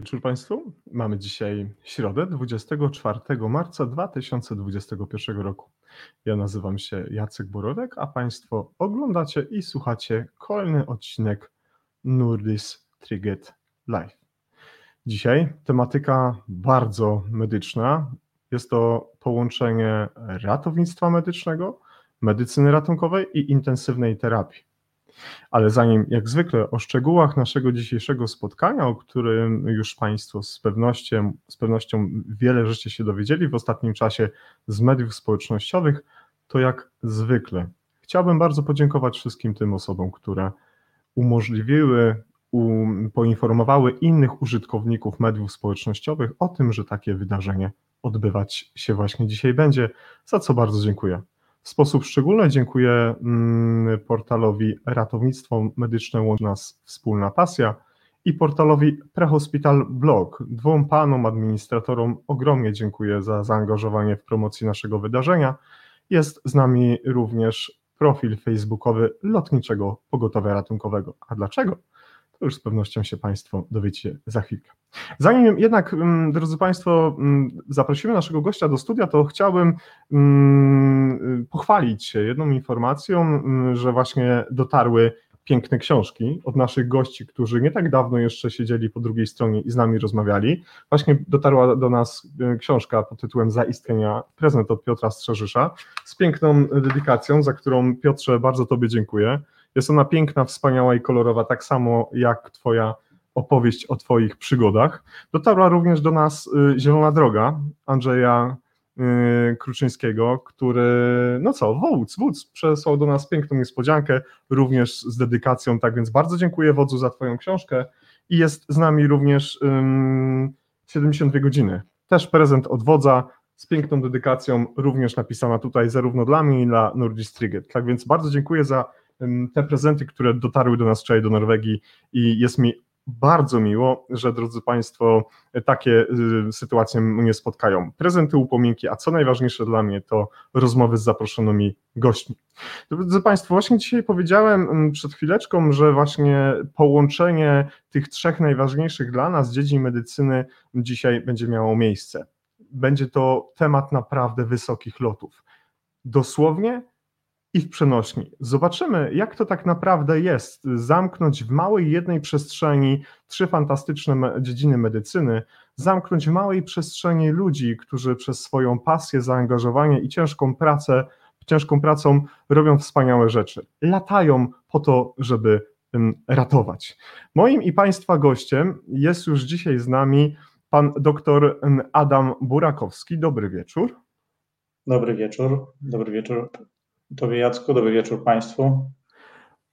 Dobry wieczór Państwu. Mamy dzisiaj środę, 24 marca 2021 roku. Ja nazywam się Jacek Borodek, a Państwo oglądacie i słuchacie kolejny odcinek Nurdis Triget Live. Dzisiaj tematyka bardzo medyczna. Jest to połączenie ratownictwa medycznego, medycyny ratunkowej i intensywnej terapii. Ale zanim, jak zwykle, o szczegółach naszego dzisiejszego spotkania, o którym już Państwo z pewnością, z pewnością wiele rzeczy się dowiedzieli w ostatnim czasie z mediów społecznościowych, to jak zwykle chciałbym bardzo podziękować wszystkim tym osobom, które umożliwiły, um, poinformowały innych użytkowników mediów społecznościowych o tym, że takie wydarzenie odbywać się właśnie dzisiaj będzie, za co bardzo dziękuję. W sposób szczególny dziękuję mm, portalowi Ratownictwo Medyczne Łączy Nas Wspólna Pasja i portalowi Prehospital Blog. Dwóm panom administratorom ogromnie dziękuję za zaangażowanie w promocję naszego wydarzenia. Jest z nami również profil facebookowy Lotniczego Pogotowia Ratunkowego. A dlaczego? To już z pewnością się Państwo dowiecie za chwilkę. Zanim jednak, mm, drodzy Państwo, mm, zaprosimy naszego gościa do studia, to chciałbym mm, pochwalić się jedną informacją, że właśnie dotarły piękne książki od naszych gości, którzy nie tak dawno jeszcze siedzieli po drugiej stronie i z nami rozmawiali. Właśnie dotarła do nas e, książka pod tytułem Zaistnienia, prezent od Piotra Strzeżysza, z piękną dedykacją, za którą Piotrze bardzo Tobie dziękuję. Jest ona piękna, wspaniała i kolorowa, tak samo jak Twoja opowieść o Twoich przygodach. Dotarła również do nas y, Zielona Droga Andrzeja y, Kruczyńskiego, który, no co, wódz, wódz przesłał do nas piękną niespodziankę, również z dedykacją, tak więc bardzo dziękuję wodzu za Twoją książkę i jest z nami również um, 72 godziny. Też prezent od wodza z piękną dedykacją, również napisana tutaj zarówno dla mnie i dla Nordis Triget. Tak więc bardzo dziękuję za te prezenty, które dotarły do nas wczoraj do Norwegii i jest mi bardzo miło, że drodzy Państwo, takie y, sytuacje mnie spotkają. Prezenty, upominki, a co najważniejsze dla mnie to rozmowy z zaproszonymi gośćmi. Drodzy Państwo, właśnie dzisiaj powiedziałem mm, przed chwileczką, że właśnie połączenie tych trzech najważniejszych dla nas dziedzin medycyny dzisiaj będzie miało miejsce. Będzie to temat naprawdę wysokich lotów. Dosłownie i w przenośni. Zobaczymy, jak to tak naprawdę jest zamknąć w małej jednej przestrzeni trzy fantastyczne dziedziny medycyny, zamknąć w małej przestrzeni ludzi, którzy przez swoją pasję, zaangażowanie i ciężką pracę, ciężką pracą robią wspaniałe rzeczy. Latają po to, żeby ratować. Moim i Państwa gościem jest już dzisiaj z nami pan dr Adam Burakowski. Dobry wieczór. Dobry wieczór. Dobry wieczór Tobie Jacku, dobry wieczór Państwu.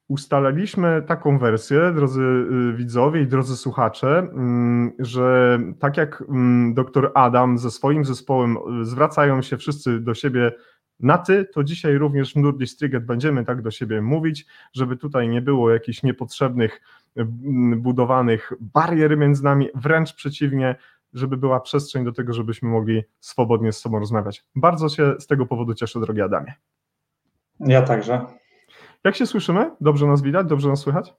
Ustaliliśmy taką wersję, drodzy y, widzowie i drodzy słuchacze, mm, że tak jak mm, dr Adam ze swoim zespołem y, zwracają się wszyscy do siebie na ty, to dzisiaj również w Nurdi Striget będziemy tak do siebie mówić, żeby tutaj nie było jakichś niepotrzebnych y, budowanych barier między nami, wręcz przeciwnie, żeby była przestrzeń do tego, żebyśmy mogli swobodnie z sobą rozmawiać. Bardzo się z tego powodu cieszę, drogi Adamie. Ja także. Jak się słyszymy? Dobrze nas widać? Dobrze nas słychać?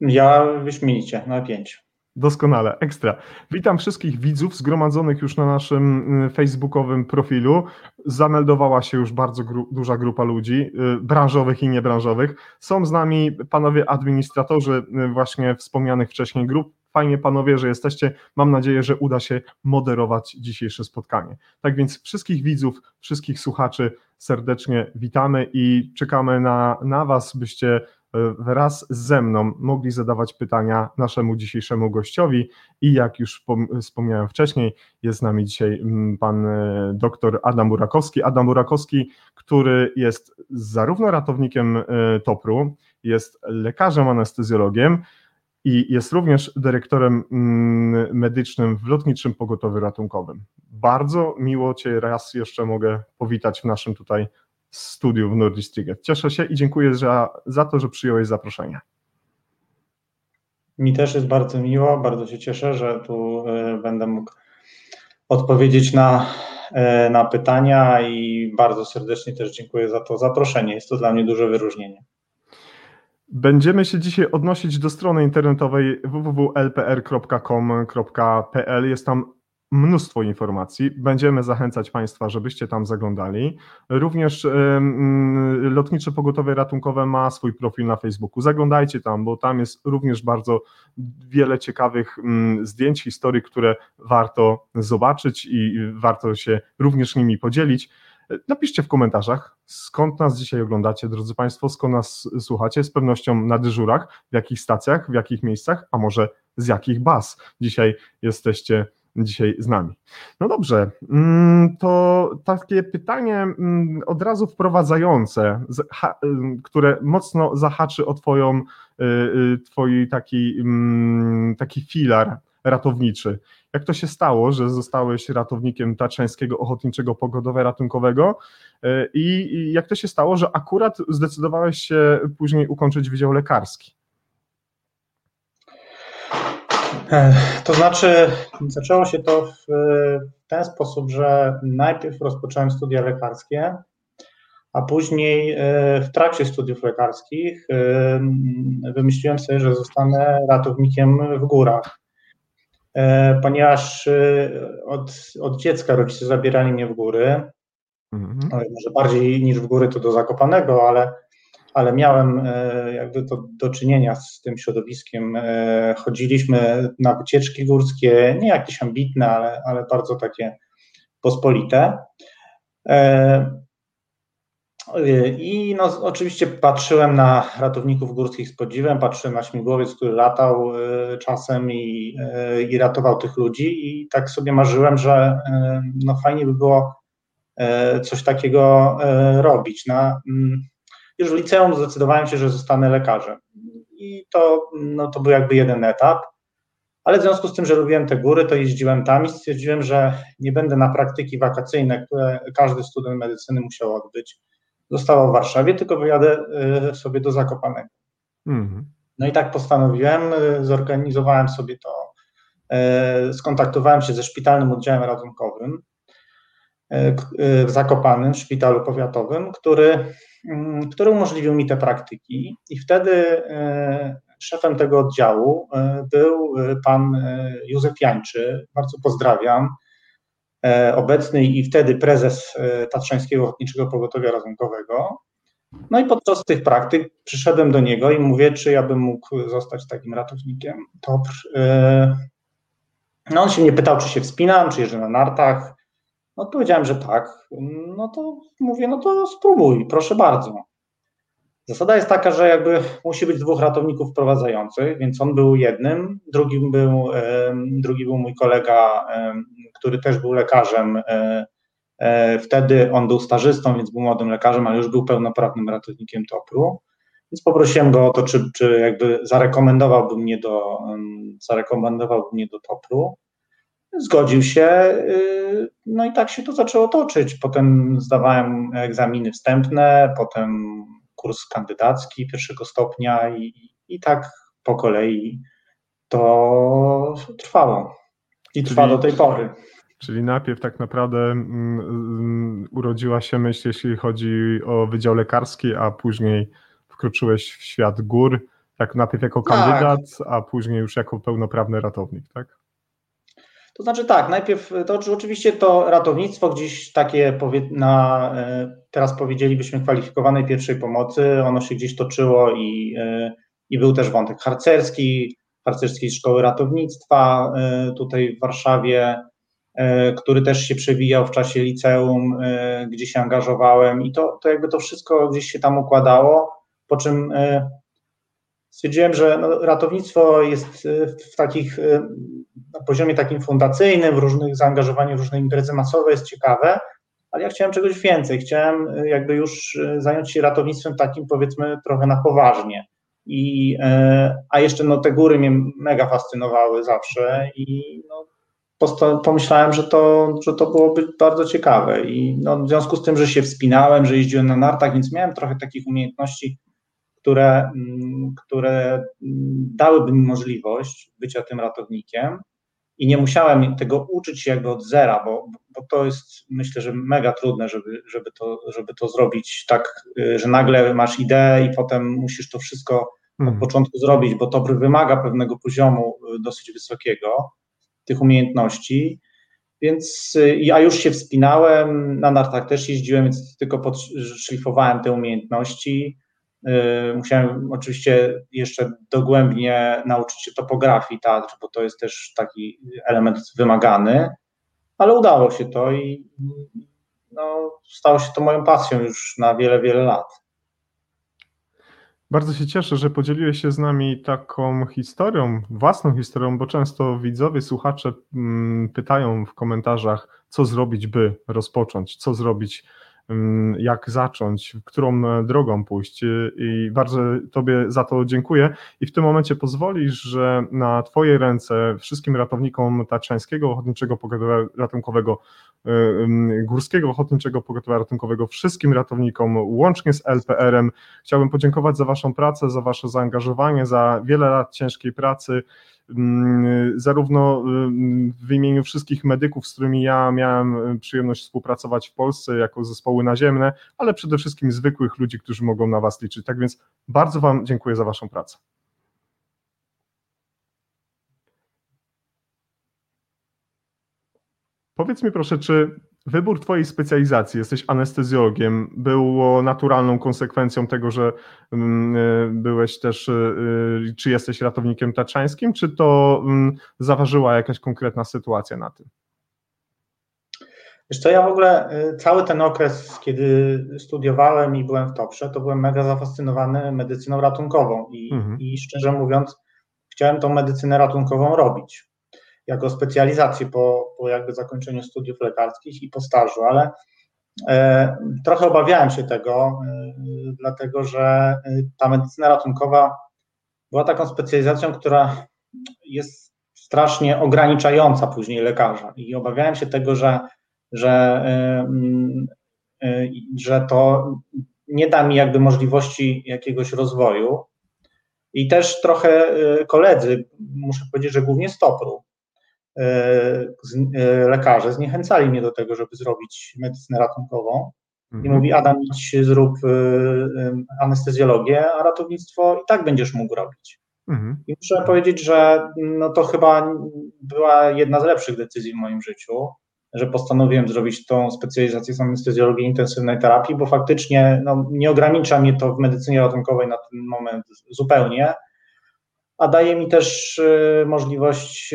Ja wyśmienicie, na pięć. Doskonale, ekstra. Witam wszystkich widzów zgromadzonych już na naszym y, facebookowym profilu. Zameldowała się już bardzo gru duża grupa ludzi, y, branżowych i niebranżowych. Są z nami panowie administratorzy y, właśnie wspomnianych wcześniej grup. Fajnie panowie, że jesteście. Mam nadzieję, że uda się moderować dzisiejsze spotkanie. Tak więc wszystkich widzów, wszystkich słuchaczy serdecznie witamy i czekamy na, na Was, byście e, wraz ze mną mogli zadawać pytania naszemu dzisiejszemu gościowi i jak już wspomniałem wcześniej, jest z nami dzisiaj mm, pan e, dr Adam Burakowski. Adam Burakowski, który jest zarówno ratownikiem e, TOPR-u, jest lekarzem anestezjologiem, i jest również dyrektorem mm, medycznym w Lotniczym Pogotowiu Ratunkowym. Bardzo miło Cię raz jeszcze mogę powitać w naszym tutaj studiu w Nordistriget. Cieszę się i dziękuję za, za to, że przyjąłeś zaproszenie. Mi też jest bardzo miło, bardzo się cieszę, że tu e, będę mógł odpowiedzieć na, e, na pytania i bardzo serdecznie też dziękuję za to zaproszenie. Jest to dla mnie duże wyróżnienie. Będziemy się dzisiaj odnosić do strony internetowej www.lpr.com.pl. Jest tam mnóstwo informacji. Będziemy zachęcać Państwa, żebyście tam zaglądali. Również um, Lotnicze Pogotowie Ratunkowe ma swój profil na Facebooku. Zaglądajcie tam, bo tam jest również bardzo wiele ciekawych um, zdjęć, historii, które warto zobaczyć i warto się również nimi podzielić. Napiszcie w komentarzach, skąd nas dzisiaj oglądacie, drodzy Państwo, skąd nas słuchacie, z pewnością na dyżurach, w jakich stacjach, w jakich miejscach, a może z jakich baz dzisiaj jesteście dzisiaj z nami. No dobrze, mm, to takie pytanie mm, od razu wprowadzające, które mocno zahaczy o twoją, y, y, twój taki, mm, taki filar ratowniczy. Jak to się stało, że zostałeś ratownikiem Tatrzańskiego Ochotniczego Pogodowe Ratunkowego y, i jak to się stało, że akurat zdecydowałeś się później ukończyć Wydział Lekarski? To znaczy, zaczęło się to w ten sposób, że najpierw rozpocząłem studia lekarskie, a później e, w trakcie studiów lekarskich e, wymyśliłem sobie, że zostanę ratownikiem w górach. E, ponieważ od, od dziecka rodzice zabierali mnie w góry, mhm. może bardziej niż w góry to do Zakopanego, ale ale miałem e, jakby to do czynienia z tym środowiskiem. E, chodziliśmy na wycieczki górskie, nie jakieś ambitne, ale, ale bardzo takie pospolite. E, I no, oczywiście patrzyłem na ratowników górskich z podziwem, patrzyłem na śmigłowiec, który latał czasem i, i ratował tych ludzi, i tak sobie marzyłem, że no, fajnie by było coś takiego robić. Na, mm, już w liceum zdecydowałem się, że zostanę lekarzem. I to, no, to był jakby jeden etap. Ale w związku z tym, że lubiłem te góry, to jeździłem tam i stwierdziłem, że nie będę na praktyki wakacyjne, które każdy student medycyny musiał odbyć, zostawał w Warszawie, tylko wyjadę y, sobie do Zakopanego. Mhm. No i tak postanowiłem, y, zorganizowałem sobie to, y, skontaktowałem się ze szpitalnym oddziałem ratunkowym w Zakopanym, w szpitalu powiatowym, który Mm, który umożliwił mi te praktyki. I wtedy e, szefem tego oddziału e, był e, pan Józef Jańczy, bardzo pozdrawiam, obecny i wtedy prezes Tatrzańskiego Ochotniczego Pogotowia Razunkowego. No i podczas tych praktyk przyszedłem do niego i mówię, czy ja bym mógł zostać takim ratownikiem. To, no on się mnie pytał, czy się wspinam, czy jeżdżę na nartach. Odpowiedziałem, że tak. No to mówię, no to spróbuj, proszę bardzo. Zasada jest taka, że jakby musi być dwóch ratowników wprowadzających, więc on był jednym, drugim był, drugi był mój kolega, który też był lekarzem. E, e, wtedy on był stażystą, więc był młodym lekarzem, ale już był pełnoprawnym ratownikiem TOPR-u. Więc poprosiłem go o to, czy, czy jakby zarekomendowałby mnie do, zarekomendowałby mnie do TOPR-u. Zgodził się, y, no i tak się to zaczęło toczyć. Potem zdawałem egzaminy wstępne, potem kurs kandydacki pierwszego stopnia i, i tak po kolei to trwało. I trwa czyli, do tej pory. Czyli najpierw tak naprawdę mm, mm, urodziła się myśl, jeśli chodzi o Wydział Lekarski, a później wkroczyłeś w świat gór, tak najpierw jako tak. kandydat, tak. a później już jako pełnoprawny ratownik, tak? To znaczy tak, najpierw to oczywiście to ratownictwo gdzieś takie na, e, teraz powiedzielibyśmy kwalifikowanej pierwszej pomocy, ono się gdzieś toczyło i, e, i był też wątek harcerski, harcerskiej szkoły ratownictwa e, tutaj w Warszawie, który też się przewijał w czasie liceum, gdzie się angażowałem i to, to jakby to wszystko gdzieś się tam układało, po czym stwierdziłem, że no, ratownictwo jest w takich na poziomie takim fundacyjnym, w różnych zaangażowaniu w różne imprezy masowe jest ciekawe, ale ja chciałem czegoś więcej. Chciałem jakby już zająć się ratownictwem takim powiedzmy trochę na poważnie. I, a jeszcze no, te góry mnie mega fascynowały zawsze i no, pomyślałem, że to, że to byłoby bardzo ciekawe. I no, w związku z tym, że się wspinałem, że jeździłem na nartach, więc miałem trochę takich umiejętności, które, mm, które mm, dałyby mi możliwość bycia tym ratownikiem. i nie musiałem tego uczyć się jakby od zera, bo, bo to jest myślę, że mega trudne, żeby, żeby, to, żeby to zrobić tak, y, że nagle masz ideę i potem musisz to wszystko od Mhm. początku zrobić, bo to wymaga pewnego poziomu y, dosyć wysokiego tych umiejętności. Więc y, ja już się wspinałem, na nartach też jeździłem, więc tylko podszlifowałem te umiejętności. Y, Musiałem oczywiście jeszcze dogłębnie nauczyć się topografii teatru, bo to jest też taki element wymagany, ale udało się to i no, stało się to moją pasją już na wiele, wiele lat. Bardzo się cieszę, że podzieliłeś się z nami taką historią, własną historią, bo często widzowie, słuchacze mm, pytają w komentarzach, co zrobić, by rozpocząć, co zrobić, jak zacząć, którą e, drogą pójść. I- I bardzo Tobie za to dziękuję. I w tym momencie pozwolisz, że na Twoje ręce wszystkim ratownikom Tatrzańskiego Ochotniczego Pogotowia Ratunkowego, ym, Górskiego Ochotniczego Pogotowia Ratunkowego, wszystkim ratownikom, łącznie z LPR-em, Chciałbym podziękować za Waszą pracę, za Wasze zaangażowanie, za wiele lat ciężkiej pracy, zarówno mm, w imieniu wszystkich medyków, z którymi ja miałem y, przyjemność współpracować w Polsce jako zespoły naziemne, ale przede wszystkim zwykłych ludzi, którzy mogą na Was liczyć. Tak więc bardzo Wam dziękuję za Waszą pracę. Powiedz mi proszę, czy wybór Twojej specjalizacji, jesteś anestezjologiem, było naturalną konsekwencją tego, że mm, y, byłeś też, y, y, czy jesteś ratownikiem taczańskim, czy to mm, zaważyła jakaś konkretna sytuacja na tym? Wiesz co, ja w ogóle cały ten okres, kiedy studiowałem i byłem w Toprze, to byłem mega zafascynowany medycyną ratunkową i, Mhm. i szczerze mówiąc chciałem tą medycynę ratunkową robić jako specjalizację po, po jakby zakończeniu studiów lekarskich i po stażu, ale e, trochę obawiałem się tego, e, dlatego że e, ta medycyna ratunkowa była taką specjalizacją, która jest strasznie ograniczająca później lekarza i obawiałem się tego, że że, y, y, że to nie da mi jakby możliwości jakiegoś rozwoju. I też trochę y, koledzy, muszę powiedzieć, że głównie z Topru, z- y, lekarze zniechęcali mnie do tego, żeby zrobić medycynę ratunkową. I Mhm. mówi, Adam, idź zrób y, anestezjologię, a ratownictwo i tak będziesz mógł robić. Mhm. I muszę powiedzieć, że no to chyba była jedna z lepszych decyzji w moim życiu, że postanowiłem zrobić tą specjalizację z anestezjologii intensywnej terapii, bo faktycznie no, nie ogranicza mnie to w medycynie ratunkowej na ten moment zupełnie, a daje mi też możliwość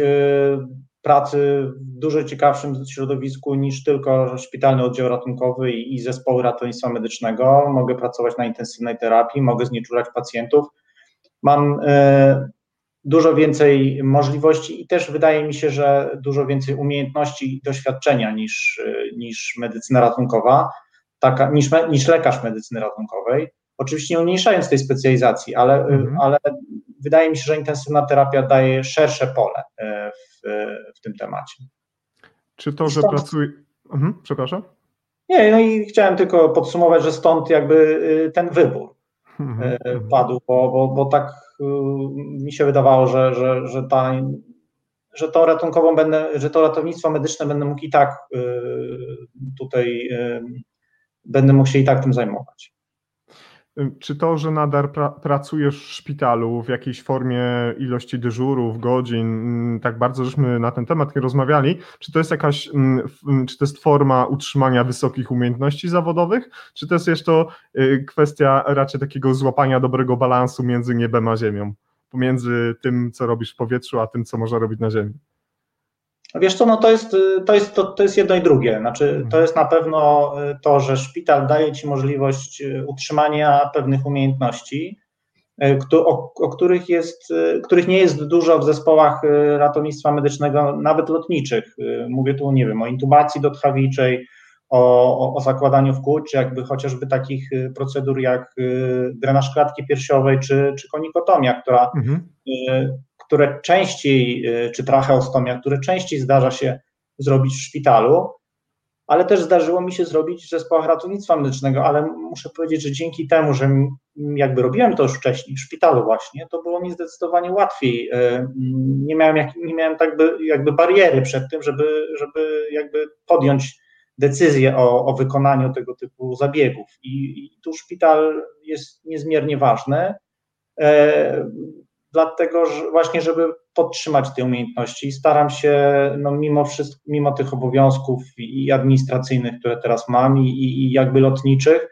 pracy w dużo ciekawszym środowisku niż tylko szpitalny oddział ratunkowy i, i zespoły ratownictwa medycznego. Mogę pracować na intensywnej terapii, mogę znieczulać pacjentów. Mam y, dużo więcej możliwości i też wydaje mi się, że dużo więcej umiejętności i doświadczenia niż, y, niż medycyna ratunkowa, taka, niż, me, niż lekarz medycyny ratunkowej. Oczywiście nie umniejszając tej specjalizacji, ale, y, Mhm. ale wydaje mi się, że intensywna terapia daje szersze pole y, w, w tym temacie. Czy to, że Stąd- pracuję... Mhm, przepraszam? Nie, no i chciałem tylko podsumować, że stąd jakby y, ten wybór. Mhm, e, mhm. padł, bo, bo, bo tak y, mi się wydawało, że, że, że, ta, że tą ratunkową będę, że to ratownictwo medyczne będę mógł i tak y, tutaj y, będę mógł się i tak tym zajmować. Czy to, że nadal pra pracujesz w szpitalu w jakiejś formie ilości dyżurów, godzin, mm, tak bardzo żeśmy na ten temat nie rozmawiali, czy to jest jakaś, mm, mm, czy to jest forma utrzymania wysokich umiejętności zawodowych, czy to jest jeszcze y, kwestia raczej takiego złapania dobrego balansu między niebem a ziemią, pomiędzy tym, co robisz w powietrzu, a tym, co można robić na ziemi? Wiesz co, no to jest, to jest, to, to jest jedno i drugie. Znaczy, to jest na pewno y, to, że szpital daje ci możliwość y, utrzymania pewnych umiejętności, y, o, o których, jest, których nie jest dużo w zespołach ratownictwa medycznego, nawet lotniczych. Mówię tu, nie wiem, o intubacji dotchawiczej, o, o, zakładaniu wkód, czy jakby chociażby takich procedur jak drenaż klatki piersiowej, czy, czy konikotomia, która Mhm. Które częściej, y, czy tracheostomia, które częściej zdarza się zrobić w szpitalu, ale też zdarzyło mi się zrobić w zespołach ratownictwa medycznego, ale muszę powiedzieć, że dzięki temu, że jakby robiłem to już wcześniej w szpitalu właśnie, to było mi zdecydowanie łatwiej. E, nie miałem, jak, nie miałem tak by, jakby bariery przed tym, żeby, żeby jakby podjąć decyzję o, o wykonaniu tego typu zabiegów. I, I tu szpital jest niezmiernie ważny, e, dlatego że właśnie, żeby podtrzymać te umiejętności. Staram się, no mimo, wszystko, mimo tych obowiązków i administracyjnych, które teraz mam, i, i jakby lotniczych,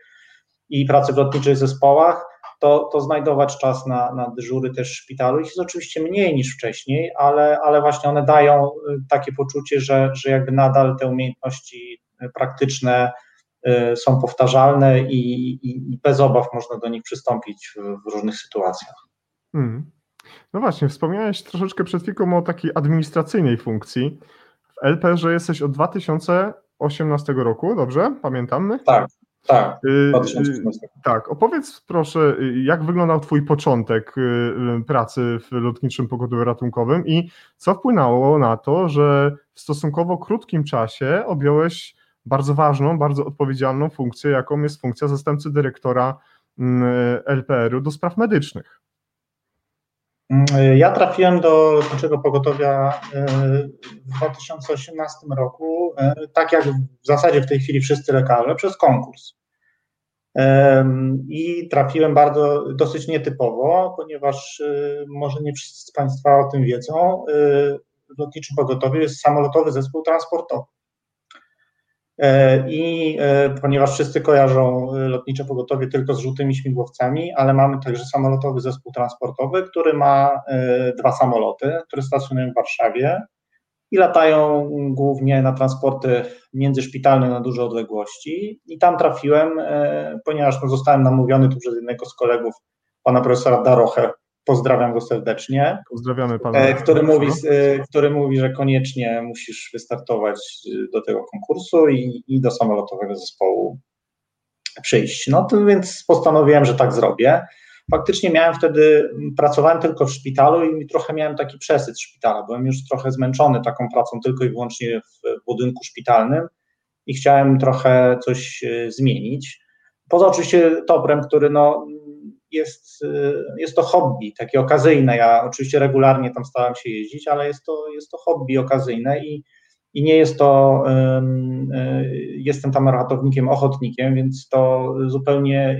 i pracy w lotniczych zespołach, to, to znajdować czas na, na dyżury też w szpitalu. Ich jest oczywiście mniej niż wcześniej, ale, ale właśnie one dają y, takie poczucie, że, że jakby nadal te umiejętności praktyczne y, są powtarzalne i, i, i bez obaw można do nich przystąpić w, w różnych sytuacjach. Hmm. No właśnie, wspomniałeś troszeczkę przed chwilą o takiej administracyjnej funkcji. W LPR jesteś od 2018 roku, dobrze? Pamiętamy? Tak, tak. 2018. Y, tak, opowiedz proszę, jak wyglądał Twój początek pracy w lotniczym pogodowie ratunkowym i co wpłynęło na to, że w stosunkowo krótkim czasie objąłeś bardzo ważną, bardzo odpowiedzialną funkcję, jaką jest funkcja zastępcy dyrektora LPR-u do spraw medycznych. Ja trafiłem do lotniczego pogotowia e, w 2018 roku, e, tak jak w zasadzie w tej chwili wszyscy lekarze, przez konkurs. I trafiłem bardzo, dosyć nietypowo, ponieważ e, może nie wszyscy z Państwa o tym wiedzą, w lotniczym pogotowiu jest samolotowy zespół transportowy. E, I e, ponieważ wszyscy kojarzą e, lotnicze pogotowie tylko z żółtymi śmigłowcami, ale mamy także samolotowy zespół transportowy, który ma dwa samoloty, które stacjonują w Warszawie i latają głównie na transporty międzyszpitalne na duże odległości. I tam trafiłem, ponieważ no, zostałem namówiony tu przez jednego z kolegów, pana profesora Daroche, pozdrawiam go serdecznie. Pozdrawiamy pana. E, który mówi, e, który mówi, że koniecznie musisz wystartować e, do tego konkursu i, i do samolotowego zespołu przyjść. No to więc postanowiłem, że tak zrobię. Faktycznie miałem wtedy, pracowałem tylko w szpitalu i trochę miałem taki przesyt szpitala. Byłem już trochę zmęczony taką pracą tylko i wyłącznie w budynku szpitalnym i chciałem trochę coś zmienić. Poza oczywiście toprem, który no, jest, y, jest to hobby, takie okazyjne. Ja oczywiście regularnie tam starałem się jeździć, ale jest to, jest to hobby okazyjne i, i nie jest to, y, jestem tam ratownikiem, ochotnikiem, więc to zupełnie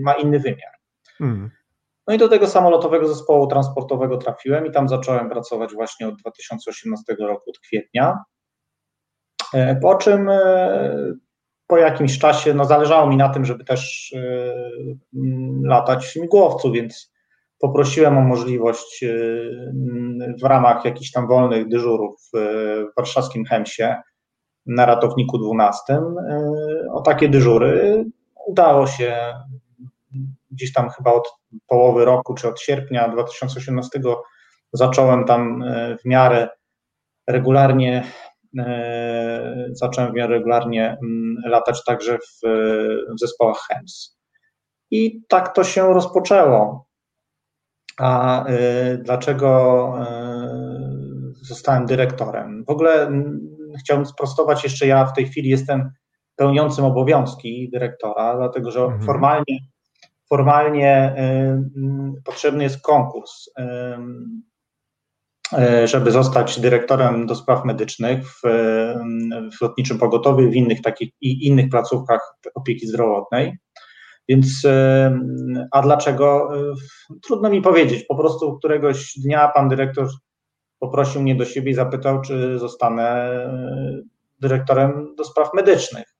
ma inny wymiar. Hmm. No i do tego samolotowego zespołu transportowego trafiłem i tam zacząłem pracować właśnie od 2018 roku, od kwietnia. E, po czym e, po jakimś czasie no, zależało mi na tym, żeby też y, latać w śmigłowcu, więc poprosiłem o możliwość y, w ramach jakichś tam wolnych dyżurów y, w warszawskim Hemsie na ratowniku 12 o takie dyżury. Udało się gdzieś tam chyba od połowy roku czy od sierpnia 2018 zacząłem tam w miarę regularnie E, zacząłem regularnie mm, latać także w, w zespołach HEMS. I tak to się rozpoczęło. A y, dlaczego zostałem dyrektorem? W ogóle chciałbym sprostować jeszcze, ja w tej chwili jestem pełniącym obowiązki dyrektora, dlatego że mhm. formalnie, formalnie potrzebny jest konkurs E, żeby zostać dyrektorem do spraw medycznych w, w lotniczym pogotowiu, w innych takich i innych placówkach opieki zdrowotnej. Więc, e, a dlaczego? E, trudno mi powiedzieć. Po prostu któregoś dnia pan dyrektor poprosił mnie do siebie i zapytał, czy zostanę dyrektorem do spraw medycznych.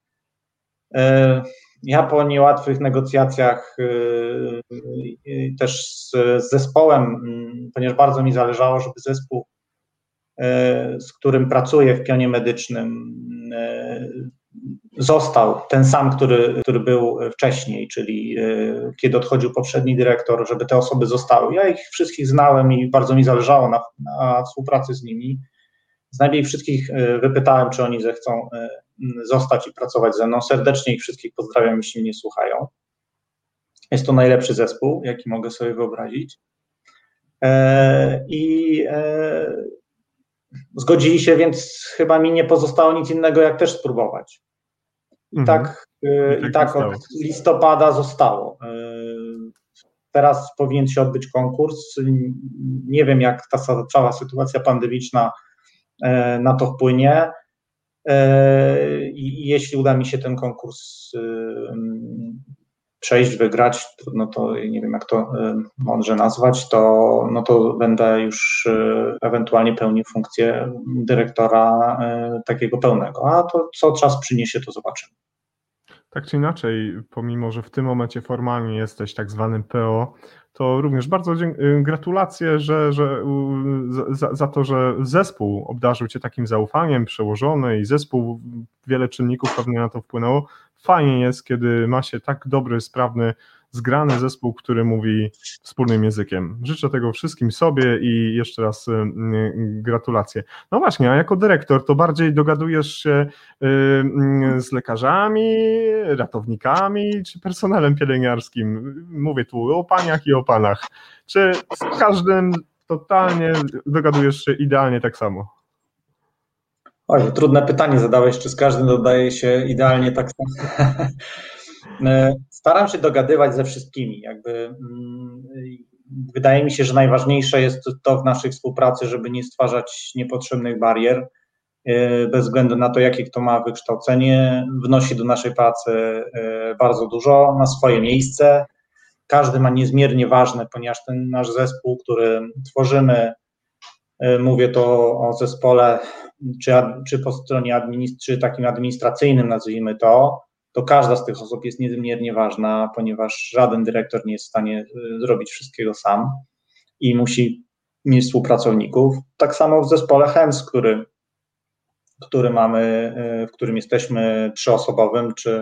Ja po niełatwych negocjacjach y, y, też z, zespołem, mm, ponieważ bardzo mi zależało, żeby zespół, y, z którym pracuję w pionie medycznym, został ten sam, który, który był wcześniej, czyli kiedy odchodził poprzedni dyrektor, żeby te osoby zostały. Ja ich wszystkich znałem i bardzo mi zależało na, na współpracy z nimi. Z najmniej wszystkich wypytałem, czy oni zechcą zostać i pracować ze mną. Serdecznie ich wszystkich pozdrawiam, jeśli mnie słuchają. Jest to najlepszy zespół, jaki mogę sobie wyobrazić. E, I e, zgodzili się, więc chyba mi nie pozostało nic innego, jak też spróbować. I mhm. tak, y, i tak, od listopada zostało. Teraz powinien się odbyć konkurs. Nie wiem, jak ta cała sytuacja pandemiczna na to wpłynie. I jeśli uda mi się ten konkurs przejść, wygrać, no to nie wiem jak to mądrze nazwać, to, no to będę już ewentualnie pełnił funkcję dyrektora takiego pełnego. A to co czas przyniesie, to zobaczymy. Tak czy inaczej, pomimo że w tym momencie formalnie jesteś tak zwanym PO, to również bardzo y, gratulacje, że, że za, za, to, że zespół obdarzył Cię takim zaufaniem, przełożony i zespół, wiele czynników pewnie na to wpłynęło. Fajnie jest, kiedy ma się tak dobry, sprawny zgrany zespół, który mówi wspólnym językiem. Życzę tego wszystkim sobie i jeszcze raz y, y, gratulacje. No właśnie, a jako dyrektor to bardziej dogadujesz się y, z lekarzami, ratownikami czy personelem pielęgniarskim? Mówię tu o paniach i o panach. Czy z każdym totalnie dogadujesz się idealnie tak samo? Oj, trudne pytanie zadałeś, czy z każdym dodaje się idealnie tak samo. Staram się dogadywać ze wszystkimi. Jakby, mm, wydaje mi się, że najważniejsze jest to w naszej współpracy, żeby nie stwarzać niepotrzebnych barier, e, bez względu na to, jakie kto ma wykształcenie, wnosi do naszej pracy e, bardzo dużo, ma swoje miejsce. Każdy ma niezmiernie ważne, ponieważ ten nasz zespół, który tworzymy, mówię to o zespole, czy, czy po stronie czy takim administracyjnym, nazwijmy to, to każda z tych osób jest niezmiernie ważna, ponieważ żaden dyrektor nie jest w stanie y, zrobić wszystkiego sam i musi mieć współpracowników. Tak samo w zespole HEMS, który, który mamy, y, w którym jesteśmy trzyosobowym, czy,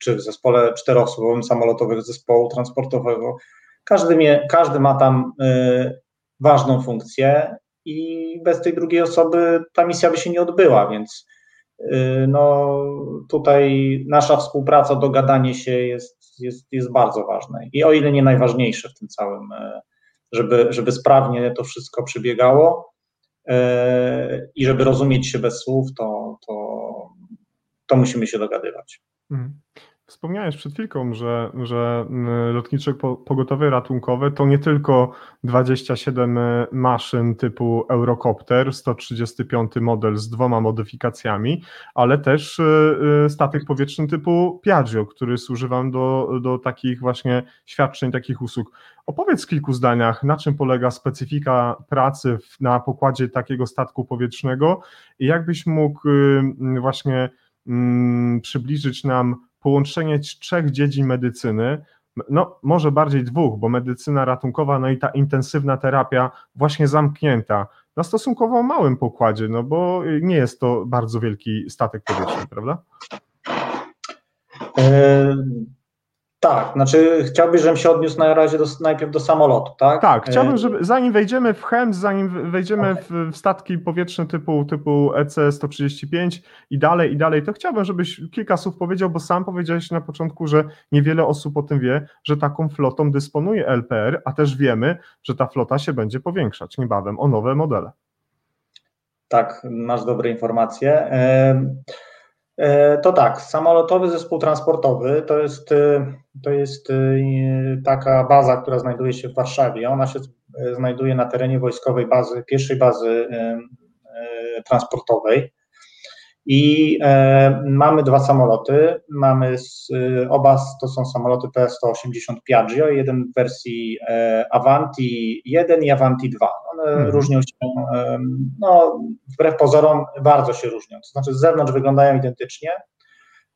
czy w zespole czteroosobowym samolotowego zespołu transportowego. Każdy, mie, każdy ma tam y, ważną funkcję i bez tej drugiej osoby ta misja by się nie odbyła, więc no tutaj nasza współpraca, dogadanie się jest, jest, jest bardzo ważne. I o ile nie najważniejsze w tym całym, y, żeby, żeby sprawnie to wszystko przebiegało y, i żeby rozumieć się bez słów, to, to, to musimy się dogadywać. Wspomniałeś przed chwilką, że, że lotnicze pogotowie ratunkowe to nie tylko 27 e, maszyn typu Eurocopter, 135 model z dwoma modyfikacjami, ale też e, e, statek powietrzny typu Piaggio, który służy Wam do, do takich właśnie świadczeń, takich usług. Opowiedz w kilku zdaniach, na czym polega specyfika pracy na pokładzie takiego statku powietrznego i jakbyś mógł właśnie mm, przybliżyć nam połączenie trzech dziedzin medycyny, no może bardziej dwóch, bo medycyna ratunkowa, no i ta intensywna terapia właśnie zamknięta na stosunkowo małym pokładzie, no bo nie jest to bardzo wielki statek powietrzny, prawda? Tak, znaczy chciałbyś, żebym się odniósł na razie do, najpierw do samolotu, tak? Tak, chciałbym, e, żeby zanim wejdziemy w HEMS, zanim wejdziemy okay. w, w, statki powietrzne typu, typu EC-135 i dalej, i dalej, to chciałbym, żebyś kilka słów powiedział, bo sam powiedziałeś na początku, że niewiele osób o tym wie, że taką flotą dysponuje LPR, a też wiemy, że ta flota się będzie powiększać niebawem o nowe modele. Tak, masz dobre informacje. E, to tak, samolotowy zespół transportowy to jest, e, to jest e, taka baza, która znajduje się w Warszawie. Ona się znajduje na terenie wojskowej bazy, pierwszej bazy transportowej. I mamy dwa samoloty. Mamy z, oba to są samoloty PS-180 Piaggio, jeden w wersji Avanti 1 i Avanti 2. One mhm. różnią się, no, wbrew pozorom, bardzo się różnią. To znaczy, z zewnątrz wyglądają identycznie,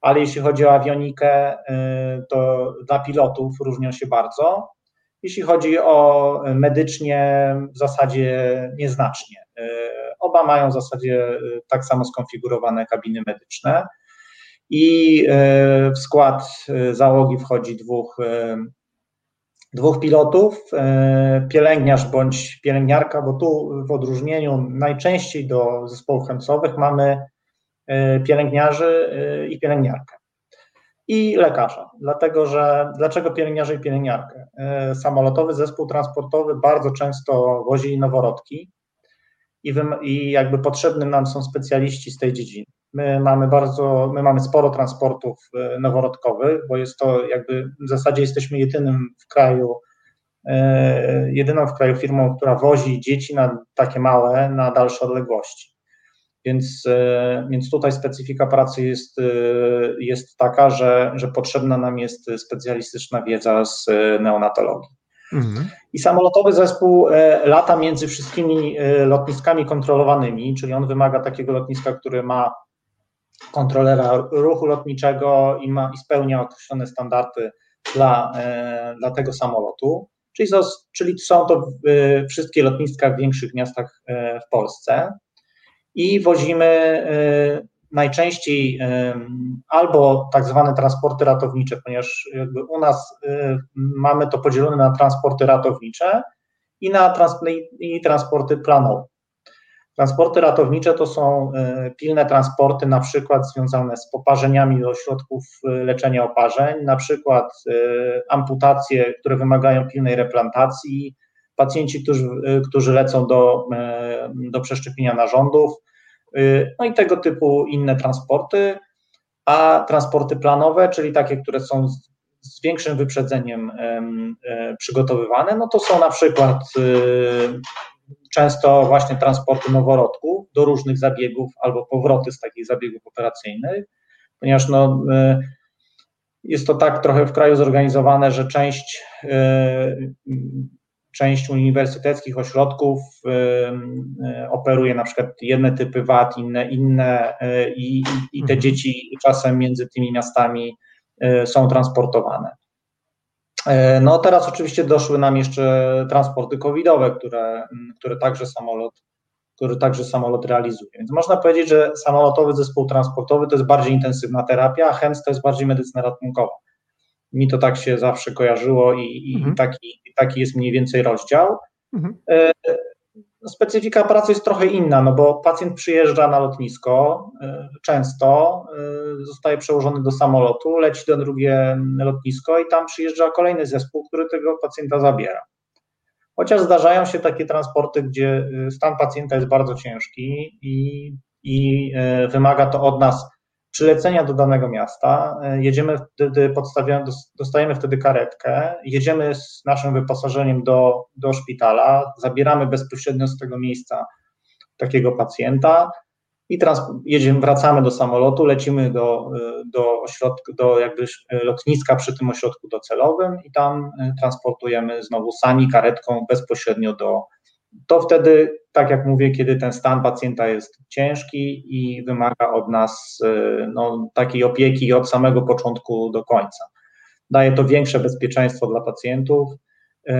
ale jeśli chodzi o awionikę, y, to dla pilotów różnią się bardzo. Jeśli chodzi o medycznie, w zasadzie nieznacznie. Y, oba mają w zasadzie y, tak samo skonfigurowane kabiny medyczne. I w skład załogi wchodzi dwóch dwóch pilotów, pielęgniarz bądź pielęgniarka, bo tu w odróżnieniu najczęściej do zespołów chemcowych mamy pielęgniarzy i pielęgniarkę i lekarza. Dlatego, że dlaczego pielęgniarze i pielęgniarkę? Samolotowy zespół transportowy bardzo często wozi noworodki i, i jakby potrzebni nam są specjaliści z tej dziedziny. My mamy bardzo, my mamy sporo transportów e, noworodkowych, bo jest to jakby w zasadzie jesteśmy jedynym w kraju, e, jedyną w kraju firmą, która wozi dzieci na takie małe, na dalsze odległości. Więc, e, więc tutaj specyfika pracy jest, jest taka, że, że potrzebna nam jest specjalistyczna wiedza z neonatologii. Mhm. I samolotowy zespół lata między wszystkimi lotniskami kontrolowanymi, czyli on wymaga takiego lotniska, które ma kontrolera ruchu lotniczego i, ma, i spełnia określone standardy dla, e, dla tego samolotu. Czyli, są, czyli są to e, wszystkie lotniska w większych miastach e, w Polsce i wozimy najczęściej albo tak zwane transporty ratownicze, ponieważ u nas mamy to podzielone na transporty ratownicze i na trans, i transporty planowe. Transporty ratownicze to są pilne transporty, na przykład związane z poparzeniami do środków leczenia oparzeń, na przykład amputacje, które wymagają pilnej replantacji, pacjenci, którzy, którzy lecą do, do przeszczepienia narządów, no i tego typu inne transporty, a transporty planowe, czyli takie, które są z, z większym wyprzedzeniem przygotowywane, no to są na przykład często właśnie transporty noworodków do różnych zabiegów albo powroty z takich zabiegów operacyjnych, ponieważ no, y, jest to tak trochę w kraju zorganizowane, że część, y, część uniwersyteckich ośrodków y, operuje na przykład jedne typy VAT, inne, inne i, i te mhm. dzieci czasem między tymi miastami są transportowane. No teraz oczywiście doszły nam jeszcze transporty covidowe, które, które także samolot, który także samolot realizuje. Więc można powiedzieć, że samolotowy zespół transportowy to jest bardziej intensywna terapia, a HEMS to jest bardziej medycyna ratunkowa. Mi to tak się zawsze kojarzyło i, mhm. i taki, taki jest mniej więcej rozdział. Mhm. E, Specyfika pracy jest trochę inna, no bo pacjent przyjeżdża na lotnisko y, często, y, zostaje przełożony do samolotu, leci do drugie lotnisko i tam przyjeżdża kolejny zespół, który tego pacjenta zabiera. Chociaż zdarzają się takie transporty, gdzie stan pacjenta jest bardzo ciężki i, i wymaga to od nas przylecenia do danego miasta, e, jedziemy wtedy, dostajemy wtedy karetkę, jedziemy z naszym wyposażeniem do, do szpitala, zabieramy bezpośrednio z tego miejsca takiego pacjenta i jedziemy, wracamy do samolotu, lecimy do, e, do ośrodka, do jakby lotniska przy tym ośrodku docelowym i tam e, transportujemy znowu sami karetką bezpośrednio do, to wtedy, tak jak mówię, kiedy ten stan pacjenta jest ciężki i wymaga od nas y, no, takiej opieki od samego początku do końca. Daje to większe bezpieczeństwo dla pacjentów, y,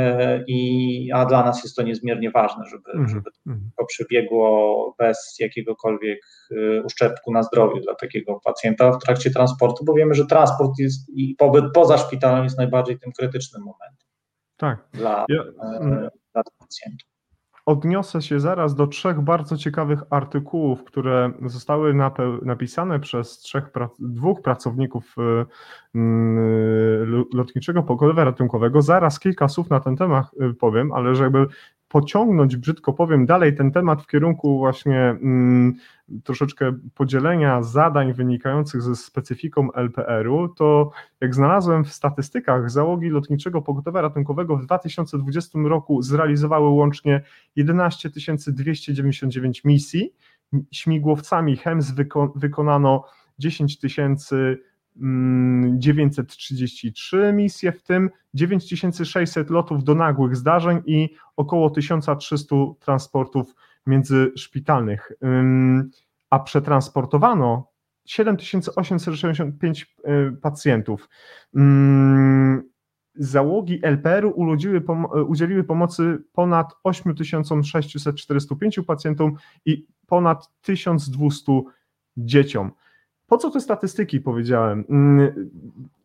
i, a dla nas jest to niezmiernie ważne, żeby, mm -hmm. żeby to przebiegło bez jakiegokolwiek y, uszczerbku na zdrowiu dla takiego pacjenta w trakcie transportu, bo wiemy, że transport jest i pobyt poza szpitalem jest najbardziej tym krytycznym momentem tak. dla, ja, dla pacjentów. Odniosę się zaraz do trzech bardzo ciekawych artykułów, które zostały napisane przez trzech, dwóch pracowników y, y, lotniczego pogotowia ratunkowego. Zaraz kilka słów na ten temat y, powiem, ale żeby pociągnąć, brzydko powiem, dalej ten temat w kierunku właśnie mm, troszeczkę podzielenia zadań wynikających ze specyfiką LPR-u, to jak znalazłem w statystykach, załogi lotniczego pogotowia ratunkowego w 2020 roku zrealizowały łącznie 11 299 misji. Śmigłowcami HEMS wyko wykonano 10 tysięcy 933 misje, w tym 9600 lotów do nagłych zdarzeń i około 1300 transportów międzyszpitalnych. A przetransportowano 7865 y, pacjentów. Załogi LPR-u udzieliły pomocy ponad 8645 pacjentom i ponad 1200 dzieciom. Po co te statystyki powiedziałem? Mm,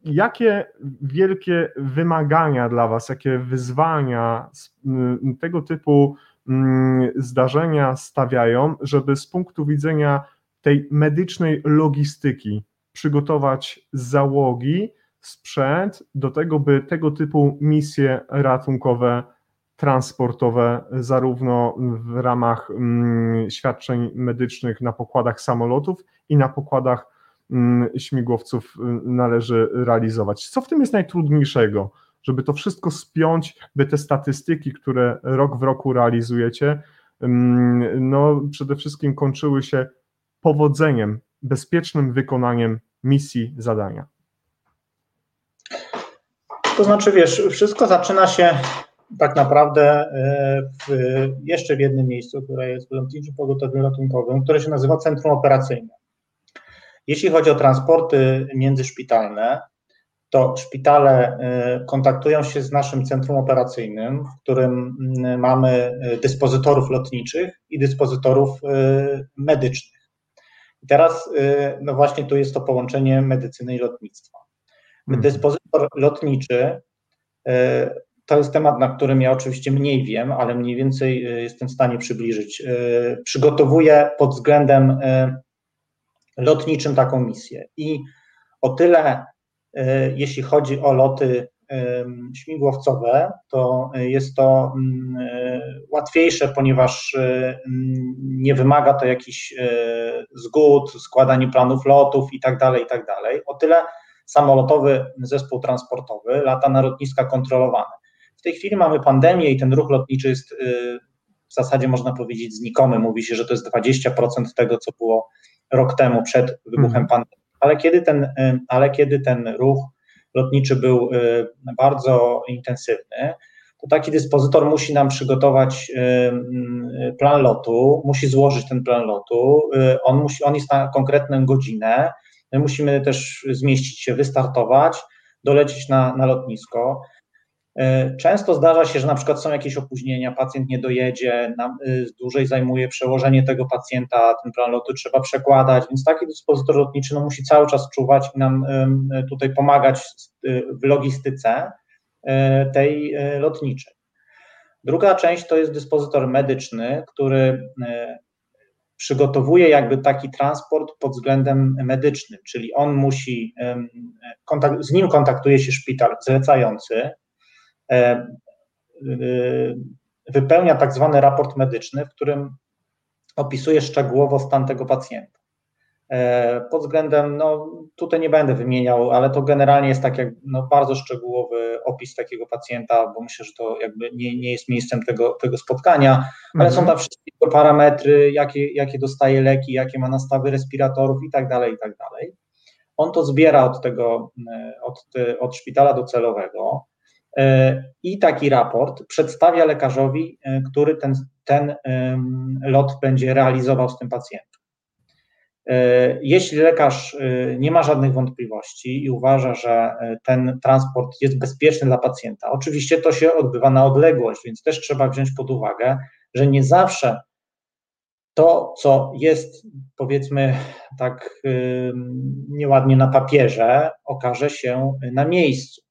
jakie wielkie wymagania dla Was, jakie wyzwania mm, tego typu mm, zdarzenia stawiają, żeby z punktu widzenia tej medycznej logistyki przygotować załogi, sprzęt do tego, by tego typu misje ratunkowe transportowe, zarówno w ramach świadczeń medycznych na pokładach samolotów i na pokładach śmigłowców y, należy realizować. Co w tym jest najtrudniejszego? Żeby to wszystko spiąć, by te statystyki, które rok w roku realizujecie, mm, no przede wszystkim kończyły się powodzeniem, bezpiecznym wykonaniem misji, zadania. To znaczy, wiesz, wszystko zaczyna się tak naprawdę e, w, jeszcze w jednym miejscu, które jest w Lotniczym Pogotowiu Ratunkowym, które się nazywa Centrum Operacyjne. Jeśli chodzi o transporty międzyszpitalne, to szpitale e, kontaktują się z naszym centrum operacyjnym, w którym mm, mamy e, dyspozytorów lotniczych i dyspozytorów medycznych. I teraz, no właśnie tu jest to połączenie medycyny i lotnictwa. Mhm. Dyspozytor lotniczy to jest temat, na którym ja oczywiście mniej wiem, ale mniej więcej jestem w stanie przybliżyć. E, przygotowuję pod względem lotniczym taką misję. I o tyle, jeśli chodzi o loty śmigłowcowe, to jest to mm, łatwiejsze, ponieważ mm, nie wymaga to jakichś zgód, składania planów lotów i tak dalej, i tak. O tyle samolotowy zespół transportowy lata na lotniska kontrolowane tej chwili mamy pandemię i ten ruch lotniczy jest w zasadzie można powiedzieć znikomy. Mówi się, że to jest 20% tego, co było rok temu przed wybuchem mhm. pandemii. Ale kiedy ten, y, ale kiedy ten ruch lotniczy był y, bardzo intensywny, to taki dyspozytor musi nam przygotować plan lotu, musi złożyć ten plan lotu, on, musi, on jest na konkretną godzinę, my musimy też zmieścić się, wystartować, dolecieć na, na lotnisko. E, często zdarza się, że na przykład są jakieś opóźnienia, pacjent nie dojedzie, nam, y, dłużej zajmuje przełożenie tego pacjenta, ten plan lotu trzeba przekładać, więc taki dyspozytor lotniczy no, musi cały czas czuwać i nam tutaj pomagać y, w logistyce e, tej lotniczej. Druga część to jest dyspozytor medyczny, który przygotowuje jakby taki transport pod względem medycznym, czyli on musi, z nim kontaktuje się szpital zlecający, wypełnia tak zwany raport medyczny, w którym opisuje szczegółowo stan tego pacjenta. E, pod względem, no tutaj nie będę wymieniał, ale to generalnie jest tak jak no, bardzo szczegółowy opis takiego pacjenta, bo myślę, że to jakby nie, nie jest miejscem tego, tego spotkania, ale są mhm. tam wszystkie parametry, jakie, jakie dostaje leki, jakie ma nastawy respiratorów i tak dalej, i tak dalej. On to zbiera od tego, od, od szpitala docelowego, E, i taki raport przedstawia lekarzowi, e, który ten, ten lot będzie realizował z tym pacjentem. E, jeśli lekarz nie ma żadnych wątpliwości i uważa, że ten transport jest bezpieczny dla pacjenta, oczywiście to się odbywa na odległość, więc też trzeba wziąć pod uwagę, że nie zawsze to, co jest powiedzmy tak nieładnie na papierze, okaże się na miejscu.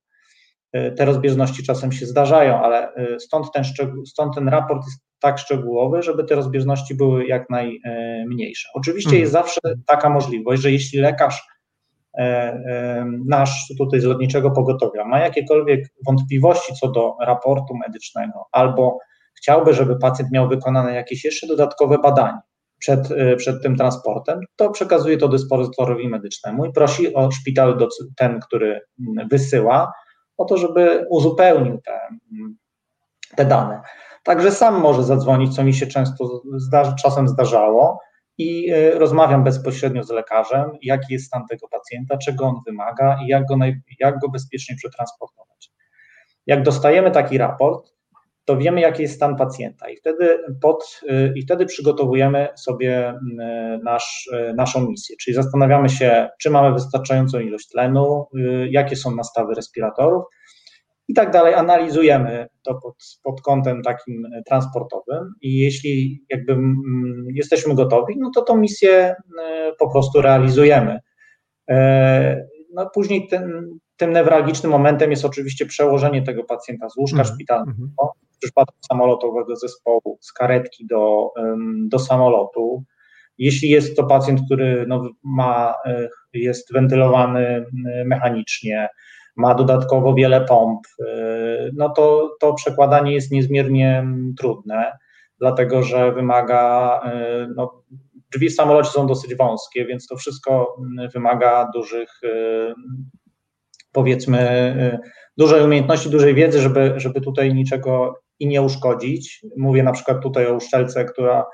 E, te rozbieżności czasem się zdarzają, ale e, stąd ten, stąd ten raport jest tak szczegółowy, żeby te rozbieżności były jak najmniejsze. Oczywiście mhm. jest zawsze taka możliwość, że jeśli lekarz e, nasz tutaj z lotniczego pogotowia ma jakiekolwiek wątpliwości co do raportu medycznego albo chciałby, żeby pacjent miał wykonane jakieś jeszcze dodatkowe badanie przed, przed tym transportem, to przekazuje to dyspozytorowi medycznemu i prosi o szpital, ten, który wysyła, o to, żeby uzupełnił te, te dane. Także sam może zadzwonić, co mi się często zdarzy, czasem zdarzało, i e, rozmawiam bezpośrednio z lekarzem, jaki jest stan tego pacjenta, czego on wymaga i jak go, jak go bezpiecznie przetransportować. Jak dostajemy taki raport, to wiemy, jaki jest stan pacjenta i wtedy, pod, i wtedy przygotowujemy sobie nasz, e, naszą misję, czyli zastanawiamy się, czy mamy wystarczającą ilość tlenu, jakie są nastawy respiratorów i tak dalej. Analizujemy to pod, pod kątem takim transportowym i jeśli jakby mm, jesteśmy gotowi, no to tą misję po prostu realizujemy. No później ten, tym newralgicznym momentem jest oczywiście przełożenie tego pacjenta z łóżka mm. szpitalnego, w przypadku samolotowego zespołu, z karetki do, do samolotu. Jeśli jest to pacjent, który no, ma, e, jest wentylowany mechanicznie, ma dodatkowo wiele pomp, no to, to przekładanie jest niezmiernie trudne, dlatego że wymaga, no, drzwi w samolocie są dosyć wąskie, więc to wszystko wymaga dużych, powiedzmy, dużej umiejętności, dużej wiedzy, żeby, żeby tutaj niczego i nie uszkodzić. Mówię na przykład tutaj o uszczelce, która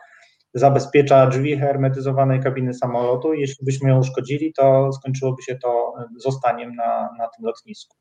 zabezpiecza drzwi hermetyzowanej kabiny samolotu. Jeśli byśmy ją uszkodzili, to skończyłoby się to zostaniem na, na tym lotnisku.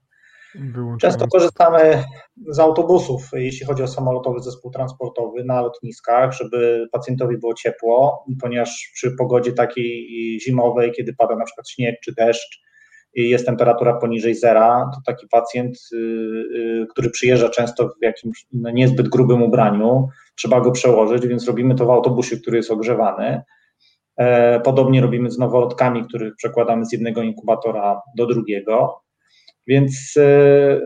Często korzystamy z autobusów, jeśli chodzi o samolotowy zespół transportowy na lotniskach, żeby pacjentowi było ciepło, ponieważ przy pogodzie takiej zimowej, kiedy pada na przykład śnieg czy deszcz, jest temperatura poniżej zera, to taki pacjent, y, y, który przyjeżdża często w jakimś no, niezbyt grubym ubraniu, trzeba go przełożyć, więc robimy to w autobusie, który jest ogrzewany. E, podobnie robimy z noworodkami, których przekładamy z jednego inkubatora do drugiego. Więc y,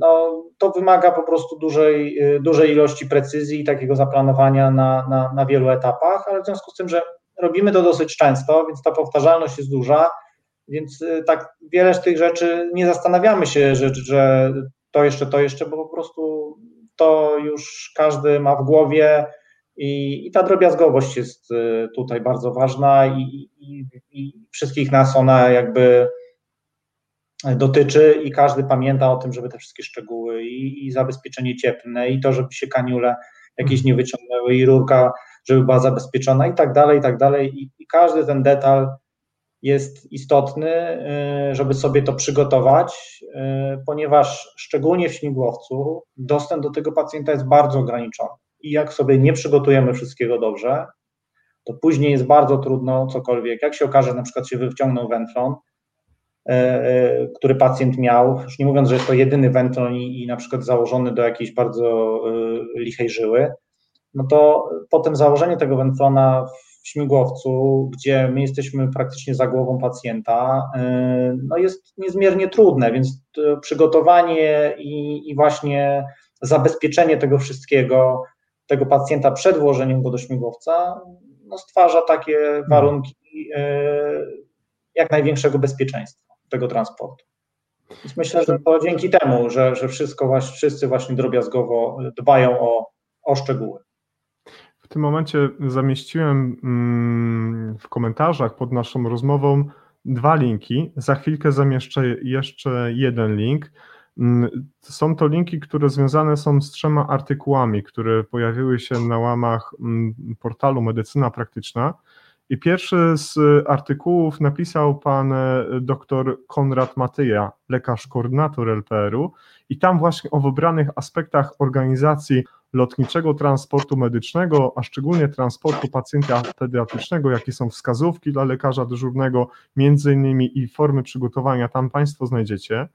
no, to wymaga po prostu dużej, dużej ilości precyzji i takiego zaplanowania na, na, na wielu etapach, ale w związku z tym, że robimy to dosyć często, więc ta powtarzalność jest duża, więc y, tak wiele z tych rzeczy nie zastanawiamy się, że, że to jeszcze, to jeszcze, bo po prostu to już każdy ma w głowie i, i ta drobiazgowość jest y, tutaj bardzo ważna i, i, i wszystkich nas ona jakby dotyczy i każdy pamięta o tym, żeby te wszystkie szczegóły i, i zabezpieczenie cieplne i to, żeby się kaniule jakieś nie wyciągnęły i rurka, żeby była zabezpieczona i tak dalej, i tak dalej. I, i każdy ten detal jest istotny, y, żeby sobie to przygotować, y, ponieważ szczególnie w śmigłowcu dostęp do tego pacjenta jest bardzo ograniczony. I jak sobie nie przygotujemy wszystkiego dobrze, to później jest bardzo trudno cokolwiek. Jak się okaże, na przykład się wyciągnął wętlon, y, który pacjent miał, już nie mówiąc, że jest to jedyny wętlon i, i na przykład założony do jakiejś bardzo lichej żyły, no to potem założenie tego wętlona śmigłowcu, gdzie my jesteśmy praktycznie za głową pacjenta, y, no jest niezmiernie trudne, więc przygotowanie i, i właśnie zabezpieczenie tego wszystkiego, tego pacjenta przed włożeniem go do śmigłowca, no stwarza takie warunki y, jak największego bezpieczeństwa tego transportu. Więc myślę, że to dzięki temu, że, że wszystko, wszyscy właśnie drobiazgowo dbają o, o szczegóły. W tym momencie zamieściłem mm, w komentarzach pod naszą rozmową dwa linki. Za chwilkę zamieszczę jeszcze jeden link. Mm, są to linki, które związane są z trzema artykułami, które pojawiły się na łamach mm, portalu Medycyna Praktyczna. I pierwszy z artykułów napisał pan e, dr Konrad Matyja, lekarz koordynator LPR-u, i tam właśnie o wybranych aspektach organizacji lotniczego transportu medycznego, a szczególnie transportu pacjenta pediatrycznego, jakie są wskazówki dla lekarza dyżurnego, między innymi i formy przygotowania, tam Państwo znajdziecie.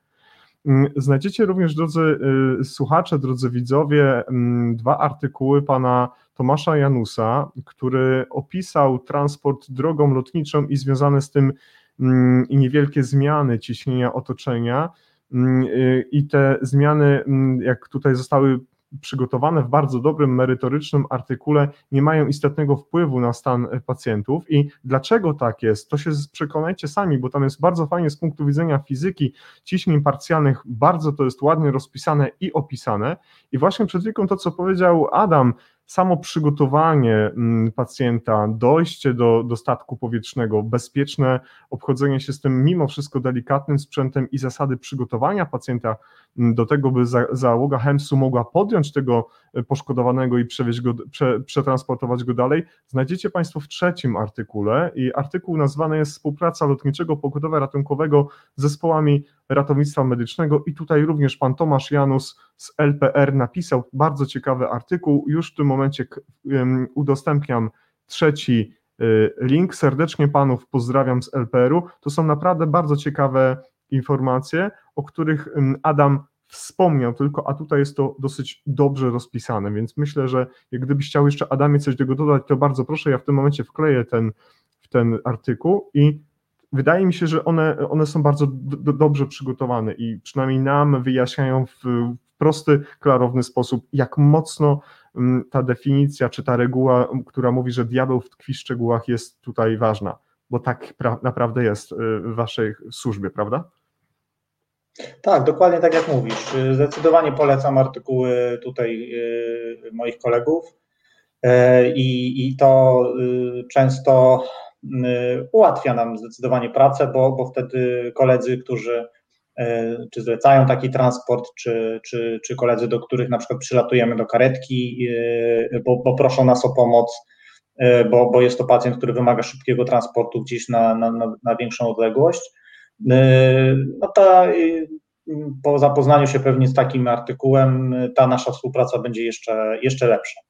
Mm, znajdziecie również, drodzy y, słuchacze, drodzy widzowie, mm, dwa artykuły pana Tomasza Janusa, który opisał transport drogą lotniczą i związane z tym mm, i niewielkie zmiany ciśnienia otoczenia. Y, I te zmiany, jak tutaj zostały przygotowane w bardzo dobrym, merytorycznym artykule, nie mają istotnego wpływu na stan pacjentów. I dlaczego tak jest, to się przekonajcie sami, bo tam jest bardzo fajnie z punktu widzenia fizyki ciśnień parcjalnych, bardzo to jest ładnie rozpisane i opisane. I właśnie przed chwilą to, co powiedział Adam, samo przygotowanie mm, pacjenta, dojście do, do statku powietrznego, bezpieczne obchodzenie się z tym mimo wszystko delikatnym sprzętem i zasady przygotowania pacjenta mm, do tego, by za, załoga HEMS-u mogła podjąć tego e, poszkodowanego i przewieźć go, prze, przetransportować go dalej, znajdziecie Państwo w trzecim artykule i artykuł nazwany jest Współpraca Lotniczego Pogotowia Ratunkowego z zespołami ratownictwa medycznego i tutaj również pan Tomasz Janus z LPR napisał bardzo ciekawy artykuł. Już w tym momencie udostępniam trzeci y, link. Serdecznie panów pozdrawiam z LPR-u. To są naprawdę bardzo ciekawe informacje, o których Adam wspomniał tylko, a tutaj jest to dosyć dobrze rozpisane, więc myślę, że jak gdybyś chciał jeszcze Adamie coś do tego dodać, to bardzo proszę, ja w tym momencie wkleję ten, w ten artykuł i wydaje mi się, że one, one są bardzo do, dobrze przygotowane i przynajmniej nam wyjaśniają w, w prosty, klarowny sposób, jak mocno mm, ta definicja czy ta reguła, która mówi, że diabeł tkwi w szczegółach, jest tutaj ważna, bo tak pra, naprawdę jest y, w waszej służbie, prawda? Tak, dokładnie tak jak mówisz. Zdecydowanie polecam artykuły tutaj y, moich kolegów y, i, i to y, często ułatwia nam zdecydowanie pracę, bo, bo wtedy koledzy, którzy czy zlecają taki transport, czy, czy, czy koledzy, do których na przykład przylatujemy do karetki, bo, bo proszą nas o pomoc, bo, bo jest to pacjent, który wymaga szybkiego transportu gdzieś na, na, na większą odległość, no ta po zapoznaniu się pewnie z takim artykułem, ta nasza współpraca będzie jeszcze, jeszcze lepsza.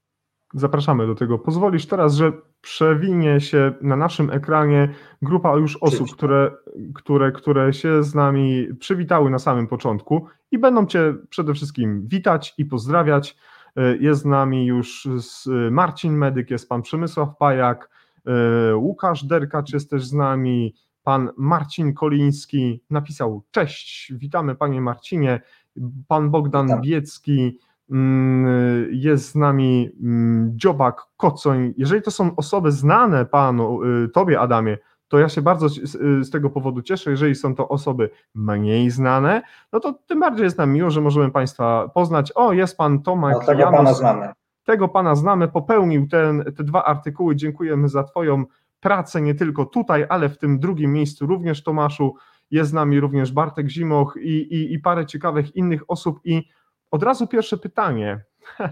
Zapraszamy do tego. Pozwolisz teraz, że przewinie się na naszym ekranie grupa już osób, które, które, które się z nami przywitały na samym początku i będą Cię przede wszystkim witać i pozdrawiać. Jest z nami już Marcin Medyk, jest pan Przemysław Pajak, Łukasz Derkacz jest też z nami, Pan Marcin Koliński napisał: Cześć, witamy panie Marcinie. Pan Bogdan Witam. Biecki jest z nami, mm, Dziobak Kocoń. Jeżeli to są osoby znane panu, y, tobie Adamie, to ja się bardzo z tego powodu cieszę. Jeżeli są to osoby mniej znane, no to tym bardziej jest nam miło, że możemy Państwa poznać. O, jest Pan Tomek. No, tego Janus, Pana znamy. Tego Pana znamy, popełnił ten, te dwa artykuły. Dziękujemy za Twoją pracę nie tylko tutaj, ale w tym drugim miejscu również Tomaszu. Jest z nami również Bartek Zimoch i, i, i parę ciekawych innych osób. I od razu pierwsze pytanie.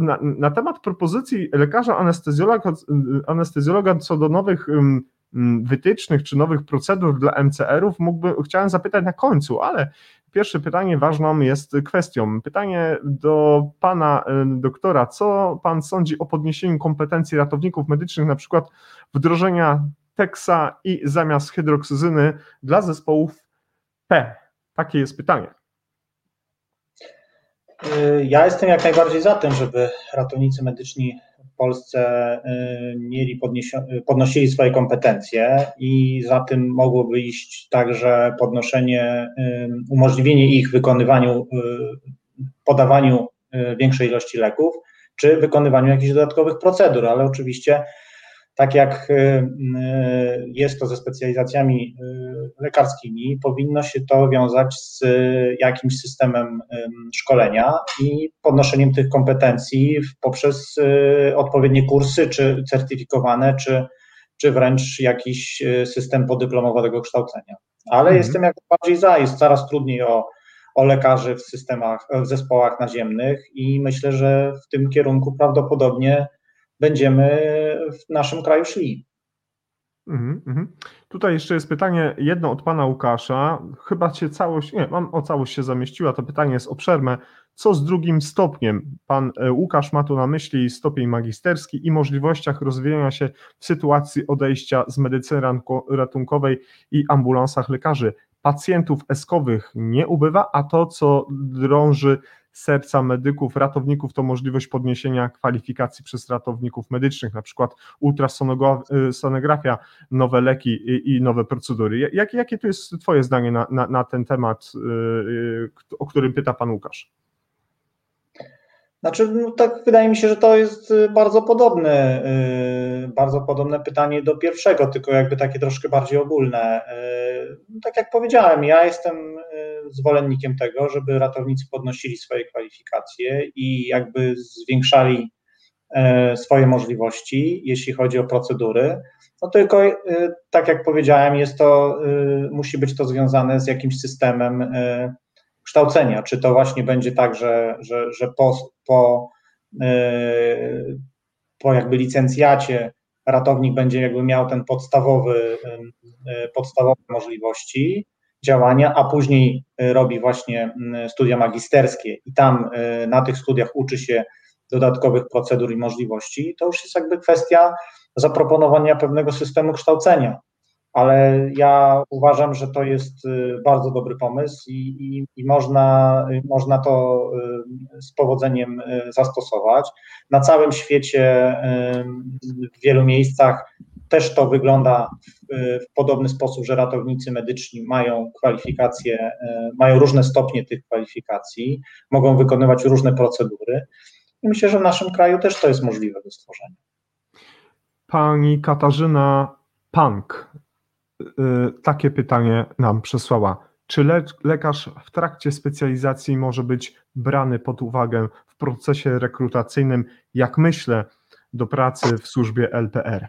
Na, na, temat propozycji lekarza anestezjologa, anestezjologa co do nowych wytycznych czy nowych procedur dla MCR-ów, mógłby, chciałem zapytać na końcu, ale Pierwsze pytanie ważną jest kwestią. Pytanie do pana e, doktora. Co pan sądzi o podniesieniu kompetencji ratowników medycznych, na przykład wdrożenia teksa i zamiast hydroksyzyny dla zespołów P? Takie jest pytanie. Ja jestem jak najbardziej za tym, żeby ratownicy medyczni Polsce y, mieli podnosili swoje kompetencje i za tym mogłoby iść także podnoszenie, y, umożliwienie ich wykonywaniu, y, podawaniu większej ilości leków, czy wykonywaniu jakichś dodatkowych procedur, ale oczywiście tak jak y, y, jest to ze specjalizacjami y, lekarskimi, powinno się to wiązać z jakimś systemem szkolenia i podnoszeniem tych kompetencji poprzez odpowiednie kursy, czy certyfikowane, czy, czy wręcz jakiś system podyplomowego kształcenia. Ale mhm. jestem jak bardziej za, jest coraz trudniej o, o lekarzy w systemach, w zespołach naziemnych i myślę, że w tym kierunku prawdopodobnie będziemy w naszym kraju szli. Mhm, mhm. Tutaj jeszcze jest pytanie, jedno od pana Łukasza. Chyba się całość, nie, mam o całość się zamieściła. To pytanie jest obszerne. Co z drugim stopniem? Pan e, Łukasz ma tu na myśli stopień magisterski i możliwościach rozwijania się w sytuacji odejścia z medycyny ratunkowej i ambulansach lekarzy. Pacjentów eskowych nie ubywa, a to, co drąży serca medyków, ratowników to możliwość podniesienia kwalifikacji przez ratowników medycznych, na przykład ultrasonografia, nowe leki i, i nowe procedury. Jak, jakie tu jest Twoje zdanie na, na, na ten temat, y, y, o którym pyta Pan Łukasz? Znaczy, no tak wydaje mi się, że to jest y, bardzo podobne, bardzo podobne pytanie do pierwszego, tylko jakby takie troszkę bardziej ogólne. Tak jak powiedziałem, ja jestem zwolennikiem tego, żeby ratownicy podnosili swoje kwalifikacje i jakby zwiększali swoje możliwości, jeśli chodzi o procedury. No tylko, tak jak powiedziałem, jest to, musi być to związane z jakimś systemem kształcenia. Czy to właśnie będzie tak, że, że, że po, po, po jakby licencjacie ratownik będzie jakby miał ten podstawowy, podstawowe możliwości, działania, a później y, robi właśnie studia magisterskie i tam y, na tych studiach uczy się dodatkowych procedur i możliwości, to już jest jakby kwestia zaproponowania pewnego systemu kształcenia. Ale ja uważam, że to jest y, bardzo dobry pomysł i, i, i można, można to z powodzeniem zastosować. Na całym świecie, w wielu miejscach też to wygląda w, podobny sposób, że ratownicy medyczni mają kwalifikacje, mają różne stopnie tych kwalifikacji, mogą wykonywać różne procedury. I myślę, że w naszym kraju też to jest możliwe do stworzenia. Pani Katarzyna Pank takie pytanie nam przesłała. Czy le lekarz w trakcie specjalizacji może być brany pod uwagę w procesie rekrutacyjnym, jak myślę, do pracy w służbie LPR?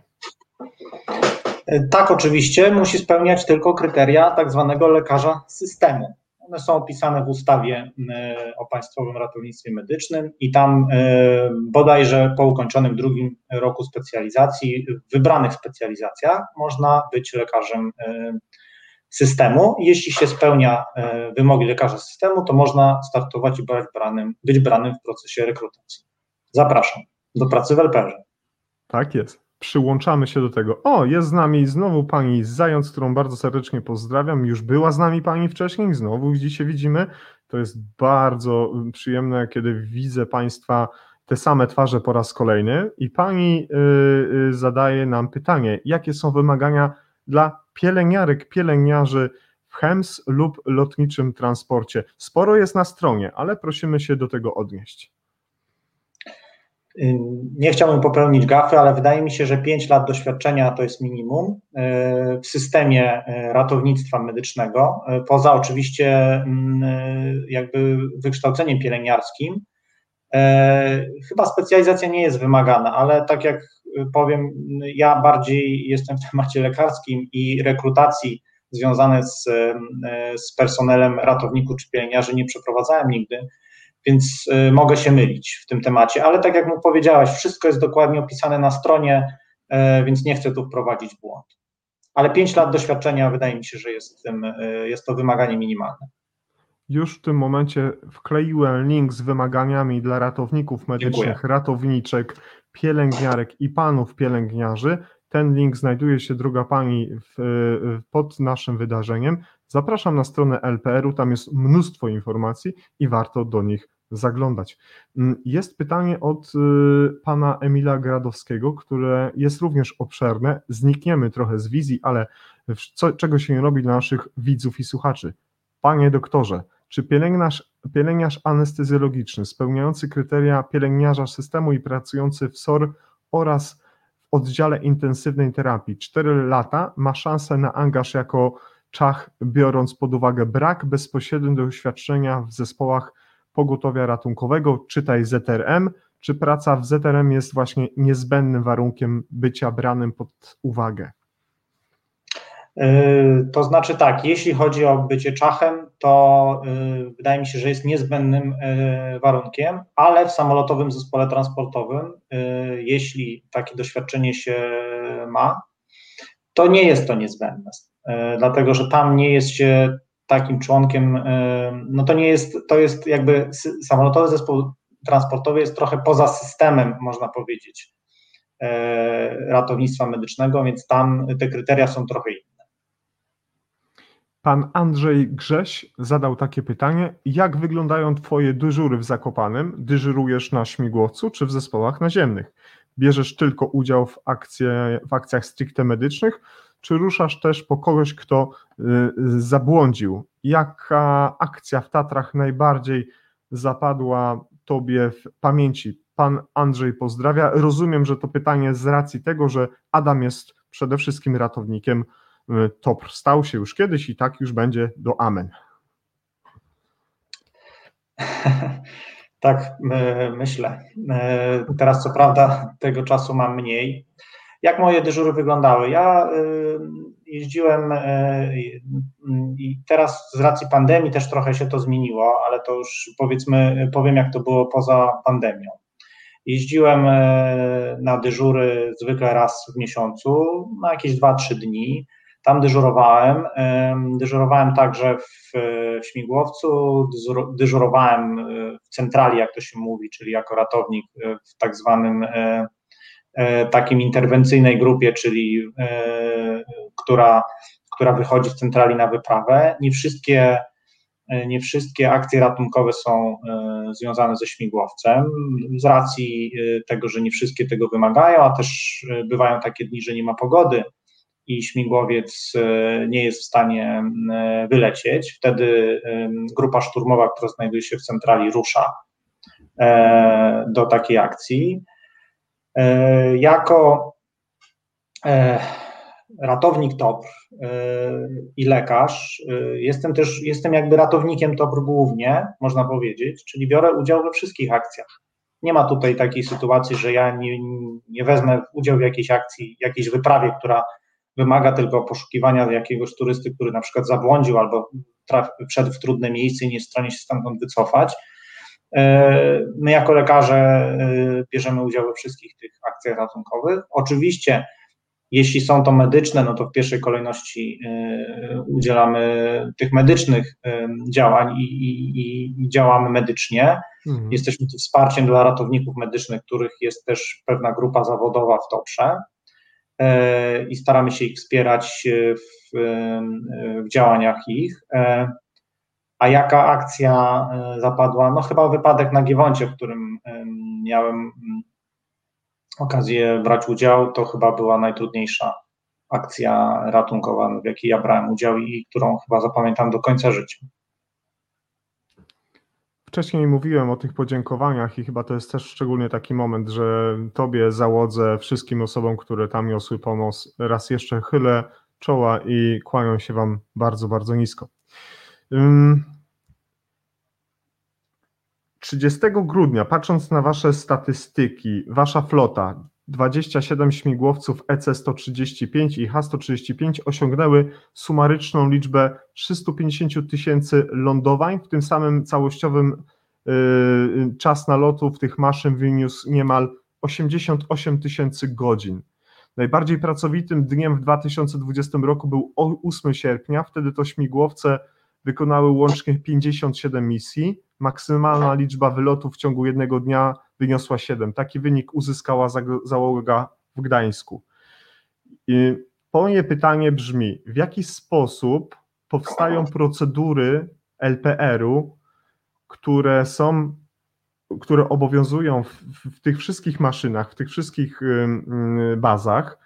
Tak, oczywiście, musi spełniać tylko kryteria tak zwanego lekarza systemu. One są opisane w ustawie e, o Państwowym Ratownictwie Medycznym i tam e, bodajże po ukończonym drugim roku specjalizacji, w wybranych specjalizacjach można być lekarzem e, systemu. Jeśli się spełnia wymogi lekarza systemu, to można startować i być branym, być branym w procesie rekrutacji. Zapraszam do pracy w LPR. Tak jest przyłączamy się do tego. O, jest z nami znowu pani Zając, którą bardzo serdecznie pozdrawiam. Już była z nami pani wcześniej, znowu dzisiaj widzimy. To jest bardzo przyjemne, kiedy widzę państwa te same twarze po raz kolejny. I pani yy, zadaje nam pytanie, jakie są wymagania dla pielęgniarek, pielęgniarzy w HEMS lub lotniczym transporcie. Sporo jest na stronie, ale prosimy się do tego odnieść. Nie chciałbym popełnić gafy, ale wydaje mi się, że 5 lat doświadczenia to jest minimum e, w systemie e, ratownictwa medycznego, e, poza oczywiście jakby wykształceniem pielęgniarskim. Chyba specjalizacja nie jest wymagana, ale tak jak powiem, ja bardziej jestem w temacie lekarskim i rekrutacji związane z, z personelem ratowników czy pielęgniarzy nie przeprowadzałem nigdy więc y, mogę się mylić w tym temacie, ale tak jak mu powiedziałeś, wszystko jest dokładnie opisane na stronie, y, więc nie chcę tu wprowadzić błąd. Ale 5 lat doświadczenia wydaje mi się, że jest, tym, y, jest to wymaganie minimalne. Już w tym momencie wkleiłem link z wymaganiami dla ratowników medycznych, Dziękuję. ratowniczek, pielęgniarek i panów pielęgniarzy. Ten link znajduje się, droga pani, w, pod naszym wydarzeniem. Zapraszam na stronę LPR-u, tam jest mnóstwo informacji i warto do nich zaglądać. Mm, jest pytanie od y, pana Emila Gradowskiego, które jest również obszerne. Znikniemy trochę z wizji, ale co, czego się nie robi dla naszych widzów i słuchaczy? Panie doktorze, czy pielęgniarz, pielęgniarz anestezjologiczny spełniający kryteria pielęgniarza systemu i pracujący w SOR oraz oddziale intensywnej terapii 4 lata ma szansę na angaż jako Czach, biorąc pod uwagę brak bezpośredniego doświadczenia w zespołach pogotowia ratunkowego, czytaj ZRM, czy praca w ZRM jest właśnie niezbędnym warunkiem bycia branym pod uwagę? E, to znaczy tak, jeśli chodzi o bycie czachem, to e, wydaje mi się, że jest niezbędnym e, warunkiem, ale w samolotowym zespole transportowym, jeśli takie doświadczenie się ma, to nie jest to niezbędne. Dlatego że tam nie jest się takim członkiem, no to nie jest, to jest jakby samolotowy zespół transportowy jest trochę poza systemem, można powiedzieć, ratownictwa medycznego, więc tam te kryteria są trochę inne. Pan Andrzej Grześ zadał takie pytanie: jak wyglądają Twoje dyżury w Zakopanem? Dyżurujesz na śmigłowcu czy w zespołach naziemnych? Bierzesz tylko udział w, akcje, w akcjach stricte medycznych, czy ruszasz też po kogoś, kto y, zabłądził? Jaka akcja w Tatrach najbardziej zapadła Tobie w pamięci? Pan Andrzej pozdrawia. Rozumiem, że to pytanie z racji tego, że Adam jest przede wszystkim ratownikiem TOPR. Stał się już kiedyś i tak już będzie do Amen. Tak, myślę. E, teraz co prawda tego czasu mam mniej, jak moje dyżury wyglądały? Ja y, jeździłem y, i teraz z racji pandemii też trochę się to zmieniło, ale to już powiedzmy, powiem jak to było poza pandemią. Jeździłem y, na dyżury zwykle raz w miesiącu, na jakieś 2-3 dni. Tam dyżurowałem. Dyżurowałem także w, śmigłowcu, dyżurowałem w centrali, jak to się mówi, czyli jako ratownik w tak zwanym E, takim interwencyjnej grupie, czyli e, która, która wychodzi z centrali na wyprawę. Nie wszystkie, e, nie wszystkie akcje ratunkowe są związane ze śmigłowcem, z racji tego, że nie wszystkie tego wymagają, a też bywają takie dni, że nie ma pogody i śmigłowiec nie jest w stanie wylecieć. Wtedy grupa szturmowa, która znajduje się w centrali, rusza do takiej akcji. E, jako, e, ratownik TOPR i lekarz. Jestem też, jestem jakby ratownikiem TOPR głównie, można powiedzieć, czyli biorę udział we wszystkich akcjach. Nie ma tutaj takiej sytuacji, że ja nie, nie wezmę udziału w jakiejś akcji, jakiejś wyprawie, która wymaga tylko poszukiwania jakiegoś turysty, który na przykład zabłądził albo wszedł w trudne miejsce i nie jest w stanie się stamtąd wycofać. My jako lekarze bierzemy udział we wszystkich tych akcjach ratunkowych. Oczywiście jeśli są to medyczne, no to w pierwszej kolejności y, udzielamy tych medycznych działań i, i, i działamy medycznie. Mhm. Jesteśmy tu wsparciem dla ratowników medycznych, których jest też pewna grupa zawodowa w TOPRze i staramy się ich wspierać w, w działaniach ich. A jaka akcja zapadła? No chyba wypadek na Giewoncie, w którym miałem okazję brać udział, to chyba była najtrudniejsza akcja ratunkowa, w jakiej ja brałem udział i którą chyba zapamiętam do końca życia. Wcześniej mówiłem o tych podziękowaniach i chyba to jest też szczególnie taki moment, że Tobie, załodze, wszystkim osobom, które tam niosły pomoc, raz jeszcze chylę czoła i kłaniam się Wam bardzo, bardzo nisko. 30 grudnia, patrząc na Wasze statystyki, Wasza flota, 27 śmigłowców EC-135 i H-135 osiągnęły sumaryczną liczbę 350 tysięcy lądowań, w tym samym całościowym yy, czas nalotu w tych maszyn wyniósł niemal 88 tysięcy godzin. Najbardziej pracowitym dniem w 2020 roku był 8 sierpnia, wtedy to śmigłowce wykonały łącznie 57 misji, maksymalna liczba wylotów w ciągu jednego dnia wyniosła 7. Taki wynik uzyskała załoga w Gdańsku. Moje pytanie brzmi, w jaki sposób powstają procedury LPR-u, które są, które obowiązują w, w, tych wszystkich maszynach, w tych wszystkich bazach,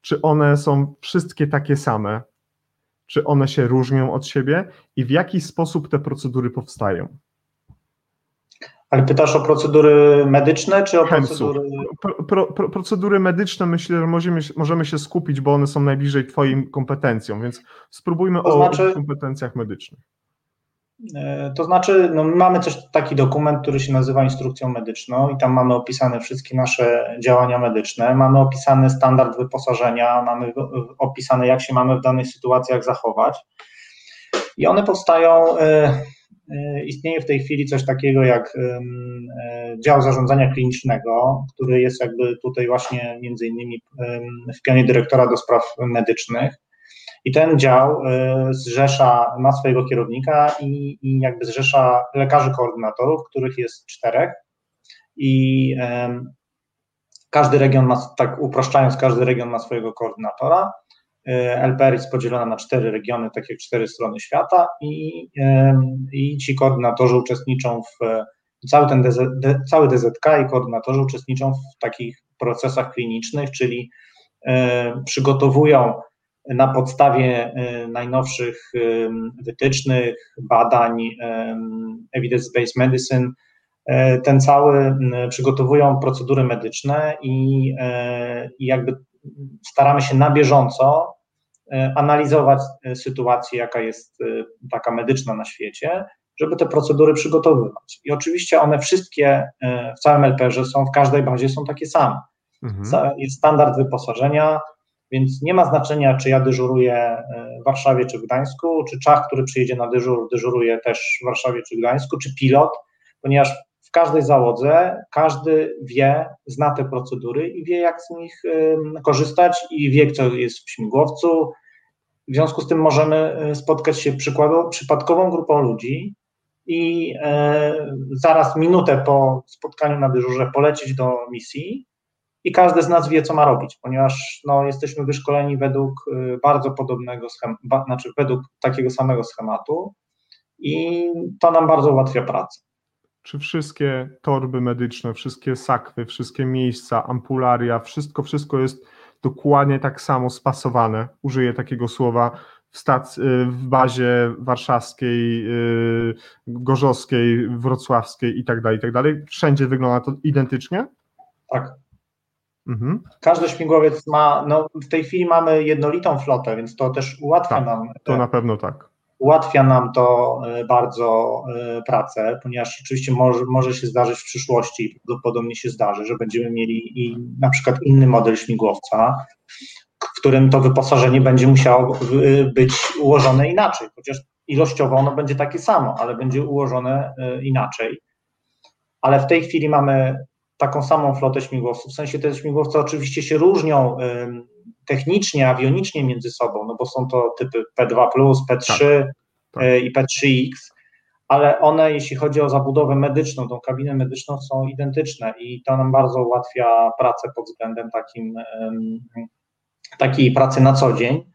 czy one są wszystkie takie same? Czy one się różnią od siebie i w jaki sposób te procedury powstają? Ale pytasz o procedury medyczne, czy o procedury... Pro, pro, pro, procedury medyczne myślę, że możemy, możemy się skupić, bo one są najbliżej Twoim kompetencjom, więc spróbujmy to znaczy, o kompetencjach medycznych. E, to znaczy, no, mamy też taki dokument, który się nazywa instrukcją medyczną i tam mamy opisane wszystkie nasze działania medyczne, mamy opisany standard wyposażenia, mamy opisane jak się mamy w danych sytuacjach zachować. I one powstają E, istnieje w tej chwili coś takiego jak e, dział zarządzania klinicznego, który jest jakby tutaj właśnie między innymi w pionie dyrektora do spraw medycznych. I ten dział e, zrzesza, ma swojego kierownika i, i jakby zrzesza lekarzy koordynatorów, których jest czterech. I każdy region ma, tak upraszczając, każdy region ma swojego koordynatora. E, LPR jest podzielona na cztery regiony, tak jak cztery strony świata i, i ci koordynatorzy uczestniczą w, cały ten DZ, cały DZK i koordynatorzy uczestniczą w takich procesach klinicznych, czyli e, przygotowują na podstawie e, najnowszych wytycznych, badań evidence-based medicine, ten cały, przygotowują procedury medyczne i, i jakby staramy się na bieżąco E, analizować e, sytuację, jaka jest e, taka medyczna na świecie, żeby te procedury przygotowywać. I oczywiście one wszystkie w całym LPR-ze są, w każdej bazie są takie same. Mhm. Jest standard wyposażenia, więc nie ma znaczenia, czy ja dyżuruję w Warszawie czy w Gdańsku, czy Czach, który przyjedzie na dyżur, dyżuruje też w Warszawie czy w Gdańsku, czy pilot, ponieważ w każdej załodze każdy wie, zna te procedury i wie, jak z nich korzystać i wie, co jest w śmigłowcu. W związku z tym możemy y, spotkać się przykładowo, przypadkową grupą ludzi i e, zaraz minutę po spotkaniu na dyżurze polecieć do misji i każdy z nas wie, co ma robić, ponieważ no, jesteśmy wyszkoleni według y, bardzo podobnego schematu, znaczy według takiego samego schematu i to nam bardzo ułatwia pracę czy wszystkie torby medyczne, wszystkie sakwy, wszystkie miejsca, ampularia, wszystko, wszystko jest dokładnie tak samo spasowane, użyję takiego słowa, w, stac- w bazie warszawskiej, y, gorzowskiej, wrocławskiej i tak dalej, i tak dalej. Wszędzie wygląda to identycznie? Tak. Mhm. Każdy śmigłowiec ma, no w tej chwili mamy jednolitą flotę, więc to też ułatwia tak, nam. To na pewno tak. Ułatwia nam to e, bardzo e, pracę, ponieważ oczywiście może, może się zdarzyć w przyszłości, prawdopodobnie się zdarzy, że będziemy mieli i na przykład inny model śmigłowca, w którym to wyposażenie będzie musiało być ułożone inaczej, chociaż ilościowo ono będzie takie samo, ale będzie ułożone e, inaczej. Ale w tej chwili mamy taką samą flotę śmigłowców. W sensie te śmigłowce oczywiście się różnią technicznie, awionicznie między sobą, no bo są to typy P2, P3 tak, tak. E, i P3X, ale one, jeśli chodzi o zabudowę medyczną, tą kabinę medyczną, są identyczne i to nam bardzo ułatwia pracę pod względem takim, takiej pracy na co dzień.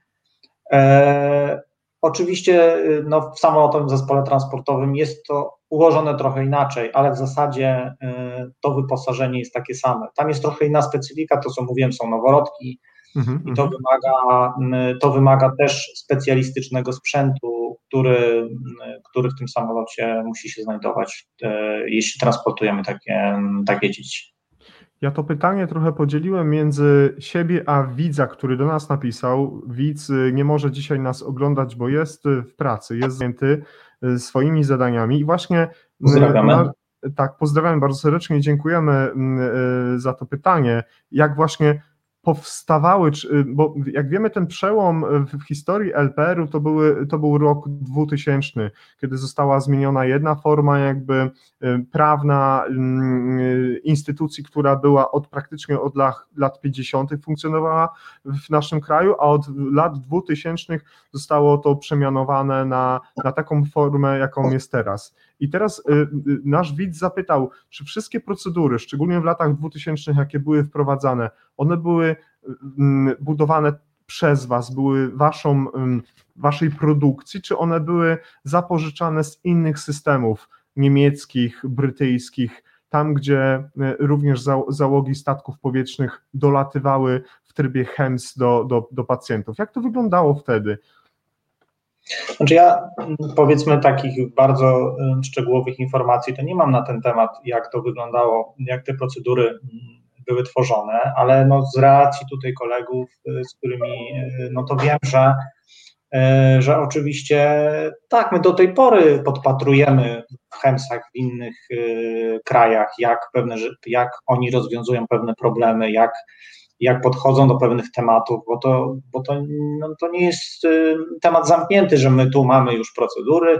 E, oczywiście no, w samolotowym zespole transportowym jest to ułożone trochę inaczej, ale w zasadzie y, to wyposażenie jest takie same. Tam jest trochę inna specyfika, to co mówiłem, są noworodki i to mhm. wymaga, y, to wymaga też specjalistycznego sprzętu, który, y, który w tym samolocie musi się znajdować, jeśli transportujemy takie, takie dzieci. Ja to pytanie trochę podzieliłem między siebie a widza, który do nas napisał. Widz nie może dzisiaj nas oglądać, bo jest w pracy, jest zajęty Y, swoimi zadaniami i właśnie y, Pozdrawiamy. Na, tak, pozdrawiamy bardzo serdecznie, dziękujemy mm, y, za to pytanie. Jak właśnie powstawały, bo jak wiemy, ten przełom w historii LPR-u to, były, to był rok 2000, kiedy została zmieniona jedna forma jakby y, prawna mm, instytucji, która była od praktycznie od lat, lat 50. funkcjonowała w naszym kraju, a od lat 2000 zostało to przemianowane na, na taką formę, jaką jest teraz. I teraz y, y, nasz widz zapytał, czy wszystkie procedury, szczególnie w latach 2000, jakie były wprowadzane, one były mm, budowane przez Was, były waszą, waszej produkcji, czy one były zapożyczane z innych systemów niemieckich, brytyjskich, tam gdzie y, również załogi statków powietrznych dolatywały w trybie HEMS do, do, do pacjentów. Jak to wyglądało wtedy? Znaczy ja powiedzmy takich bardzo szczegółowych informacji to nie mam na ten temat, jak to wyglądało, jak te procedury były tworzone, ale no z relacji tutaj kolegów, y, z którymi, y, no to wiem, że, y, że oczywiście tak, my do tej pory podpatrujemy w Chemsach w innych krajach, jak pewne, jak oni rozwiązują pewne problemy, jak jak podchodzą do pewnych tematów, bo to, bo to, no, to nie jest y, temat zamknięty, że my tu mamy już procedury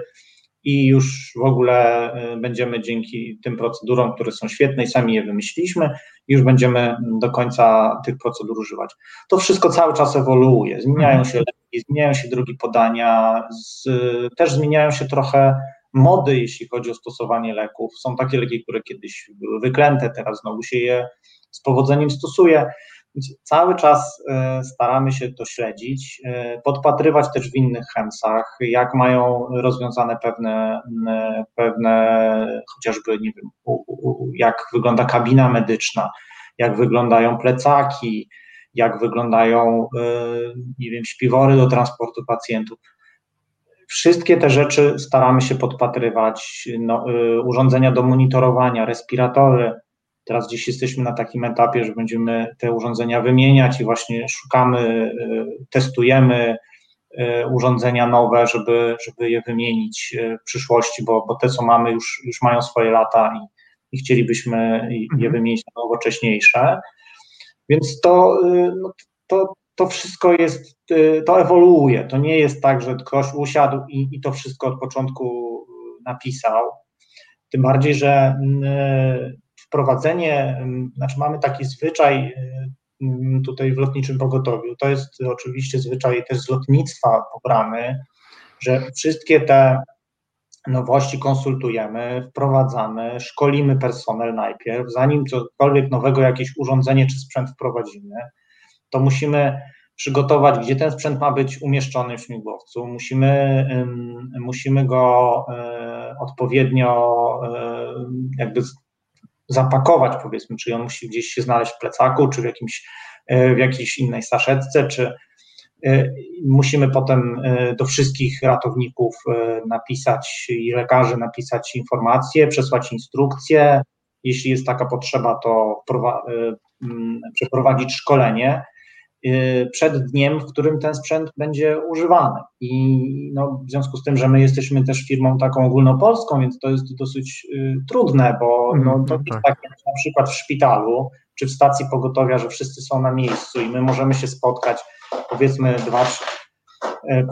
i już w ogóle y, będziemy dzięki tym procedurom, które są świetne i sami je wymyśliliśmy, już będziemy do końca tych procedur używać. To wszystko cały czas ewoluuje, zmieniają mhm. się leki, zmieniają się drogi podania, z, też zmieniają się trochę mody, jeśli chodzi o stosowanie leków. Są takie leki, które kiedyś były wyklęte, teraz znowu się je z powodzeniem stosuje. Cały czas e, staramy się to śledzić, e, podpatrywać też w innych chemsach, jak mają rozwiązane pewne, pewne chociażby, nie wiem, jak wygląda kabina medyczna, jak wyglądają plecaki, jak wyglądają, e, nie wiem, śpiwory do transportu pacjentów. Wszystkie te rzeczy staramy się podpatrywać, no, urządzenia do monitorowania, respiratory, Teraz dziś jesteśmy na takim etapie, że będziemy te urządzenia wymieniać i właśnie szukamy, e, testujemy e, urządzenia nowe, żeby, żeby je wymienić e, w przyszłości, bo, bo te, co mamy, już, już mają swoje lata i, i chcielibyśmy je mhm. wymienić na nowocześniejsze. Więc to, no, to, to wszystko jest, to ewoluuje. To nie jest tak, że ktoś usiadł i, i to wszystko od początku napisał. Tym bardziej, że mm, wprowadzenie, znaczy mamy taki zwyczaj tutaj w lotniczym pogotowiu, to jest oczywiście zwyczaj też z lotnictwa pobrany, że wszystkie te nowości konsultujemy, wprowadzamy, szkolimy personel najpierw, zanim cokolwiek nowego, jakieś urządzenie czy sprzęt wprowadzimy, to musimy przygotować, gdzie ten sprzęt ma być umieszczony w śmigłowcu, musimy, musimy go e, odpowiednio jakby zapakować, powiedzmy, czy on musi gdzieś się znaleźć w plecaku, czy w, jakimś, e, w jakiejś innej saszetce, czy e, musimy potem e, do wszystkich ratowników napisać i lekarzy napisać informacje, przesłać instrukcje, jeśli jest taka potrzeba, to przeprowadzić szkolenie przed dniem, w którym ten sprzęt będzie używany. I no, w związku z tym, że my jesteśmy też firmą taką ogólnopolską, więc to jest dosyć trudne, bo no, to jest tak, jak na przykład w szpitalu czy w stacji pogotowia, że wszyscy są na miejscu i my możemy się spotkać powiedzmy dwa,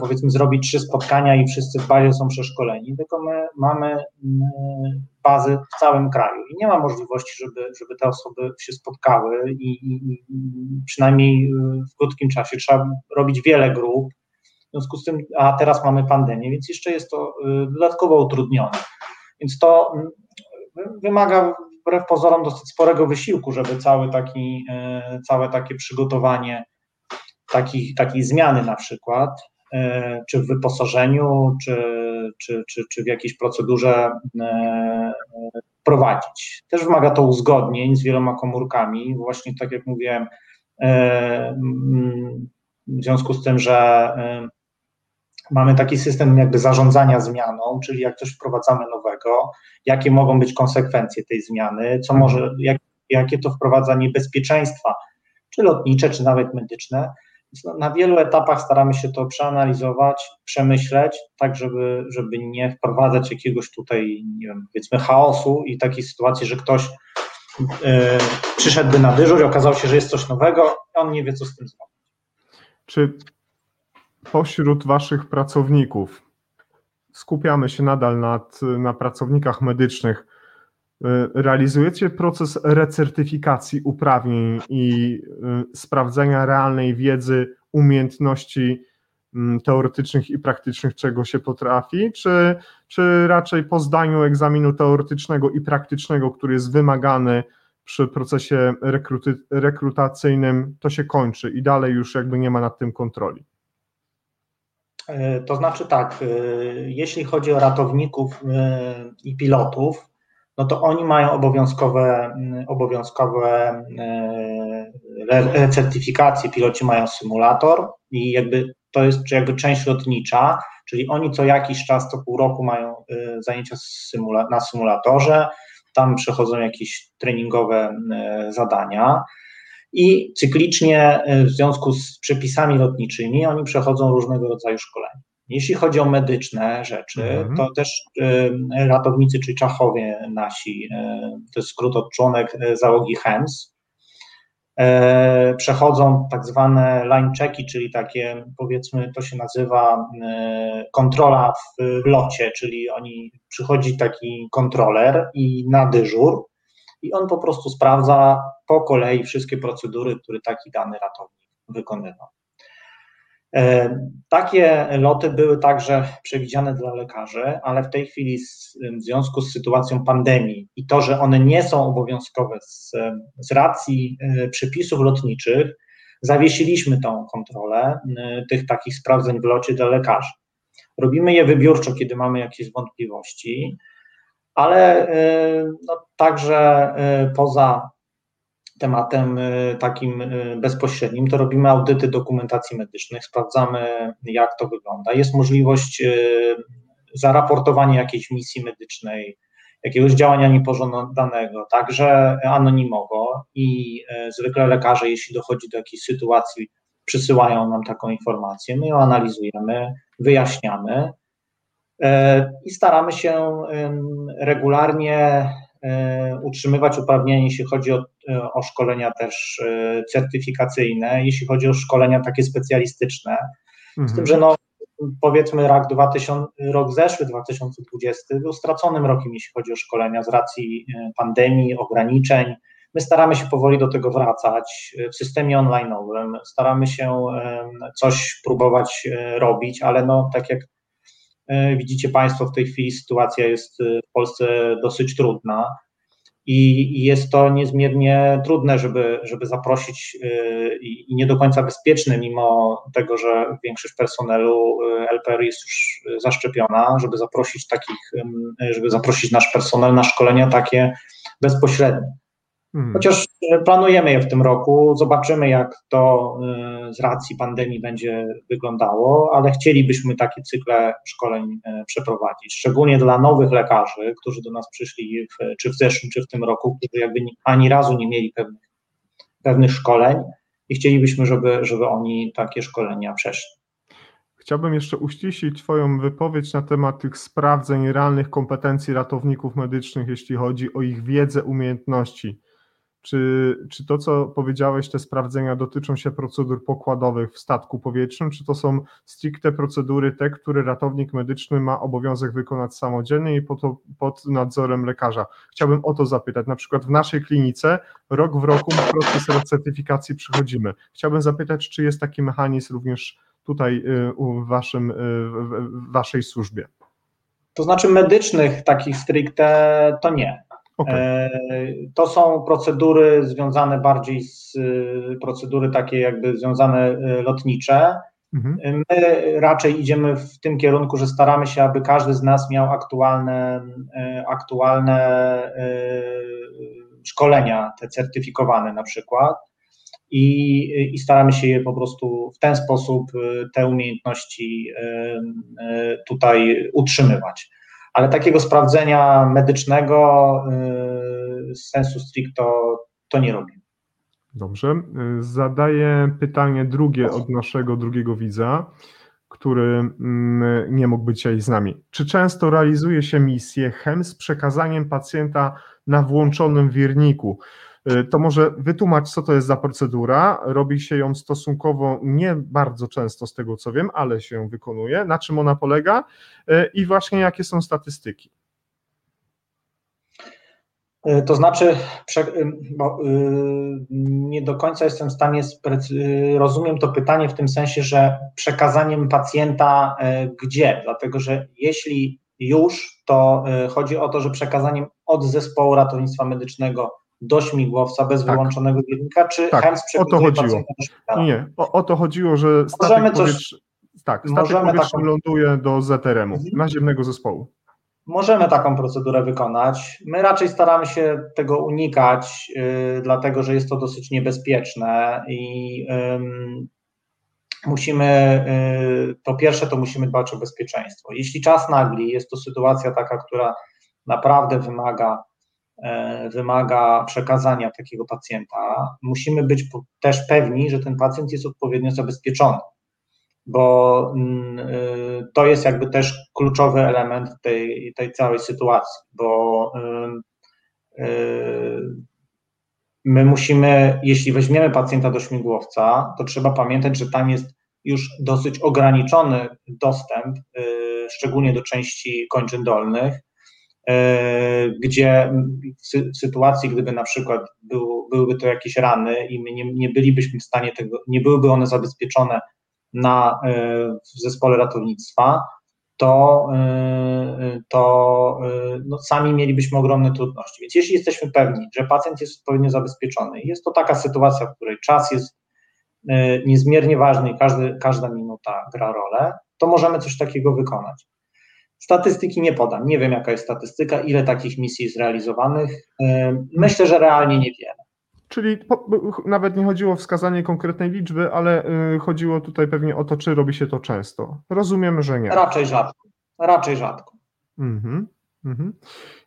powiedzmy zrobić trzy spotkania i wszyscy w bazie są przeszkoleni, tylko my mamy mm, bazy w całym kraju i nie ma możliwości, żeby, żeby te osoby się spotkały i, i, przynajmniej y, w krótkim czasie trzeba robić wiele grup, w związku z tym, a teraz mamy pandemię, więc jeszcze jest to y, dodatkowo utrudnione. Więc to mm, wymaga wbrew pozorom dosyć sporego wysiłku, żeby cały taki, całe takie przygotowanie takich, takiej zmiany na przykład, e, czy w wyposażeniu, czy, czy, czy, czy w jakiejś procedurze e, prowadzić. Też wymaga to uzgodnień z wieloma komórkami, właśnie tak jak mówiłem, e, w związku z tym, że mamy taki system jakby zarządzania zmianą, czyli jak coś wprowadzamy nowego, jakie mogą być konsekwencje tej zmiany, co może, jak, jakie to wprowadza niebezpieczeństwa, czy lotnicze, czy nawet medyczne, na wielu etapach staramy się to przeanalizować, przemyśleć, tak żeby, żeby nie wprowadzać jakiegoś tutaj, nie wiem, powiedzmy chaosu i takiej sytuacji, że ktoś yy, przyszedłby na dyżur i okazało się, że jest coś nowego, a on nie wie, co z tym zrobić. Czy pośród Waszych pracowników skupiamy się nadal nad, na pracownikach medycznych, realizujecie proces recertyfikacji uprawnień i y, sprawdzenia realnej wiedzy, umiejętności mm, teoretycznych i praktycznych, czego się potrafi, czy, czy raczej po zdaniu egzaminu teoretycznego i praktycznego, który jest wymagany przy procesie rekruty, rekrutacyjnym, to się kończy i dalej już jakby nie ma nad tym kontroli? E, to znaczy tak, e, jeśli chodzi o ratowników e, i pilotów, no to oni mają obowiązkowe, mm, obowiązkowe e, certyfikacje, piloci mają symulator i jakby to jest jakby część lotnicza, czyli oni co jakiś czas, co pół roku mają e, zajęcia na symulatorze, tam przechodzą jakieś treningowe e, zadania i cyklicznie w związku z przepisami lotniczymi oni przechodzą różnego rodzaju szkolenia. Jeśli chodzi o medyczne rzeczy, mhm. to też y, ratownicy, czy czachowie nasi, y, to jest skrót od członek y, załogi HEMS, przechodzą tak zwane line checki, czyli takie powiedzmy to się nazywa kontrola w locie, czyli oni przychodzi taki kontroler i na dyżur i on po prostu sprawdza po kolei wszystkie procedury, które taki dany ratownik wykonywał. E, takie loty były także przewidziane dla lekarzy, ale w tej chwili w związku z sytuacją pandemii i to, że one nie są obowiązkowe z, z racji e, przepisów lotniczych, zawiesiliśmy tą kontrolę e, tych takich sprawdzeń w locie dla lekarzy. Robimy je wybiórczo, kiedy mamy jakieś wątpliwości, ale no, także poza tematem y, takim y, bezpośrednim, to robimy audyty dokumentacji medycznych, sprawdzamy, jak to wygląda. Jest możliwość y, zaraportowania jakiejś misji medycznej, jakiegoś działania niepożądanego, także anonimowo i zwykle lekarze, jeśli dochodzi do jakiejś sytuacji, przysyłają nam taką informację, my ją analizujemy, wyjaśniamy i staramy się regularnie utrzymywać uprawnienia, jeśli chodzi o, e, o szkolenia też e, certyfikacyjne, jeśli chodzi o szkolenia takie specjalistyczne. Mhm. Z tym, że no, powiedzmy rok, 2000, rok zeszły, 2020, był straconym rokiem, jeśli chodzi o szkolenia z racji pandemii, ograniczeń. My staramy się powoli do tego wracać w systemie online'owym, staramy się coś próbować robić, ale no tak jak E, widzicie Państwo, w tej chwili sytuacja jest e, w Polsce dosyć trudna i jest to niezmiernie trudne, żeby, żeby zaprosić e, i nie do końca bezpieczne, mimo tego, że większość personelu LPR jest już zaszczepiona, żeby zaprosić takich, żeby zaprosić nasz personel na szkolenia takie bezpośrednie. Hmm. Chociaż e, planujemy je w tym roku, zobaczymy, jak to e, z racji pandemii będzie wyglądało, ale chcielibyśmy takie cykle szkoleń e, przeprowadzić, szczególnie dla nowych lekarzy, którzy do nas przyszli w, czy w zeszłym, czy w tym roku, którzy jakby ani razu nie mieli pewnych, pewnych szkoleń i chcielibyśmy, żeby, żeby oni takie szkolenia przeszli. Chciałbym jeszcze uściślić Twoją wypowiedź na temat tych sprawdzeń realnych kompetencji ratowników medycznych, jeśli chodzi o ich wiedzę, umiejętności. Czy, czy to, co powiedziałeś, te sprawdzenia dotyczą się procedur pokładowych w statku powietrznym, czy to są stricte procedury te, które ratownik medyczny ma obowiązek wykonać samodzielnie i pod, pod nadzorem lekarza? Chciałbym o to zapytać. Na przykład w naszej klinice rok w roku proces recertyfikacji przychodzimy. Chciałbym zapytać, czy jest taki mechanizm również tutaj y, w, waszym, y, w waszej służbie? To znaczy medycznych takich stricte to nie. Okay. E, to są procedury związane bardziej z y, procedury takie jakby związane y, lotnicze. Mhm. My raczej idziemy w tym kierunku, że staramy się, aby każdy z nas miał aktualne, y, aktualne szkolenia, te certyfikowane na przykład. I, I staramy się je po prostu w ten sposób, te umiejętności tutaj utrzymywać ale takiego sprawdzenia medycznego y, sensu stricto to nie robimy. Dobrze. Zadaję pytanie drugie od naszego drugiego widza, który mm, nie mógł być dzisiaj z nami. Czy często realizuje się misję HEM z przekazaniem pacjenta na włączonym wirniku? Y, to może wytłumacz, co to jest za procedura. Robi się ją stosunkowo nie bardzo często, z tego co wiem, ale się ją wykonuje. Na czym ona polega y, i właśnie jakie są statystyki? Y, to znaczy, nie do końca jestem w stanie, rozumiem to pytanie w tym sensie, że przekazaniem pacjenta gdzie? Dlatego, że jeśli już, to chodzi o to, że przekazaniem od zespołu ratownictwa medycznego do śmigłowca bez tak. wyłączonego wirnika, czy tak, HEMS o to chodziło. Nie, o, o, to chodziło, że statek możemy powietrz... tak, statek powietrzny taką... ląduje do ZRM-u, mhm. naziemnego zespołu. Możemy taką procedurę wykonać. My raczej staramy się tego unikać, yy, dlatego że jest to dosyć niebezpieczne i yy, musimy, yy, po pierwsze to musimy dbać o bezpieczeństwo. Jeśli czas nagli, jest to sytuacja taka, która naprawdę wymaga wymaga przekazania takiego pacjenta, musimy być też pewni, że ten pacjent jest odpowiednio zabezpieczony, bo mm, y, to jest jakby też kluczowy element tej, tej całej sytuacji, bo y, y, my musimy, jeśli weźmiemy pacjenta do śmigłowca, to trzeba pamiętać, że tam jest już dosyć ograniczony dostęp, szczególnie do części kończyn dolnych, E, gdzie w sytuacji, gdyby na przykład był, byłyby to jakieś rany i my nie, nie bylibyśmy w stanie tego, nie byłyby one zabezpieczone na, e, w zespole ratownictwa, to, e, to no, sami mielibyśmy ogromne trudności. Więc jeśli jesteśmy pewni, że pacjent jest odpowiednio zabezpieczony, jest to taka sytuacja, w której czas jest niezmiernie ważny i każdy, każda minuta gra rolę, to możemy coś takiego wykonać. Statystyki nie podam. Nie wiem, jaka jest statystyka, ile takich misji zrealizowanych. Myślę, że realnie niewiele. Czyli po, nawet nie chodziło o wskazanie konkretnej liczby, ale y, chodziło tutaj pewnie o to, czy robi się to często. Rozumiem, że nie. Raczej rzadko. Raczej rzadko. Mhm, mhm.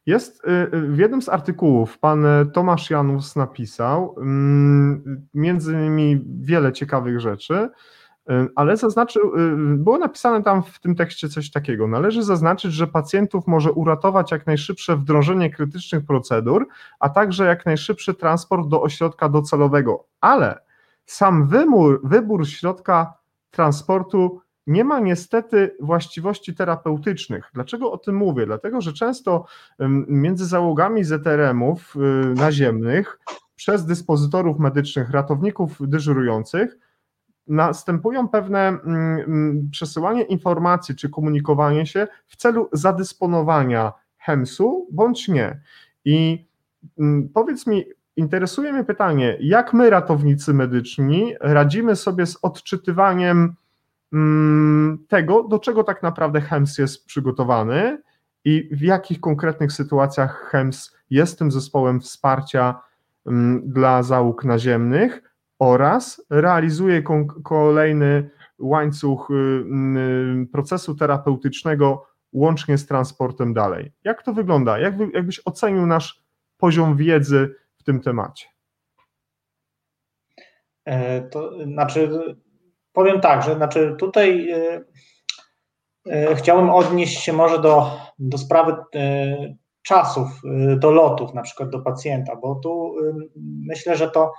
Jest y, y, w jednym z artykułów pan Tomasz Janus napisał mm, między innymi wiele ciekawych rzeczy. Ale zaznaczył, y, było napisane tam w tym tekście coś takiego. Należy zaznaczyć, że pacjentów może uratować jak najszybsze wdrożenie krytycznych procedur, a także jak najszybszy transport do ośrodka docelowego. Ale sam wymór, wybór środka transportu nie ma niestety właściwości terapeutycznych. Dlaczego o tym mówię? Dlatego, że często między załogami ZRM-ów y, naziemnych przez dyspozytorów medycznych, ratowników dyżurujących następują pewne mm, mm, przesyłanie informacji czy komunikowanie się w celu zadysponowania HEMS-u bądź nie. I mm, powiedz mi, interesuje mnie pytanie, jak my, ratownicy medyczni, radzimy sobie z odczytywaniem tego, do czego tak naprawdę HEMS jest przygotowany i w jakich konkretnych sytuacjach HEMS jest tym zespołem wsparcia dla załóg naziemnych oraz realizuje kolejny łańcuch y, y, procesu terapeutycznego łącznie z transportem dalej. Jak to wygląda? Jak wy- jakbyś ocenił nasz poziom wiedzy w tym temacie? E, To znaczy, powiem tak, że znaczy tutaj e, e, chciałbym odnieść się może do, do sprawy czasów, do lotów, na przykład do pacjenta, bo tu e, myślę, że to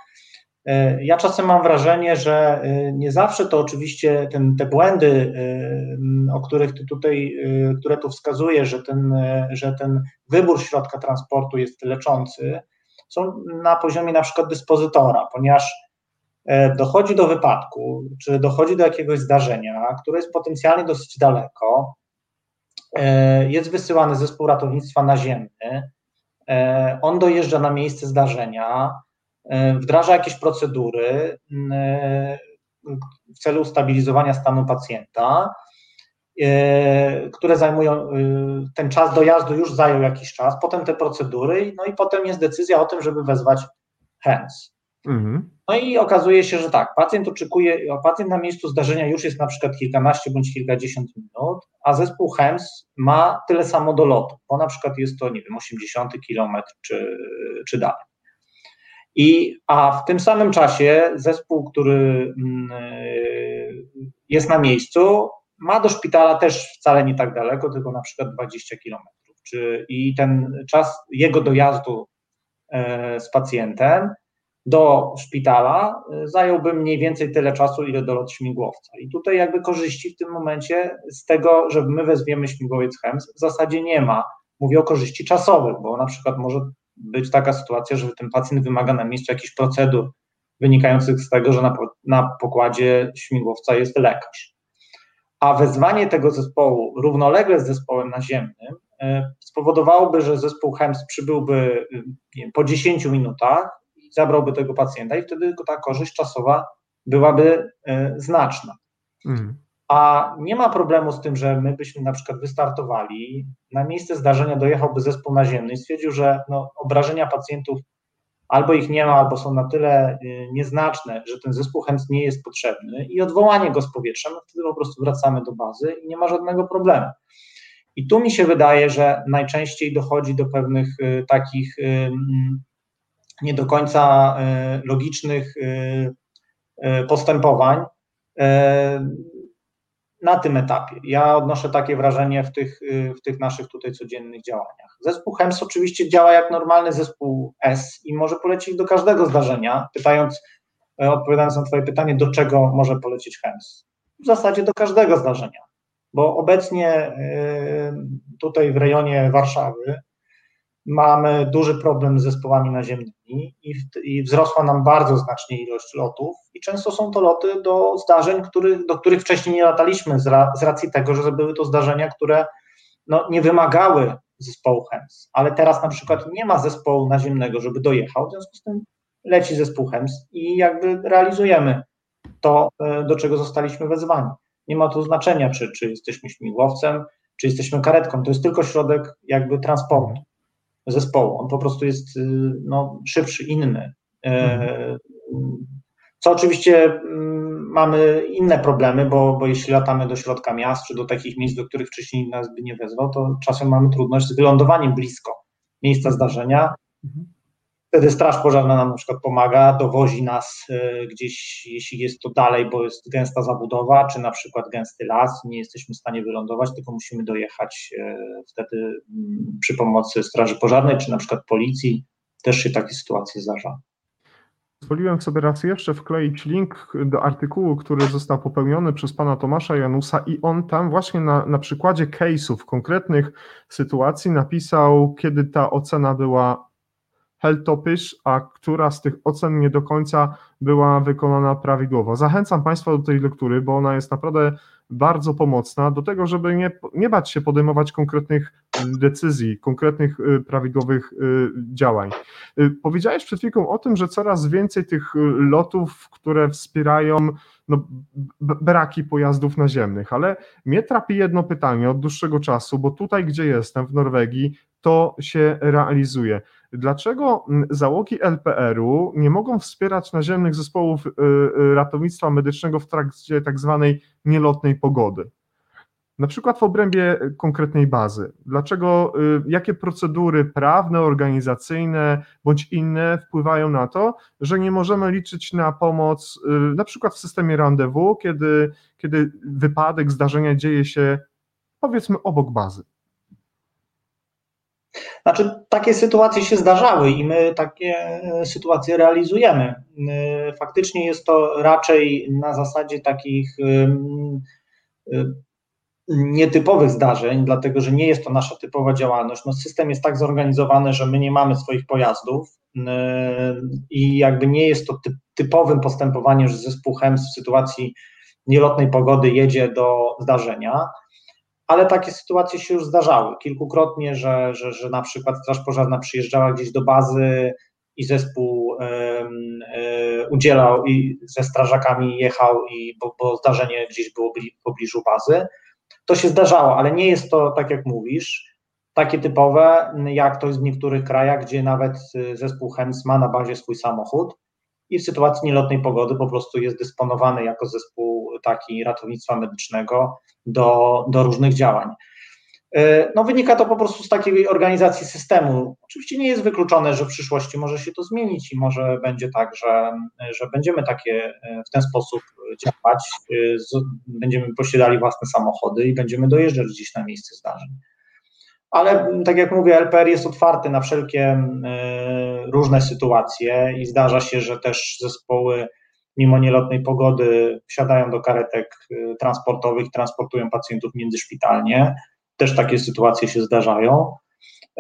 ja czasem mam wrażenie, że e, nie zawsze to oczywiście ten, te błędy, e, o których ty tutaj, e, które tu wskazuje, że ten, e, że ten wybór środka transportu jest leczący, są na poziomie na przykład dyspozytora, ponieważ e, dochodzi do wypadku, czy dochodzi do jakiegoś zdarzenia, które jest potencjalnie dosyć daleko, e, jest wysyłany zespół ratownictwa naziemny, e, on dojeżdża na miejsce zdarzenia, e, wdraża jakieś procedury e, w celu ustabilizowania stanu pacjenta, e, które zajmują, e, ten czas dojazdu już zajął jakiś czas, potem te procedury, no i potem jest decyzja o tym, żeby wezwać HEMS. Mhm. No i okazuje się, że tak, pacjent oczekuje, pacjent na miejscu zdarzenia już jest na przykład kilkanaście bądź kilkadziesiąt minut, a zespół HEMS ma tyle samo do lotu, bo na przykład jest to, nie wiem, 80 kilometr czy, czy dalej. I, a w tym samym czasie zespół, który mm, y, jest na miejscu, ma do szpitala też wcale nie tak daleko, tylko na przykład 20 kilometrów. I ten czas jego dojazdu e, z pacjentem do szpitala y, zająłby mniej więcej tyle czasu, ile dolot śmigłowca. I tutaj jakby korzyści w tym momencie z tego, że my wezwiemy śmigłowiec HEMS w zasadzie nie ma. Mówię o korzyści czasowych, bo na przykład może być taka sytuacja, że ten pacjent wymaga na miejscu jakichś procedur wynikających z tego, że na, na pokładzie śmigłowca jest lekarz. A wezwanie tego zespołu równolegle z zespołem naziemnym y, spowodowałoby, że zespół HEMS przybyłby wiem, po 10 minutach i zabrałby tego pacjenta i wtedy ta korzyść czasowa byłaby y, znaczna. Mhm. A nie ma problemu z tym, że my byśmy na przykład wystartowali, na miejsce zdarzenia dojechałby zespół naziemny i stwierdził, że no, obrażenia pacjentów albo ich nie ma, albo są na tyle y, nieznaczne, że ten zespół HEMS nie jest potrzebny i odwołanie go z powietrza, no wtedy po prostu wracamy do bazy i nie ma żadnego problemu. I tu mi się wydaje, że najczęściej dochodzi do pewnych y, takich y, mm, nie do końca logicznych postępowań na tym etapie. Ja odnoszę takie wrażenie w tych, y, w tych naszych tutaj codziennych działaniach. Zespół HEMS oczywiście działa jak normalny zespół S i może polecieć do każdego zdarzenia, pytając, e, odpowiadając na Twoje pytanie, do czego może polecieć HEMS. W zasadzie do każdego zdarzenia, bo obecnie y, tutaj w rejonie Warszawy mamy duży problem z zespołami naziemnymi i, i wzrosła nam bardzo znacznie ilość lotów i często są to loty do zdarzeń, których, do których wcześniej nie lataliśmy z, ra, z racji tego, że były to zdarzenia, które no, nie wymagały zespołu HEMS, ale teraz na przykład nie ma zespołu naziemnego, żeby dojechał, w związku z tym leci zespół HEMS i jakby realizujemy to, e, do czego zostaliśmy wezwani. Nie ma tu znaczenia, czy, czy jesteśmy śmigłowcem, czy jesteśmy karetką, to jest tylko środek jakby transportu zespołu. On po prostu jest y, no, szybszy, inny. E, Co oczywiście mm, mamy inne problemy, bo, bo jeśli latamy do środka miast, czy do takich miejsc, do których wcześniej nas by nie wezwał, to czasem mamy trudność z wylądowaniem blisko miejsca zdarzenia. Wtedy Straż Pożarna nam na przykład pomaga, dowozi nas e, gdzieś, jeśli jest to dalej, bo jest gęsta zabudowa, czy na przykład gęsty las, nie jesteśmy w stanie wylądować, tylko musimy dojechać e, wtedy mm, przy pomocy Straży Pożarnej, czy na przykład policji. Też się takie sytuacje zdarza. Pozwoliłem sobie raz jeszcze wkleić link do artykułu, który został popełniony przez pana Tomasza Janusa i on tam właśnie na, na przykładzie case'ów, konkretnych sytuacji napisał, kiedy ta ocena była helltopysz, a która z tych ocen nie do końca była wykonana prawidłowo. Zachęcam Państwa do tej lektury, bo ona jest naprawdę bardzo pomocna do tego, żeby nie, nie bać się podejmować konkretnych decyzji, konkretnych y, prawidłowych y, działań. Y, Powiedziałeś przed chwilką o tym, że coraz więcej tych y, lotów, które wspierają no, braki pojazdów naziemnych, ale mnie trapi jedno pytanie od dłuższego czasu, bo tutaj, gdzie jestem, w Norwegii, to się realizuje. Dlaczego załogi LPR-u nie mogą wspierać naziemnych zespołów ratownictwa medycznego w trakcie tak zwanej nielotnej pogody? Na przykład w obrębie konkretnej bazy. Dlaczego, jakie procedury prawne, organizacyjne bądź inne wpływają na to, że nie możemy liczyć na pomoc, na przykład w systemie rendezvous, kiedy, kiedy wypadek, zdarzenia dzieje się powiedzmy obok bazy? Znaczy, takie sytuacje się zdarzały i my takie sytuacje realizujemy. Faktycznie jest to raczej na zasadzie takich nietypowych zdarzeń, dlatego że nie jest to nasza typowa działalność. No, system jest tak zorganizowany, że my nie mamy swoich pojazdów i jakby nie jest to typowym postępowaniem, że zespół HEMS w sytuacji nielotnej pogody jedzie do zdarzenia ale takie sytuacje się już zdarzały kilkukrotnie, że, że, że na przykład Straż Pożarna przyjeżdżała gdzieś do bazy i zespół y, udzielał i ze strażakami jechał, i, bo, bo zdarzenie gdzieś było w pobliżu bazy. To się zdarzało, ale nie jest to tak jak mówisz, takie typowe, jak to jest w niektórych krajach, gdzie nawet y, zespół HEMS ma na bazie swój samochód i w sytuacji nielotnej pogody po prostu jest dysponowany jako zespół taki ratownictwa medycznego do, do różnych działań. E, no, wynika to po prostu z takiej organizacji systemu. Oczywiście nie jest wykluczone, że w przyszłości może się to zmienić i może będzie tak, że, że będziemy takie e, w ten sposób działać. E, będziemy posiadali własne samochody i będziemy dojeżdżać gdzieś na miejsce zdarzeń. Ale tak jak mówię, LPR jest otwarty na wszelkie różne sytuacje i zdarza się, że też zespoły mimo nielotnej pogody wsiadają do karetek y, transportowych, transportują pacjentów międzyszpitalnie. Też takie sytuacje się zdarzają.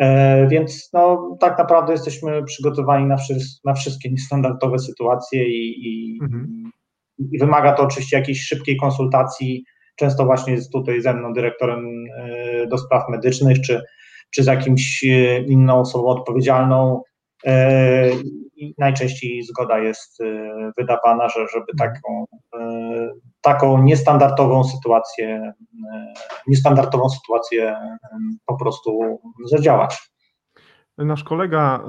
E, więc no, tak naprawdę jesteśmy przygotowani na, na wszystkie niestandardowe sytuacje i, i, mhm. i, wymaga to oczywiście jakiejś szybkiej konsultacji. Często właśnie jest tutaj ze mną dyrektorem e, do spraw medycznych, czy, czy z jakimś e, inną osobą odpowiedzialną i najczęściej zgoda jest wydawana, że, żeby mhm. taką, taką niestandardową sytuację, niestandardową sytuację po prostu zadziałać. Nasz kolega,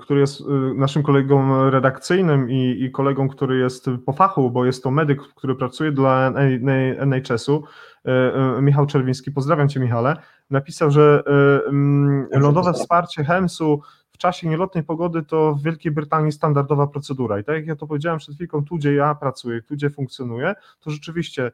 który jest naszym kolegą redakcyjnym i, i, kolegą, który jest po fachu, bo jest to medyk, który pracuje dla NHS-u, Michał Czerwiński, pozdrawiam Cię Michale, napisał, że lądowe wsparcie HEMS-u w czasie nielotnej pogody to w Wielkiej Brytanii standardowa procedura. I tak jak ja to powiedziałem przed chwilą, tu gdzie ja pracuję, tu gdzie funkcjonuję, to rzeczywiście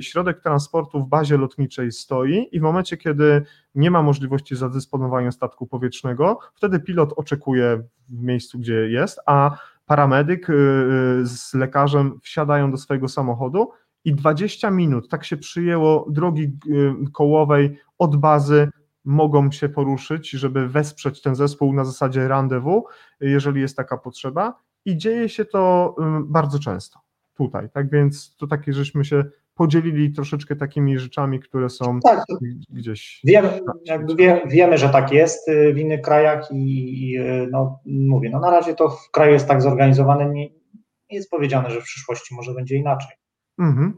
środek transportu w bazie lotniczej stoi i w momencie, kiedy nie ma możliwości zadysponowania statku powietrznego, wtedy pilot oczekuje w miejscu, gdzie jest, a paramedyk y, y, z lekarzem wsiadają do swojego samochodu i 20 minut, tak się przyjęło, drogi y, kołowej od bazy mogą się poruszyć, żeby wesprzeć ten zespół na zasadzie rendezvous, jeżeli jest taka potrzeba i dzieje się to bardzo często tutaj, tak więc to takie, żeśmy się podzielili troszeczkę takimi rzeczami, które są tak, gdzieś. Wiemy, jakby wie, wiemy, że tak jest y, w innych krajach i y, no, mówię, no na razie to w kraju jest tak zorganizowane, nie, nie jest powiedziane, że w przyszłości może będzie inaczej. Mhm.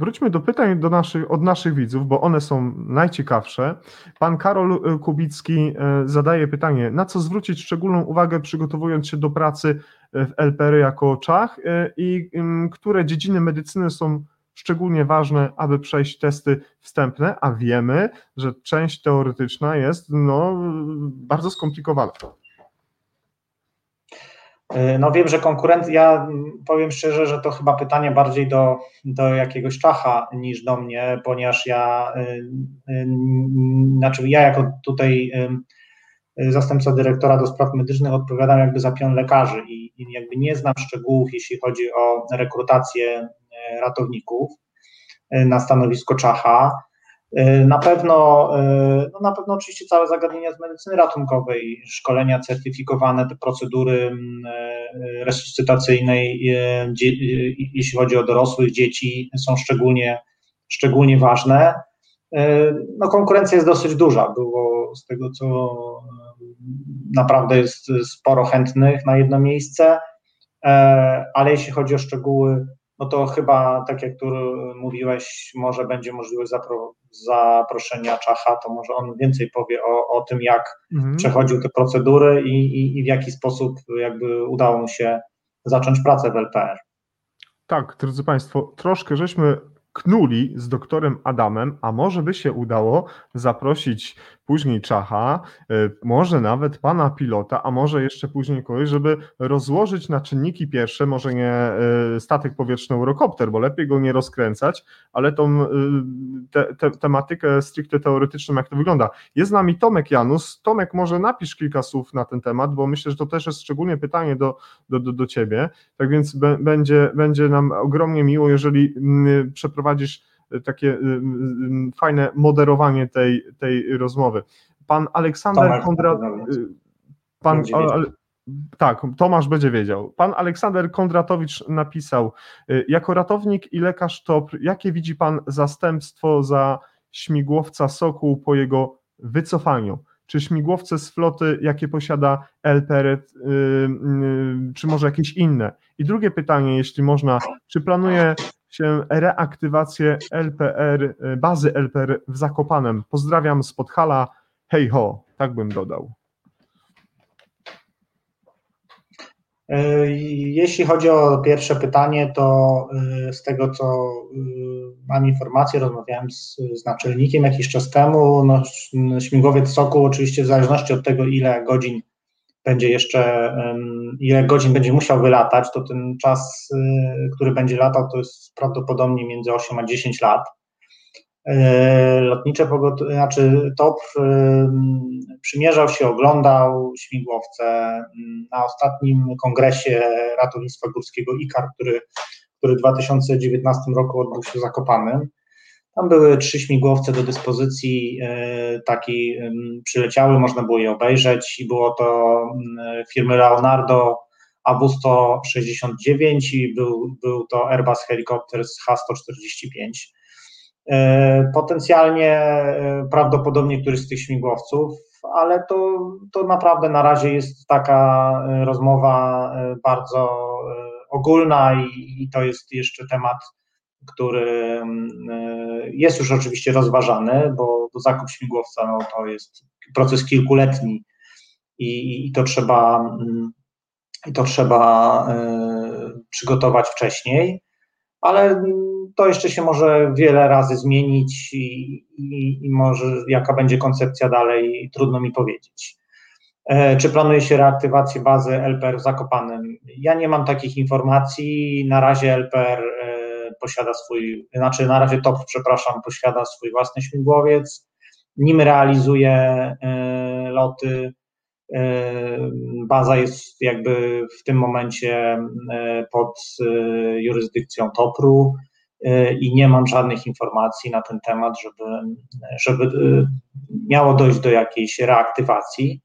Wróćmy do pytań do naszych, od naszych widzów, bo one są najciekawsze. Pan Karol y, Kubicki y, zadaje pytanie, na co zwrócić szczególną uwagę przygotowując się do pracy y, w LPR jako Czach i które dziedziny medycyny są szczególnie ważne, aby przejść testy wstępne, a wiemy, że część teoretyczna jest no, bardzo skomplikowana. Y, no wiem, że konkurencja, ja powiem szczerze, że to chyba pytanie bardziej do, do jakiegoś Czacha niż do mnie, ponieważ ja, y, y, znaczy ja jako tutaj zastępca dyrektora do spraw medycznych odpowiadam jakby za pion lekarzy i jakby nie znam szczegółów, jeśli chodzi o rekrutację ratowników na stanowisko Czacha. Y, na pewno, y, no na pewno oczywiście całe zagadnienia z medycyny ratunkowej, szkolenia certyfikowane, te procedury mm, y, resuscytacyjnej, jeśli chodzi o dorosłych dzieci, są szczególnie, szczególnie ważne. No konkurencja jest dosyć duża, było z tego co naprawdę jest sporo chętnych na jedno miejsce, ale jeśli chodzi o szczegóły no to chyba, tak jak tu mówiłeś, może będzie możliwość zapro, zaproszenia Czacha, to może on więcej powie o, o tym, jak mhm. przechodził te procedury i, i, i w jaki sposób jakby udało mu się zacząć pracę w LPR. Tak, drodzy Państwo, troszkę żeśmy knuli z doktorem Adamem, a może by się udało zaprosić później Czacha, e, może nawet pana pilota, a może jeszcze później kogoś, żeby rozłożyć na czynniki pierwsze, może nie e, statek powietrzny Eurocopter, bo lepiej go nie rozkręcać, ale tą e, te, te, tematykę stricte teoretyczną, jak to wygląda. Jest z nami Tomek Janus. Tomek, może napisz kilka słów na ten temat, bo myślę, że to też jest szczególnie pytanie do, do, do, do ciebie. Tak więc będzie, będzie nam ogromnie miło, jeżeli przeprowadzisz takie fajne moderowanie tej, tej rozmowy. Pan Aleksander Kondrat. Y, pan, tak, Tomasz będzie wiedział. Pan Aleksander Kondratowicz napisał: y, Jako ratownik i lekarz TOPR, jakie widzi pan zastępstwo za śmigłowca Sokół po jego wycofaniu? Czy śmigłowce z floty, jakie posiada LPR, czy może jakieś inne? I drugie pytanie, jeśli można, czy planuje się reaktywację LPR, y, bazy LPR w Zakopanem. Pozdrawiam z Podhala. Hej ho, tak bym dodał. Y, jeśli chodzi o pierwsze pytanie, to y, z tego co mam informację, rozmawiałem z, z naczelnikiem jakiś czas temu. No, śmigłowiec Soku, oczywiście w zależności od tego, ile godzin będzie jeszcze, ile godzin będzie musiał wylatać, to ten czas, y, który będzie latał, to jest prawdopodobnie między 8 a 10 lat. E, lotnicze pogotowie, znaczy TOP przymierzał się, oglądał śmigłowce na ostatnim kongresie ratownictwa górskiego IKAR, który, który w 2019 roku odbył się w Zakopanem. Tam były trzy śmigłowce do dyspozycji, e, taki przyleciały, można było je obejrzeć i było to firmy Leonardo AW169 i był, był to Airbus Helicopters H145. E, potencjalnie e, prawdopodobnie któryś z tych śmigłowców, ale to, to naprawdę na razie jest taka rozmowa bardzo ogólna i, i to jest jeszcze temat który mm, e, jest już oczywiście rozważany, bo, zakup śmigłowca no, to jest proces kilkuletni i, i to trzeba, mm, i to trzeba e, przygotować wcześniej, ale to jeszcze się może wiele razy zmienić i, i, i może jaka będzie koncepcja dalej, trudno mi powiedzieć. E, czy planuje się reaktywację bazy LPR w Zakopanem? Ja nie mam takich informacji. Na razie LPR posiada swój, znaczy na razie TOP, przepraszam, posiada swój własny śmigłowiec, nim realizuje e, loty. E, baza jest jakby w tym momencie e, pod jurysdykcją TOPR-u i nie mam żadnych informacji na ten temat, żeby, żeby miało dojść do jakiejś reaktywacji.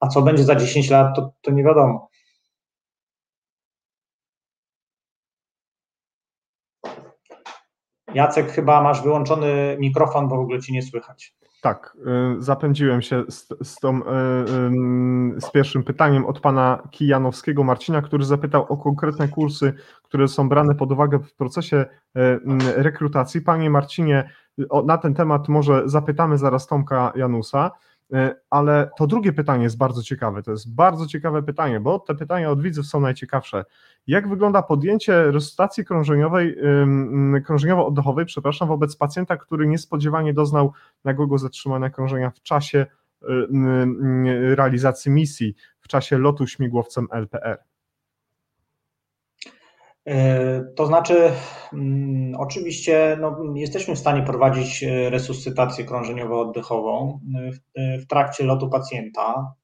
A co będzie za 10 lat, to, to nie wiadomo. Jacek, chyba masz wyłączony mikrofon, bo w ogóle ci nie słychać. Tak, y, zapędziłem się z, z, tą, y, z pierwszym pytaniem od pana Kijanowskiego Marcina, który zapytał o konkretne kursy, które są brane pod uwagę w procesie y, rekrutacji. Panie Marcinie, na ten temat może zapytamy zaraz Tomka Janusa. Ale to drugie pytanie jest bardzo ciekawe. To jest bardzo ciekawe pytanie, bo te pytania od widzów są najciekawsze. Jak wygląda podjęcie resuscytacji krążeniowej, krążeniowo-oddechowej, przepraszam, wobec pacjenta, który niespodziewanie doznał nagłego zatrzymania krążenia w czasie realizacji misji, w czasie lotu śmigłowcem LPR? E, to znaczy, mm, oczywiście no, jesteśmy w stanie prowadzić e, resuscytację krążeniowo-oddechową e, w, w trakcie lotu pacjenta.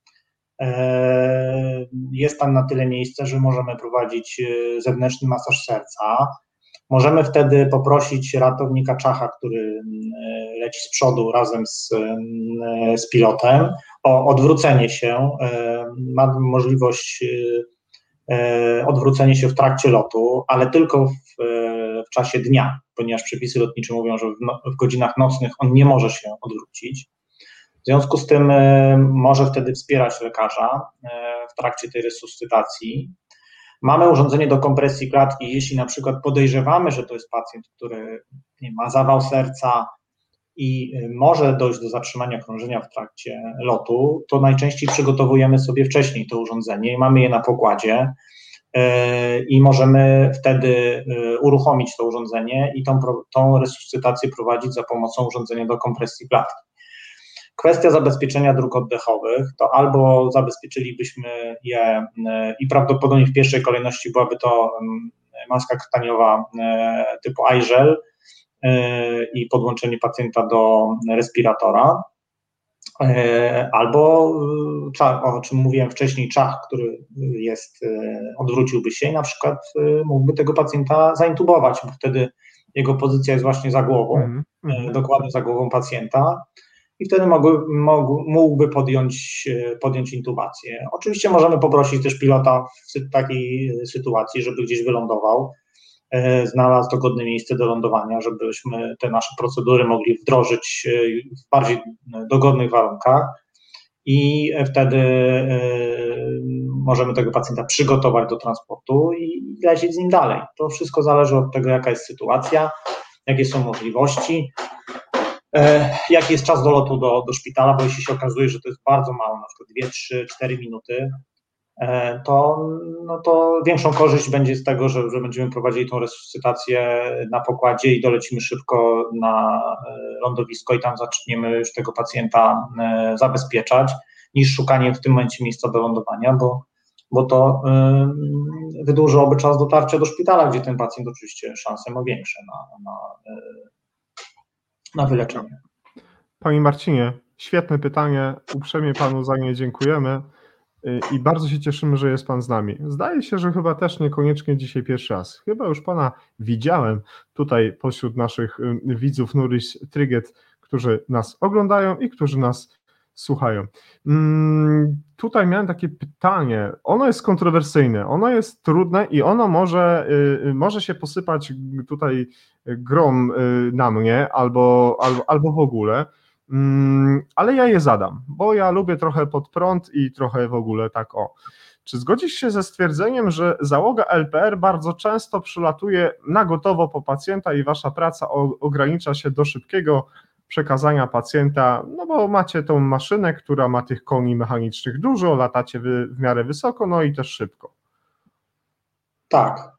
Jest tam na tyle miejsce, że możemy prowadzić zewnętrzny masaż serca. Możemy wtedy poprosić ratownika czacha, który mm, leci z przodu razem z, mm, z pilotem, o odwrócenie się. Ma możliwość E, odwrócenie się w trakcie lotu, ale tylko w, e, w czasie dnia, ponieważ przepisy lotnicze mówią, że w, no, w, godzinach nocnych on nie może się odwrócić. W związku z tym e, może wtedy wspierać lekarza w trakcie tej resuscytacji. mamy urządzenie do kompresji klatki, jeśli na przykład podejrzewamy, że to jest pacjent, który ma zawał serca i może dojść do zatrzymania krążenia w trakcie lotu, to najczęściej przygotowujemy sobie wcześniej to urządzenie i mamy je na pokładzie i możemy wtedy uruchomić to urządzenie i tą, tą resuscytację prowadzić za pomocą urządzenia do kompresji klatki. Kwestia zabezpieczenia dróg oddechowych, to albo zabezpieczylibyśmy je i prawdopodobnie w pierwszej kolejności byłaby to maska krtaniowa typu iGel i podłączenie pacjenta do respiratora, albo o czym mówiłem wcześniej, czach, który jest, odwróciłby się i na przykład mógłby tego pacjenta zaintubować, bo wtedy jego pozycja jest właśnie za głową, mm dokładnie za głową pacjenta i wtedy mogły, mógłby podjąć, podjąć intubację. Oczywiście możemy poprosić też pilota w takiej sytuacji, żeby gdzieś wylądował, znalazł dogodne miejsce do lądowania, żebyśmy te nasze procedury mogli wdrożyć w bardziej dogodnych warunkach i wtedy możemy tego pacjenta przygotować do transportu i lecieć z nim dalej. To wszystko zależy od tego, jaka jest sytuacja, jakie są możliwości. E, jaki jest czas dolotu do, do szpitala, bo jeśli się okazuje, że to jest bardzo mało, na przykład 2, 3, 4 minuty, e, to, no to większą korzyść będzie z tego, że, że będziemy prowadzili tą resuscytację na pokładzie i dolecimy szybko na e, lądowisko i tam zaczniemy już tego pacjenta zabezpieczać, niż szukanie w tym momencie miejsca do lądowania, bo, bo to wydłużyłoby czas dotarcia do szpitala, gdzie ten pacjent oczywiście szanse ma większe na, na na wyleczenie. Panie Marcinie, świetne pytanie. Uprzejmie Panu za nie dziękujemy y, i bardzo się cieszymy, że jest Pan z nami. Zdaje się, że chyba też niekoniecznie dzisiaj pierwszy raz. Chyba już Pana widziałem tutaj pośród naszych y, widzów Nuris Tryget, którzy nas oglądają i którzy nas słuchają. Tutaj miałem takie pytanie. Ono jest kontrowersyjne, ono jest trudne i ono może, y, może się posypać tutaj grom na mnie albo, albo, albo w ogóle. Mm, ale ja je zadam, bo ja lubię trochę pod prąd i trochę w ogóle tak o. Czy zgodzisz się ze stwierdzeniem, że załoga LPR bardzo często przylatuje na gotowo po pacjenta i wasza praca ogranicza się do szybkiego przekazania pacjenta, no bo macie tą maszynę, która ma tych koni mechanicznych dużo, latacie wy w miarę wysoko, no i też szybko. Tak.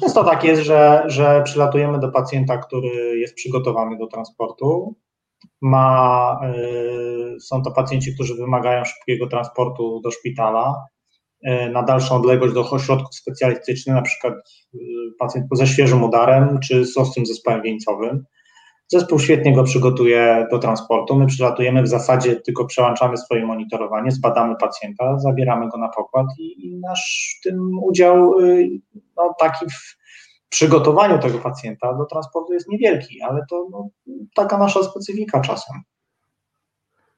Często tak jest, że, że przylatujemy do pacjenta, który jest przygotowany do transportu. Ma, y, są to pacjenci, którzy wymagają szybkiego transportu do szpitala na dalszą odległość do ośrodków specjalistycznych, na przykład y, pacjent ze świeżym udarem czy z ostrym zespołem wieńcowym. Zespół świetnie go przygotuje do transportu. My przylatujemy w zasadzie, tylko przełączamy swoje monitorowanie, zbadamy pacjenta, zabieramy go na pokład i, i nasz tym udział y, no, taki w przygotowaniu tego pacjenta do transportu jest niewielki, ale to no, taka nasza specyfika czasem.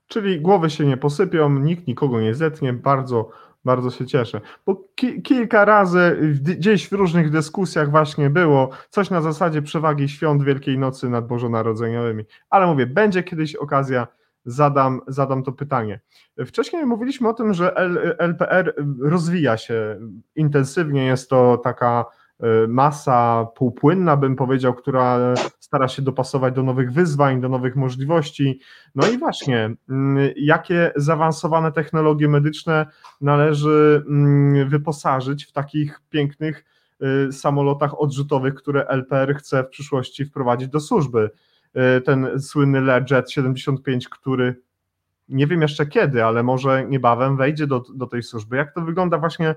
Czyli głowy się nie posypią, nikt nikogo nie zetnie, bardzo bardzo się cieszę, bo ki kilka razy gdzieś w różnych dyskusjach właśnie było coś na zasadzie przewagi świąt Wielkiej Nocy nad Bożonarodzeniowymi, ale mówię, będzie kiedyś okazja, zadam, zadam to pytanie. Wcześniej mówiliśmy o tym, że L LPR rozwija się intensywnie, jest to taka masa półpłynna, bym powiedział, która stara się dopasować do nowych wyzwań, do nowych możliwości. No i właśnie, mm, jakie zaawansowane technologie medyczne należy mm, wyposażyć w takich pięknych y, samolotach odrzutowych, które LPR chce w przyszłości wprowadzić do służby. Y, ten słynny Learjet 75, który nie wiem jeszcze kiedy, ale może niebawem wejdzie do, do tej służby. Jak to wygląda właśnie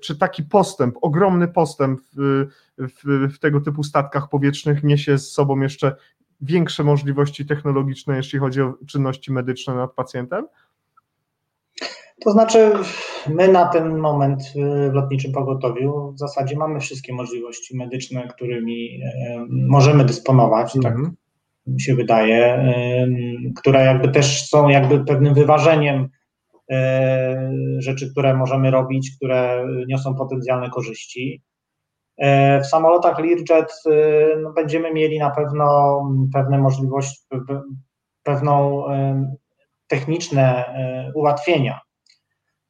czy taki postęp, ogromny postęp w, w, w tego typu statkach powietrznych niesie z sobą jeszcze większe możliwości technologiczne, jeśli chodzi o czynności medyczne nad pacjentem? To znaczy, my na ten moment w lotniczym pogotowiu w zasadzie mamy wszystkie możliwości medyczne, którymi możemy dysponować, tak mhm. mi się wydaje, które jakby też są jakby pewnym wyważeniem rzeczy, które możemy robić, które niosą potencjalne korzyści. E, w samolotach Learjet e, no, będziemy mieli na pewno pewne możliwości, pewną techniczne ułatwienia.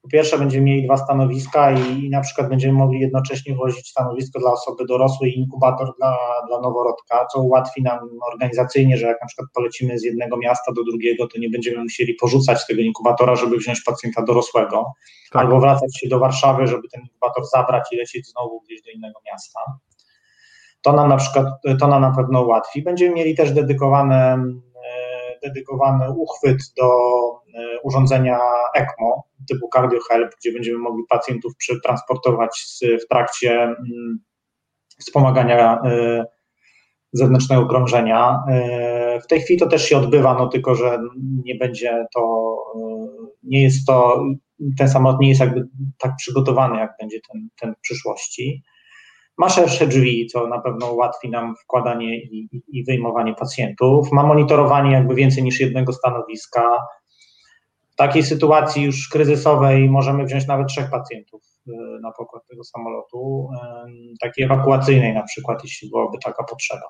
Po pierwsze będziemy mieli dwa stanowiska i, i na przykład będziemy mogli jednocześnie wozić stanowisko dla osoby dorosłej i inkubator dla, dla noworodka, co ułatwi nam organizacyjnie, że jak na przykład polecimy z jednego miasta do drugiego, to nie będziemy musieli porzucać tego inkubatora, żeby wziąć pacjenta dorosłego, tak. albo wracać się do Warszawy, żeby ten inkubator zabrać i lecieć znowu gdzieś do innego miasta. To nam na przykład, to nam na pewno ułatwi. Będziemy mieli też dedykowane dedykowany uchwyt do e, urządzenia ECMO typu CardioHelp, gdzie będziemy mogli pacjentów przetransportować w trakcie mm, wspomagania e, zewnętrznego krążenia. E, w tej chwili to też się odbywa, no tylko że nie będzie to, nie jest to, ten samolot nie jest jakby tak przygotowany, jak będzie ten, ten w przyszłości. Ma szersze drzwi, co na pewno ułatwi nam wkładanie i, i wyjmowanie pacjentów. Ma monitorowanie jakby więcej niż jednego stanowiska. W takiej sytuacji już kryzysowej możemy wziąć nawet trzech pacjentów e, na pokład tego samolotu, takiej ewakuacyjnej na przykład, jeśli byłaby taka potrzeba.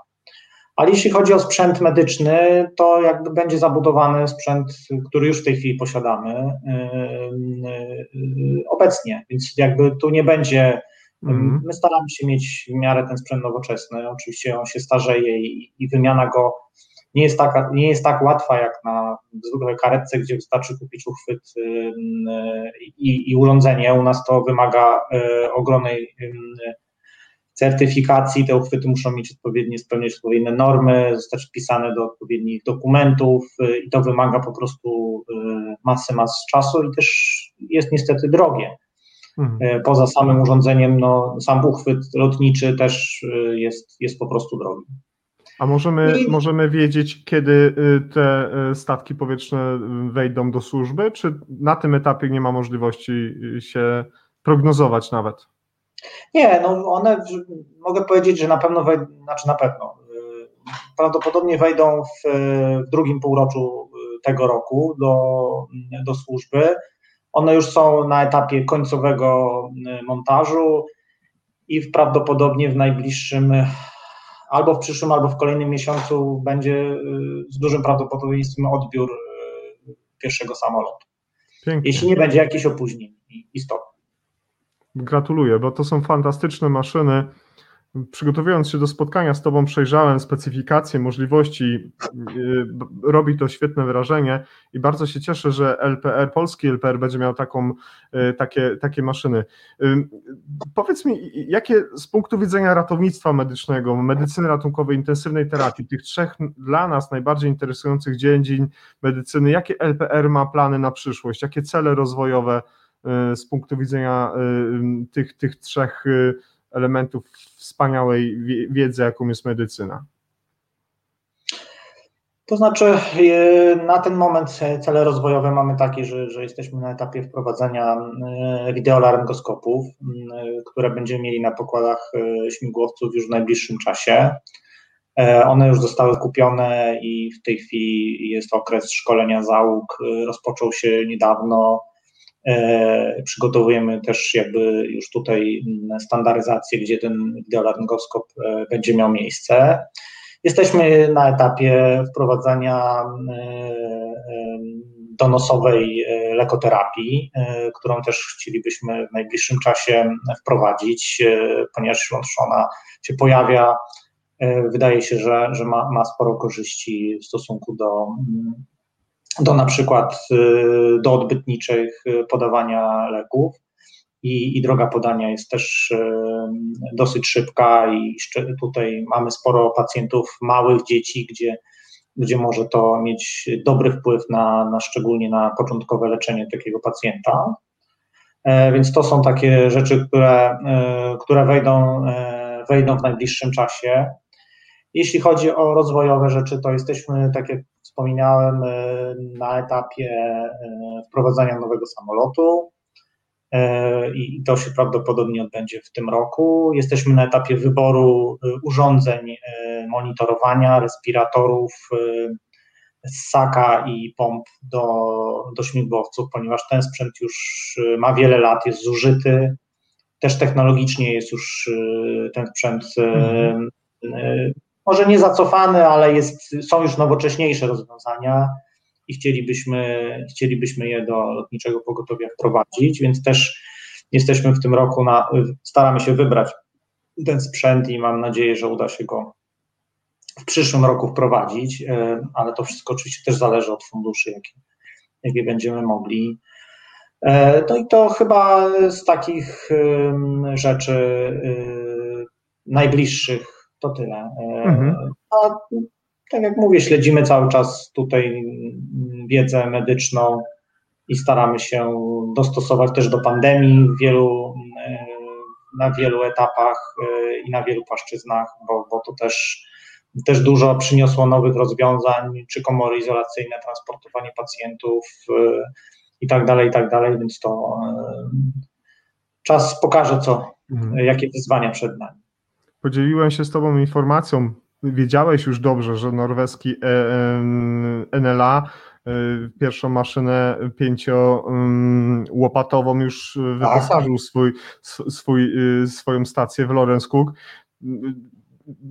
Ale jeśli chodzi o sprzęt medyczny, to jakby będzie zabudowany sprzęt, który już w tej chwili posiadamy obecnie, więc jakby tu nie będzie Mhm. My staramy się mieć w miarę ten sprzęt nowoczesny. Oczywiście on się starzeje i, i wymiana go nie jest, taka, nie jest tak łatwa jak na zwykłej karetce, gdzie wystarczy kupić uchwyt i, i urządzenie. U nas to wymaga y, ogromnej certyfikacji. Te uchwyty muszą mieć odpowiednie, spełniać odpowiednie normy, zostać wpisane do odpowiednich dokumentów y, i to wymaga po prostu y, masy, masy czasu i też jest niestety drogie. Mhm. Poza samym urządzeniem, no, sam uchwyt lotniczy też jest, jest po prostu drogi. A możemy, I... możemy wiedzieć, kiedy y, te y, statki powietrzne wejdą do służby, czy na tym etapie nie ma możliwości y, się prognozować nawet? Nie, no one, mogę powiedzieć, że na pewno wejdą, znaczy na pewno, prawdopodobnie wejdą w, drugim półroczu tego roku do, do służby. One już są na etapie końcowego y, montażu i prawdopodobnie w najbliższym, albo w przyszłym, albo w kolejnym miesiącu będzie y, z dużym prawdopodobieństwem odbiór y, pierwszego samolotu. Pięknie. Jeśli nie będzie jakichś opóźnień istotnych. Gratuluję, bo to są fantastyczne maszyny. Przygotowując się do spotkania z Tobą, przejrzałem specyfikacje, możliwości. Y, robi to świetne wrażenie i bardzo się cieszę, że LPR, polski LPR będzie miał taką, y, takie, takie maszyny. Y, powiedz mi, jakie z punktu widzenia ratownictwa medycznego, medycyny ratunkowej, intensywnej terapii, tych trzech dla nas najbardziej interesujących dziedzin medycyny, jakie LPR ma plany na przyszłość, jakie cele rozwojowe z punktu widzenia tych, tych trzech elementów wspaniałej wiedzy, jaką jest medycyna? To znaczy, e, na ten moment cele rozwojowe mamy takie, że, że jesteśmy na etapie wprowadzenia e, wideolaryngoskopów, które będziemy mieli na pokładach e, śmigłowców już w najbliższym czasie. One już zostały kupione i w tej chwili jest okres szkolenia załóg. Rozpoczął się niedawno. E, przygotowujemy też jakby już tutaj standaryzację, gdzie ten wideolaryngoskop e, będzie miał miejsce. Jesteśmy na etapie wprowadzania e, donosowej lekoterapii, którą też chcielibyśmy w najbliższym czasie wprowadzić, ponieważ ona się pojawia. Wydaje się, że, że ma, ma sporo korzyści w stosunku do do na przykład y, do odbytniczych y, podawania leków. I, i, droga podania jest też y, dosyć szybka i tutaj mamy sporo pacjentów, małych dzieci, gdzie, gdzie może to mieć dobry wpływ na, na szczególnie na początkowe leczenie takiego pacjenta. E, więc to są takie rzeczy, które, które wejdą, e, wejdą w najbliższym czasie. Jeśli chodzi o rozwojowe rzeczy, to jesteśmy, tak jak wspominałem, e, na etapie e, wprowadzania nowego samolotu e, i to się prawdopodobnie odbędzie w tym roku. Jesteśmy na etapie wyboru urządzeń monitorowania, respiratorów, ssaka i pomp do, do śmigłowców, ponieważ ten sprzęt już ma wiele lat, jest zużyty. Też technologicznie jest już ten sprzęt mhm może nie zacofany, ale jest, są już nowocześniejsze rozwiązania. i chcielibyśmy, chcielibyśmy je do lotniczego pogotowia wprowadzić, więc też jesteśmy w tym roku, na, staramy się wybrać ten sprzęt i mam nadzieję, że uda się go w przyszłym roku wprowadzić, e, ale to wszystko oczywiście też zależy od funduszy, jakie, jakie będziemy mogli. E, no i to chyba z takich rzeczy e, najbliższych to tyle. Mhm. A tak jak mówię, śledzimy cały czas tutaj wiedzę medyczną i staramy się dostosować też do pandemii wielu, na wielu etapach i na wielu płaszczyznach, bo, bo to też też dużo przyniosło nowych rozwiązań, czy komory izolacyjne, transportowanie pacjentów i tak dalej, i tak dalej, więc to czas pokaże, co, mhm. jakie wyzwania przed nami. Podzieliłem się z Tobą informacją, wiedziałeś już dobrze, że norweski e, NLA e, pierwszą maszynę pięciołopatową już wyposażył swój, swój, swoją stację w Lorenskog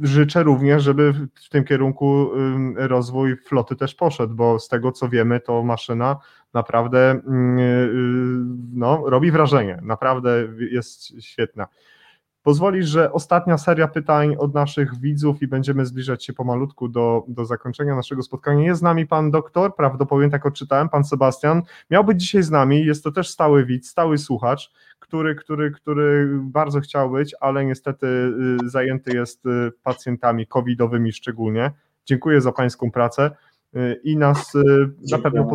życzę również, żeby w tym kierunku rozwój floty też poszedł, bo z tego co wiemy, to maszyna naprawdę mm, y, no, robi wrażenie, naprawdę jest świetna. Pozwolisz, że ostatnia seria pytań od naszych widzów i będziemy zbliżać się pomalutku do, do zakończenia naszego spotkania. Jest z nami pan doktor, prawdopodobnie tak odczytałem, pan Sebastian. Miał być dzisiaj z nami, jest to też stały widz, stały słuchacz, który, który, który bardzo chciał być, ale niestety y, zajęty jest y, pacjentami covidowymi szczególnie. Dziękuję za pańską pracę y, i nas na pewno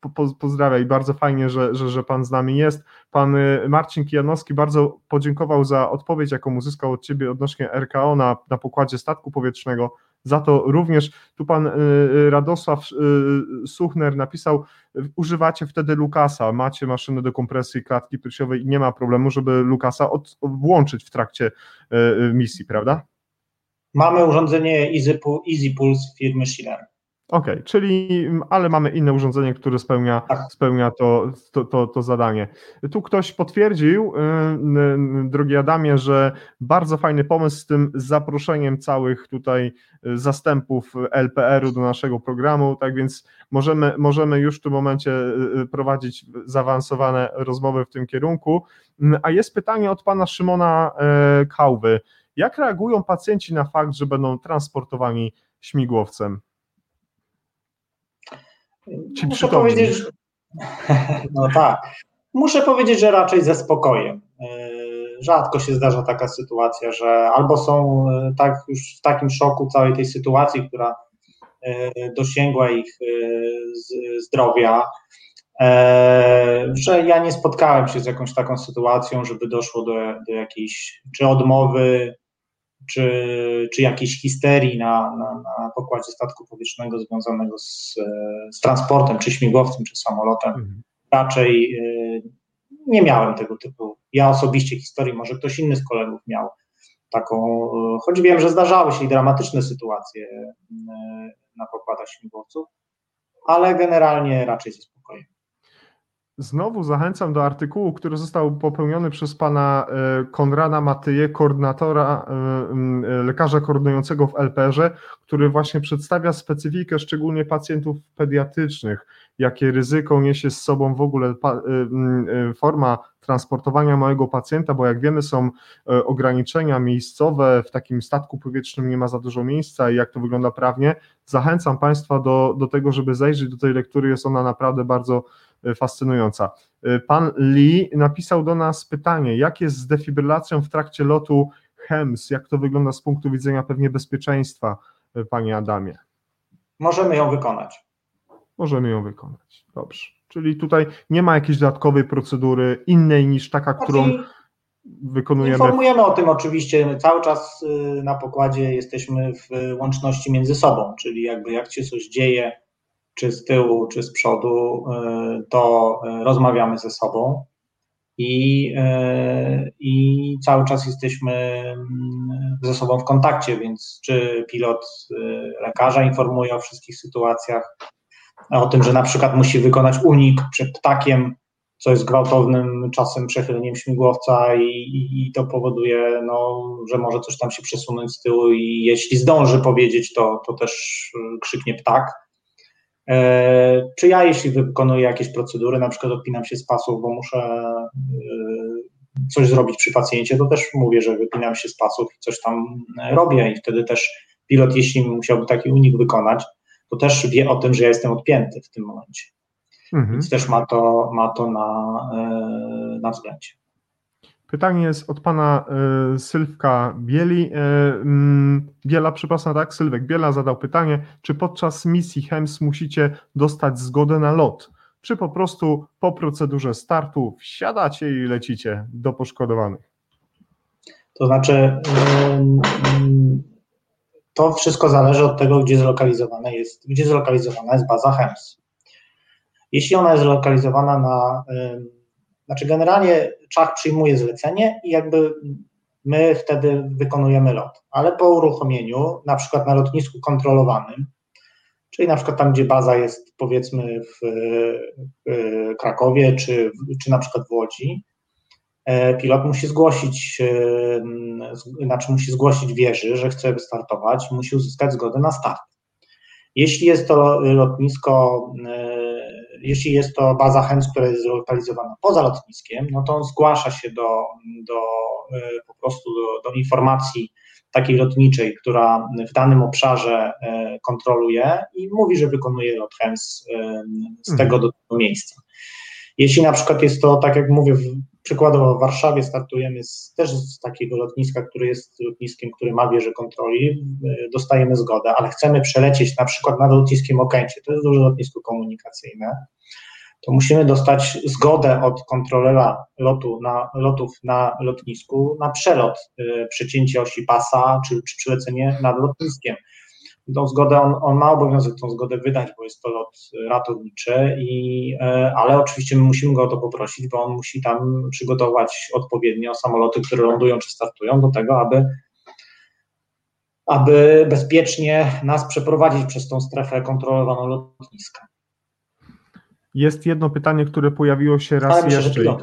po, pozdrawia i bardzo fajnie, że, że, że Pan z nami jest. Pan y, Marcin Kijanowski bardzo podziękował za odpowiedź, jaką uzyskał od Ciebie odnośnie RKO na, na pokładzie statku powietrznego. Za to również tu Pan y, y, Radosław Suchner napisał, używacie wtedy Lukasa, macie maszynę do kompresji klatki piersiowej i nie ma problemu, żeby Lukasa od, włączyć w trakcie misji, prawda? Mamy urządzenie Easy, Easy Pulse firmy Schiller. Okej, okay, czyli, ale mamy inne urządzenie, które spełnia, tak. spełnia to, to, to, to, zadanie. Tu ktoś potwierdził, yy, drogi Adamie, że bardzo fajny pomysł z tym zaproszeniem całych tutaj zastępów LPR-u do naszego programu, tak więc możemy, możemy już w tym momencie y, prowadzić zaawansowane rozmowy w tym kierunku. A jest pytanie od pana Szymona Kałwy. Jak reagują pacjenci na fakt, że będą transportowani śmigłowcem? Ci Muszę powiedzieć, że... no tak. Muszę powiedzieć, że raczej ze spokojem. E, rzadko się zdarza taka sytuacja, że albo są e, tak już w takim szoku całej tej sytuacji, która e, dosięgła ich zdrowia, że ja nie spotkałem się z jakąś taką sytuacją, żeby doszło do, do jakiejś czy odmowy, czy, czy jakiejś histerii na, na, na pokładzie statku powietrznego związanego z, z transportem, czy śmigłowcem, czy samolotem. Mhm. Raczej y, nie miałem tego typu. Ja osobiście historii, może ktoś inny z kolegów miał taką, y, choć wiem, że zdarzały się i dramatyczne sytuacje y, na pokładach śmigłowców, ale generalnie raczej ze spokojem. Znowu zachęcam do artykułu, który został popełniony przez pana e, Konrada Matyje, koordynatora, e, e, lekarza koordynującego w LPR-ze, który właśnie przedstawia specyfikę szczególnie pacjentów pediatrycznych, jakie ryzyko niesie z sobą w ogóle forma transportowania małego pacjenta, bo jak wiemy są ograniczenia miejscowe, w takim statku powietrznym nie ma za dużo miejsca i jak to wygląda prawnie. Zachęcam Państwa do, do tego, żeby zajrzeć do tej lektury, jest ona naprawdę bardzo fascynująca. E, pan Lee napisał do nas pytanie, jak jest z defibrylacją w trakcie lotu HEMS, jak to wygląda z punktu widzenia pewnie bezpieczeństwa, e, panie Adamie? Możemy ją wykonać. Możemy ją wykonać, dobrze. Czyli tutaj nie ma jakiejś dodatkowej procedury innej niż taka, którą wykonujemy. Informujemy o tym oczywiście. Cały czas y, na pokładzie jesteśmy w łączności między sobą, czyli jakby jak się coś dzieje, czy z tyłu, czy z przodu, e, to e, rozmawiamy ze sobą. I, e, i cały czas jesteśmy mm, ze sobą w kontakcie, więc czy pilot lekarza informuje o wszystkich sytuacjach, o tym, że na przykład musi wykonać unik przed ptakiem, co jest gwałtownym czasem przechyleniem śmigłowca i, i, i, to powoduje, no, że może coś tam się przesunąć z tyłu i jeśli zdąży powiedzieć, to, to też krzyknie ptak czy ja, jeśli wykonuję jakieś procedury, na przykład odpinam się z pasów, bo muszę e, coś zrobić przy pacjencie, to też mówię, że wypinam się z pasów i coś tam robię i wtedy też pilot, jeśli musiałby taki unik wykonać, to też wie o tym, że ja jestem odpięty w tym momencie. Mhm. Więc też ma to, ma to na, na względzie. Pytanie jest od pana y, Sylwka Bieli. Y, y, Biela, przepraszam, tak? Sylwek Biela zadał pytanie, czy podczas misji HEMS musicie dostać zgodę na lot, czy po prostu po procedurze startu wsiadacie i lecicie do poszkodowanych? To znaczy, to wszystko zależy od tego, gdzie zlokalizowana jest, gdzie zlokalizowana jest baza HEMS. Jeśli ona jest zlokalizowana na znaczy, generalnie Czach przyjmuje zlecenie i jakby my wtedy wykonujemy lot, ale po uruchomieniu, na przykład na lotnisku kontrolowanym, czyli na przykład tam, gdzie baza jest powiedzmy w, w Krakowie, czy, czy na przykład w Łodzi, e, pilot musi zgłosić, e, znaczy musi zgłosić wieży, że chce wystartować, musi uzyskać zgodę na start. Jeśli jest to lotnisko e, jeśli jest to baza HEMS, która jest zlokalizowana poza lotniskiem, no to on zgłasza się do, do e, po prostu do, do informacji takiej lotniczej, która w danym obszarze e, kontroluje i mówi, że wykonuje lot HEMS e, z tego do tego miejsca. Jeśli na przykład jest to, tak jak mówię, przykładowo w Warszawie startujemy z, też z takiego lotniska, który jest lotniskiem, który ma wieżę kontroli, dostajemy zgodę, ale chcemy przelecieć na przykład nad lotniskiem Okęcie, to jest duże lotnisko komunikacyjne, to musimy dostać zgodę od kontrolera lotu na, lotów na lotnisku na przelot, y, przecięcie osi pasa czy, czy przylecenie nad lotniskiem. Tą zgodę on, on, ma obowiązek tą zgodę wydać, bo jest to lot ratowniczy, i, e, ale oczywiście my musimy go o to poprosić, bo on musi tam przygotować odpowiednio samoloty, które lądują czy startują do tego, aby aby bezpiecznie nas przeprowadzić przez tą strefę kontrolowaną lotniska. Jest jedno pytanie, które pojawiło się raz Ale jeszcze.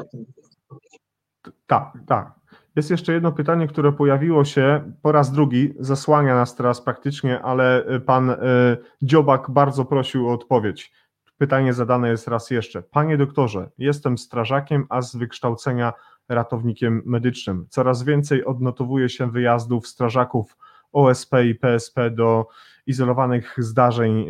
Tak, tak. Jest jeszcze jedno pytanie, które pojawiło się po raz drugi, zasłania nas teraz praktycznie, ale y, pan y, Dziobak bardzo prosił o odpowiedź. Pytanie zadane jest raz jeszcze. Panie doktorze, jestem strażakiem, a z wykształcenia ratownikiem medycznym. Coraz więcej odnotowuje się wyjazdów strażaków OSP i PSP do izolowanych zdarzeń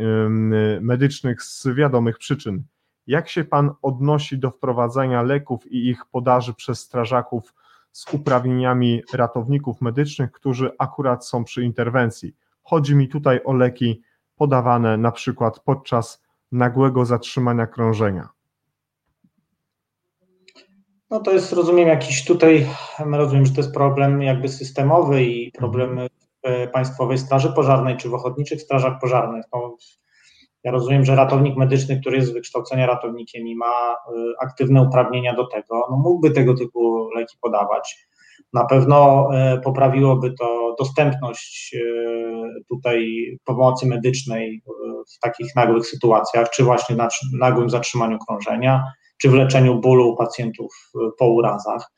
medycznych z wiadomych przyczyn. Jak się Pan odnosi do wprowadzania leków i ich podaży przez strażaków z uprawnieniami ratowników medycznych, którzy akurat są przy interwencji? Chodzi mi tutaj o leki podawane na przykład podczas nagłego zatrzymania krążenia. No to jest, rozumiem, jakiś tutaj, rozumiem, że to jest problem jakby systemowy i problem w Państwowej Straży Pożarnej czy w Ochotniczych Strażach Pożarnych. No, ja rozumiem, że ratownik medyczny, który jest z wykształcenia ratownikiem i ma y, aktywne uprawnienia do tego, no mógłby tego typu leki podawać. Na pewno y, poprawiłoby to dostępność y, tutaj pomocy medycznej w takich nagłych sytuacjach, czy właśnie na nagłym zatrzymaniu krążenia, czy w leczeniu bólu u pacjentów po urazach.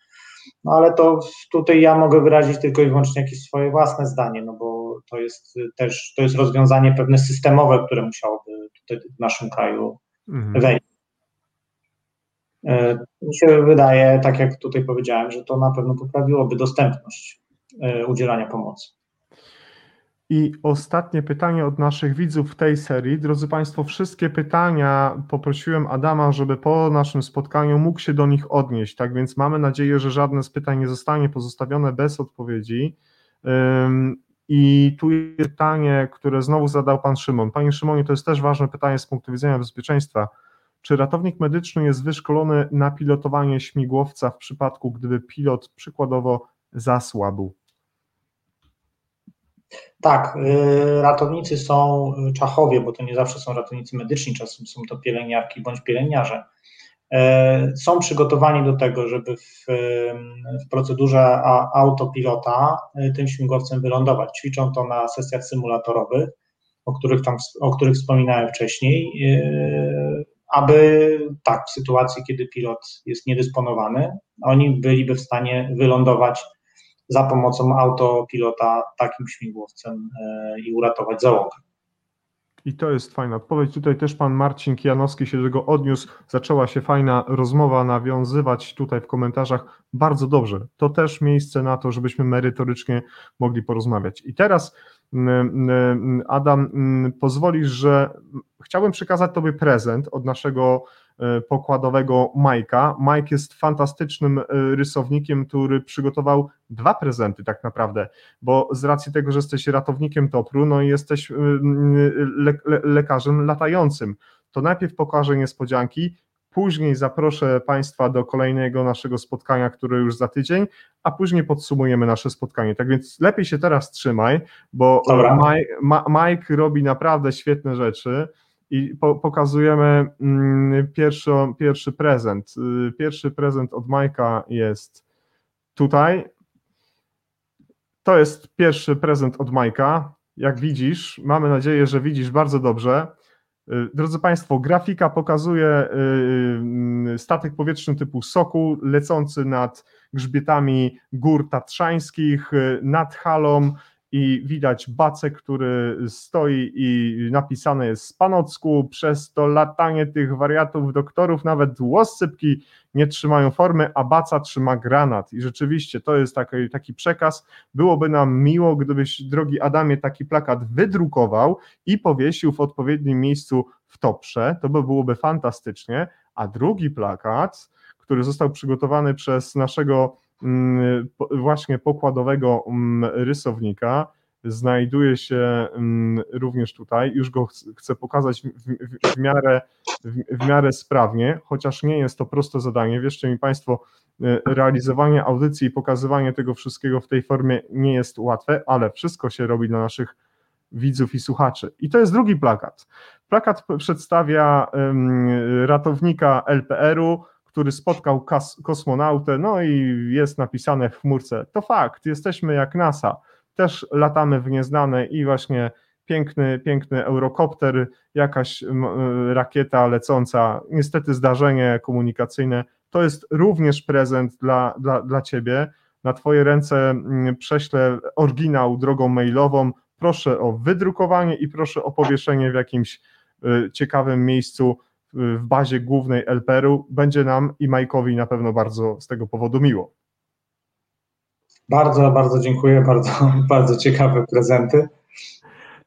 No ale to tutaj ja mogę wyrazić tylko i wyłącznie jakieś swoje własne zdanie, no bo to jest też to jest rozwiązanie pewne systemowe, które musiałoby tutaj w naszym kraju mhm. wejść. E, mi się wydaje, tak jak tutaj powiedziałem, że to na pewno poprawiłoby dostępność e, udzielania pomocy. I ostatnie pytanie od naszych widzów w tej serii. Drodzy Państwo, wszystkie pytania poprosiłem Adama, żeby po naszym spotkaniu mógł się do nich odnieść. Tak więc mamy nadzieję, że żadne z pytań nie zostanie pozostawione bez odpowiedzi. I tu jest pytanie, które znowu zadał Pan Szymon. Panie Szymonie, to jest też ważne pytanie z punktu widzenia bezpieczeństwa. Czy ratownik medyczny jest wyszkolony na pilotowanie śmigłowca w przypadku, gdyby pilot przykładowo zasłabł? Tak, y, ratownicy są Czachowie, bo to nie zawsze są ratownicy medyczni, czasem są to pielęgniarki bądź pielęgniarze. Y, są przygotowani do tego, żeby w, w procedurze autopilota y, tym śmigłowcem wylądować. Ćwiczą to na sesjach symulatorowych, o których, tam, o których wspominałem wcześniej, aby tak, w sytuacji, kiedy pilot jest niedysponowany, oni byliby w stanie wylądować za pomocą autopilota takim śmigłowcem e, i uratować załogę. I to jest fajna odpowiedź. Tutaj też pan Marcin Kijanowski się do tego odniósł. Zaczęła się fajna rozmowa nawiązywać tutaj w komentarzach. Bardzo dobrze. To też miejsce na to, żebyśmy merytorycznie mogli porozmawiać. I teraz, mm, mm, Adam, mm, pozwolisz, że chciałbym przekazać Tobie prezent od naszego pokładowego Majka. Mike jest fantastycznym e, rysownikiem, który przygotował dwa prezenty tak naprawdę, bo z racji tego, że jesteś ratownikiem Topru, no i jesteś e, le, le, lekarzem latającym, to najpierw pokażę niespodzianki, później zaproszę Państwa do kolejnego naszego spotkania, które już za tydzień, a później podsumujemy nasze spotkanie. Tak więc lepiej się teraz trzymaj, bo Mike, Mike robi naprawdę świetne rzeczy i po, pokazujemy mm, pierwszy, prezent. Y, pierwszy prezent od Majka jest tutaj. To jest pierwszy prezent od Majka. Jak widzisz, mamy nadzieję, że widzisz bardzo dobrze. Y, drodzy Państwo, grafika pokazuje y, statek powietrzny typu Soku lecący nad grzbietami gór tatrzańskich, nad halą i widać bacek, który stoi i napisane jest z panocku, przez to latanie tych wariatów, doktorów, nawet łoscypki nie trzymają formy, a baca trzyma granat. I rzeczywiście to jest taki, taki przekaz, byłoby nam miło, gdybyś drogi Adamie taki plakat wydrukował i powiesił w odpowiednim miejscu w Toprze, to by byłoby fantastycznie, a drugi plakat, który został przygotowany przez naszego właśnie pokładowego mm, rysownika znajduje się mm, również tutaj. Już go chcę pokazać w, w, miarę, w, w, miarę sprawnie, chociaż nie jest to proste zadanie. Wierzcie mi Państwo, y, realizowanie audycji i pokazywanie tego wszystkiego w tej formie nie jest łatwe, ale wszystko się robi dla naszych widzów i słuchaczy. I to jest drugi plakat. Plakat przedstawia ratownika LPR-u, który spotkał kosmonautę, no i jest napisane w chmurce. To fakt, jesteśmy jak NASA, też latamy w nieznane i właśnie piękny, piękny eurokopter, jakaś rakieta lecąca, niestety zdarzenie komunikacyjne, to jest również prezent dla, dla, dla Ciebie. Na Twoje ręce prześlę oryginał drogą mailową. Proszę o wydrukowanie i proszę o powieszenie w jakimś y, ciekawym miejscu w bazie głównej LPR-u. Będzie nam i Majkowi na pewno bardzo z tego powodu miło. Bardzo, bardzo dziękuję, bardzo, bardzo ciekawe prezenty.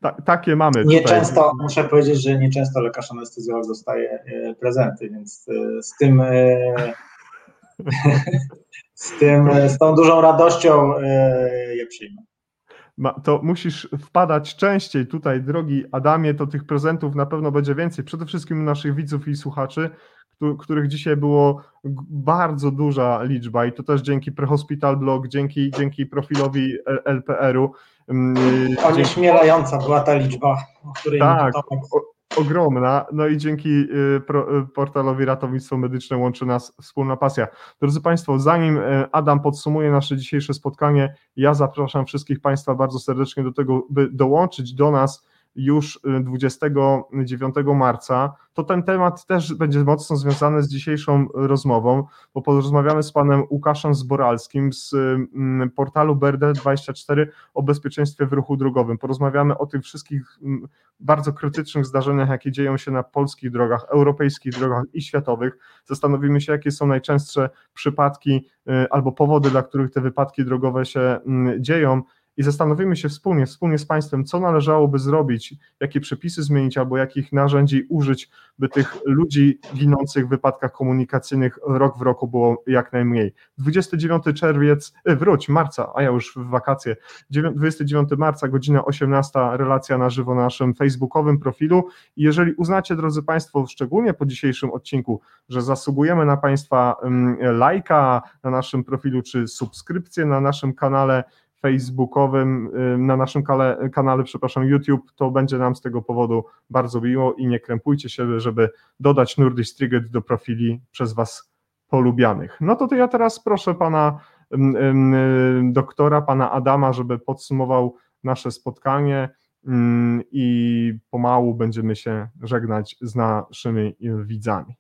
Ta, takie mamy. Nieczęsto, muszę powiedzieć, że nieczęsto lekarz anestezjolog dostaje e, prezenty, więc e, z tym, e, z tym, z tą dużą radością je przyjmę to musisz wpadać częściej tutaj, drogi Adamie, to tych prezentów na pewno będzie więcej. Przede wszystkim naszych widzów i słuchaczy, których dzisiaj było bardzo duża liczba i to też dzięki Prehospital Blog, dzięki, dzięki profilowi LPR-u. Mm, Onieśmielająca była ta liczba, o której tak, ogromna. No i dzięki y, y, portalowi Ratownictwo Medyczne łączy nas wspólna pasja. Drodzy Państwo, zanim y, Adam podsumuje nasze dzisiejsze spotkanie, ja zapraszam wszystkich Państwa bardzo serdecznie do tego, by dołączyć do nas już 29 marca, to ten temat też będzie mocno związany z dzisiejszą rozmową, bo porozmawiamy z panem Łukaszem Zboralskim z mm, portalu BRD24 o bezpieczeństwie w ruchu drogowym. Porozmawiamy o tych wszystkich mm, bardzo krytycznych zdarzeniach, jakie dzieją się na polskich drogach, europejskich drogach i światowych. Zastanowimy się, jakie są najczęstsze przypadki y, albo powody, dla których te wypadki drogowe się mm, dzieją i zastanowimy się wspólnie, wspólnie z Państwem, co należałoby zrobić, jakie przepisy zmienić albo jakich narzędzi użyć, by tych ludzi ginących w wypadkach komunikacyjnych rok w roku było jak najmniej. 29 czerwiec, e, wróć, marca, a ja już w wakacje, 29 marca, godzina 18, relacja na żywo na naszym facebookowym profilu. I jeżeli uznacie, drodzy Państwo, szczególnie po dzisiejszym odcinku, że zasługujemy na Państwa lajka na naszym profilu, czy subskrypcję na naszym kanale, facebookowym, na naszym kanale, kanale, przepraszam, YouTube, to będzie nam z tego powodu bardzo miło i nie krępujcie się, żeby dodać Nordic Trigger do profili przez Was polubianych. No to, to ja teraz proszę pana doktora, pana Adama, żeby podsumował nasze spotkanie i pomału będziemy się żegnać z naszymi widzami.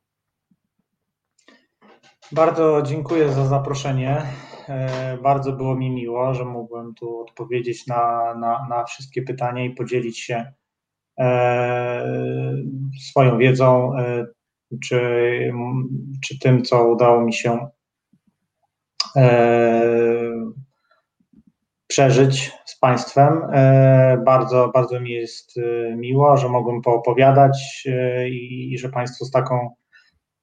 Bardzo dziękuję za zaproszenie. E, bardzo było mi miło, że mogłem tu odpowiedzieć na, na, na wszystkie pytania i podzielić się swoją wiedzą, czy, czy tym, co udało mi się przeżyć z Państwem. Bardzo, bardzo mi jest miło, że mogłem poopowiadać i, i że Państwo z taką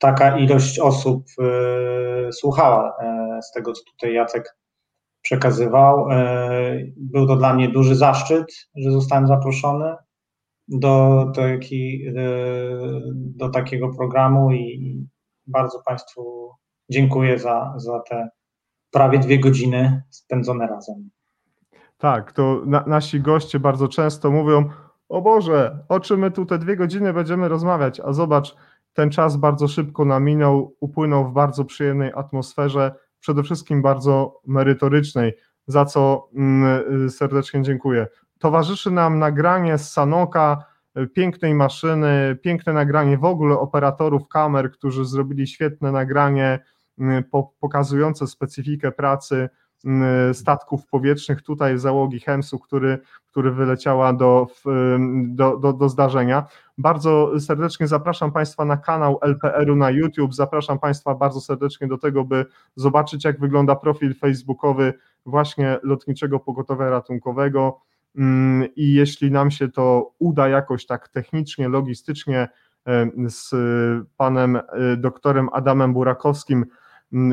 taka ilość osób słuchała z tego, co tutaj Jacek przekazywał. E, był to dla mnie duży zaszczyt, że zostałem zaproszony do, e, do takiego programu i bardzo Państwu dziękuję za, za te prawie dwie godziny spędzone razem. Tak, to na, nasi goście bardzo często mówią: O Boże, o czym my tu te dwie godziny będziemy rozmawiać? A zobacz, ten czas bardzo szybko naminął, upłynął w bardzo przyjemnej atmosferze przede wszystkim bardzo merytorycznej, za co mm, serdecznie dziękuję. Towarzyszy nam nagranie z Sanoka, y, pięknej maszyny, piękne nagranie w ogóle operatorów kamer, którzy zrobili świetne nagranie y, pokazujące specyfikę pracy statków powietrznych tutaj załogi Hemsu, który, który wyleciała do, do, do, do zdarzenia. Bardzo serdecznie zapraszam Państwa na kanał LPR-u na YouTube. Zapraszam Państwa bardzo serdecznie do tego, by zobaczyć, jak wygląda profil facebookowy właśnie Lotniczego Pogotowia Ratunkowego. Mm, I jeśli nam się to uda jakoś tak technicznie, logistycznie z panem e, doktorem Adamem Burakowskim,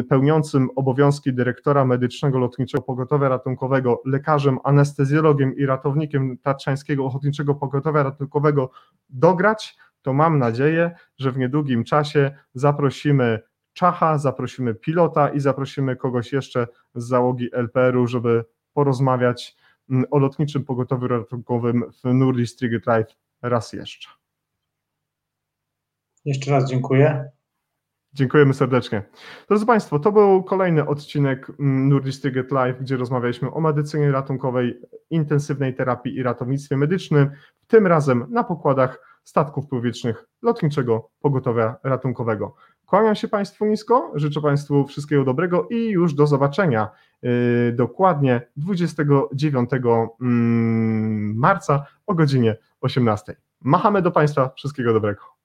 pełniącym obowiązki dyrektora medycznego Lotniczego Pogotowia Ratunkowego, lekarzem, anestezjologiem i ratownikiem Tatrzańskiego Ochotniczego Pogotowia Ratunkowego dograć, to mam nadzieję, że w niedługim czasie zaprosimy Czacha, zaprosimy pilota i zaprosimy kogoś jeszcze z załogi LPR-u, żeby porozmawiać o lotniczym pogotowiu ratunkowym w Nurli Striget Live raz jeszcze. Jeszcze raz dziękuję. Dziękujemy serdecznie. Drodzy Państwo, to był kolejny odcinek mm, Nordic Get Live, gdzie rozmawialiśmy o medycynie ratunkowej, intensywnej terapii i ratownictwie medycznym, tym razem na pokładach statków powietrznych Lotniczego Pogotowia Ratunkowego. Kłaniam się Państwu nisko, życzę Państwu wszystkiego dobrego i już do zobaczenia yy, dokładnie 29 mm, marca o godzinie 18. Machamy do Państwa, wszystkiego dobrego.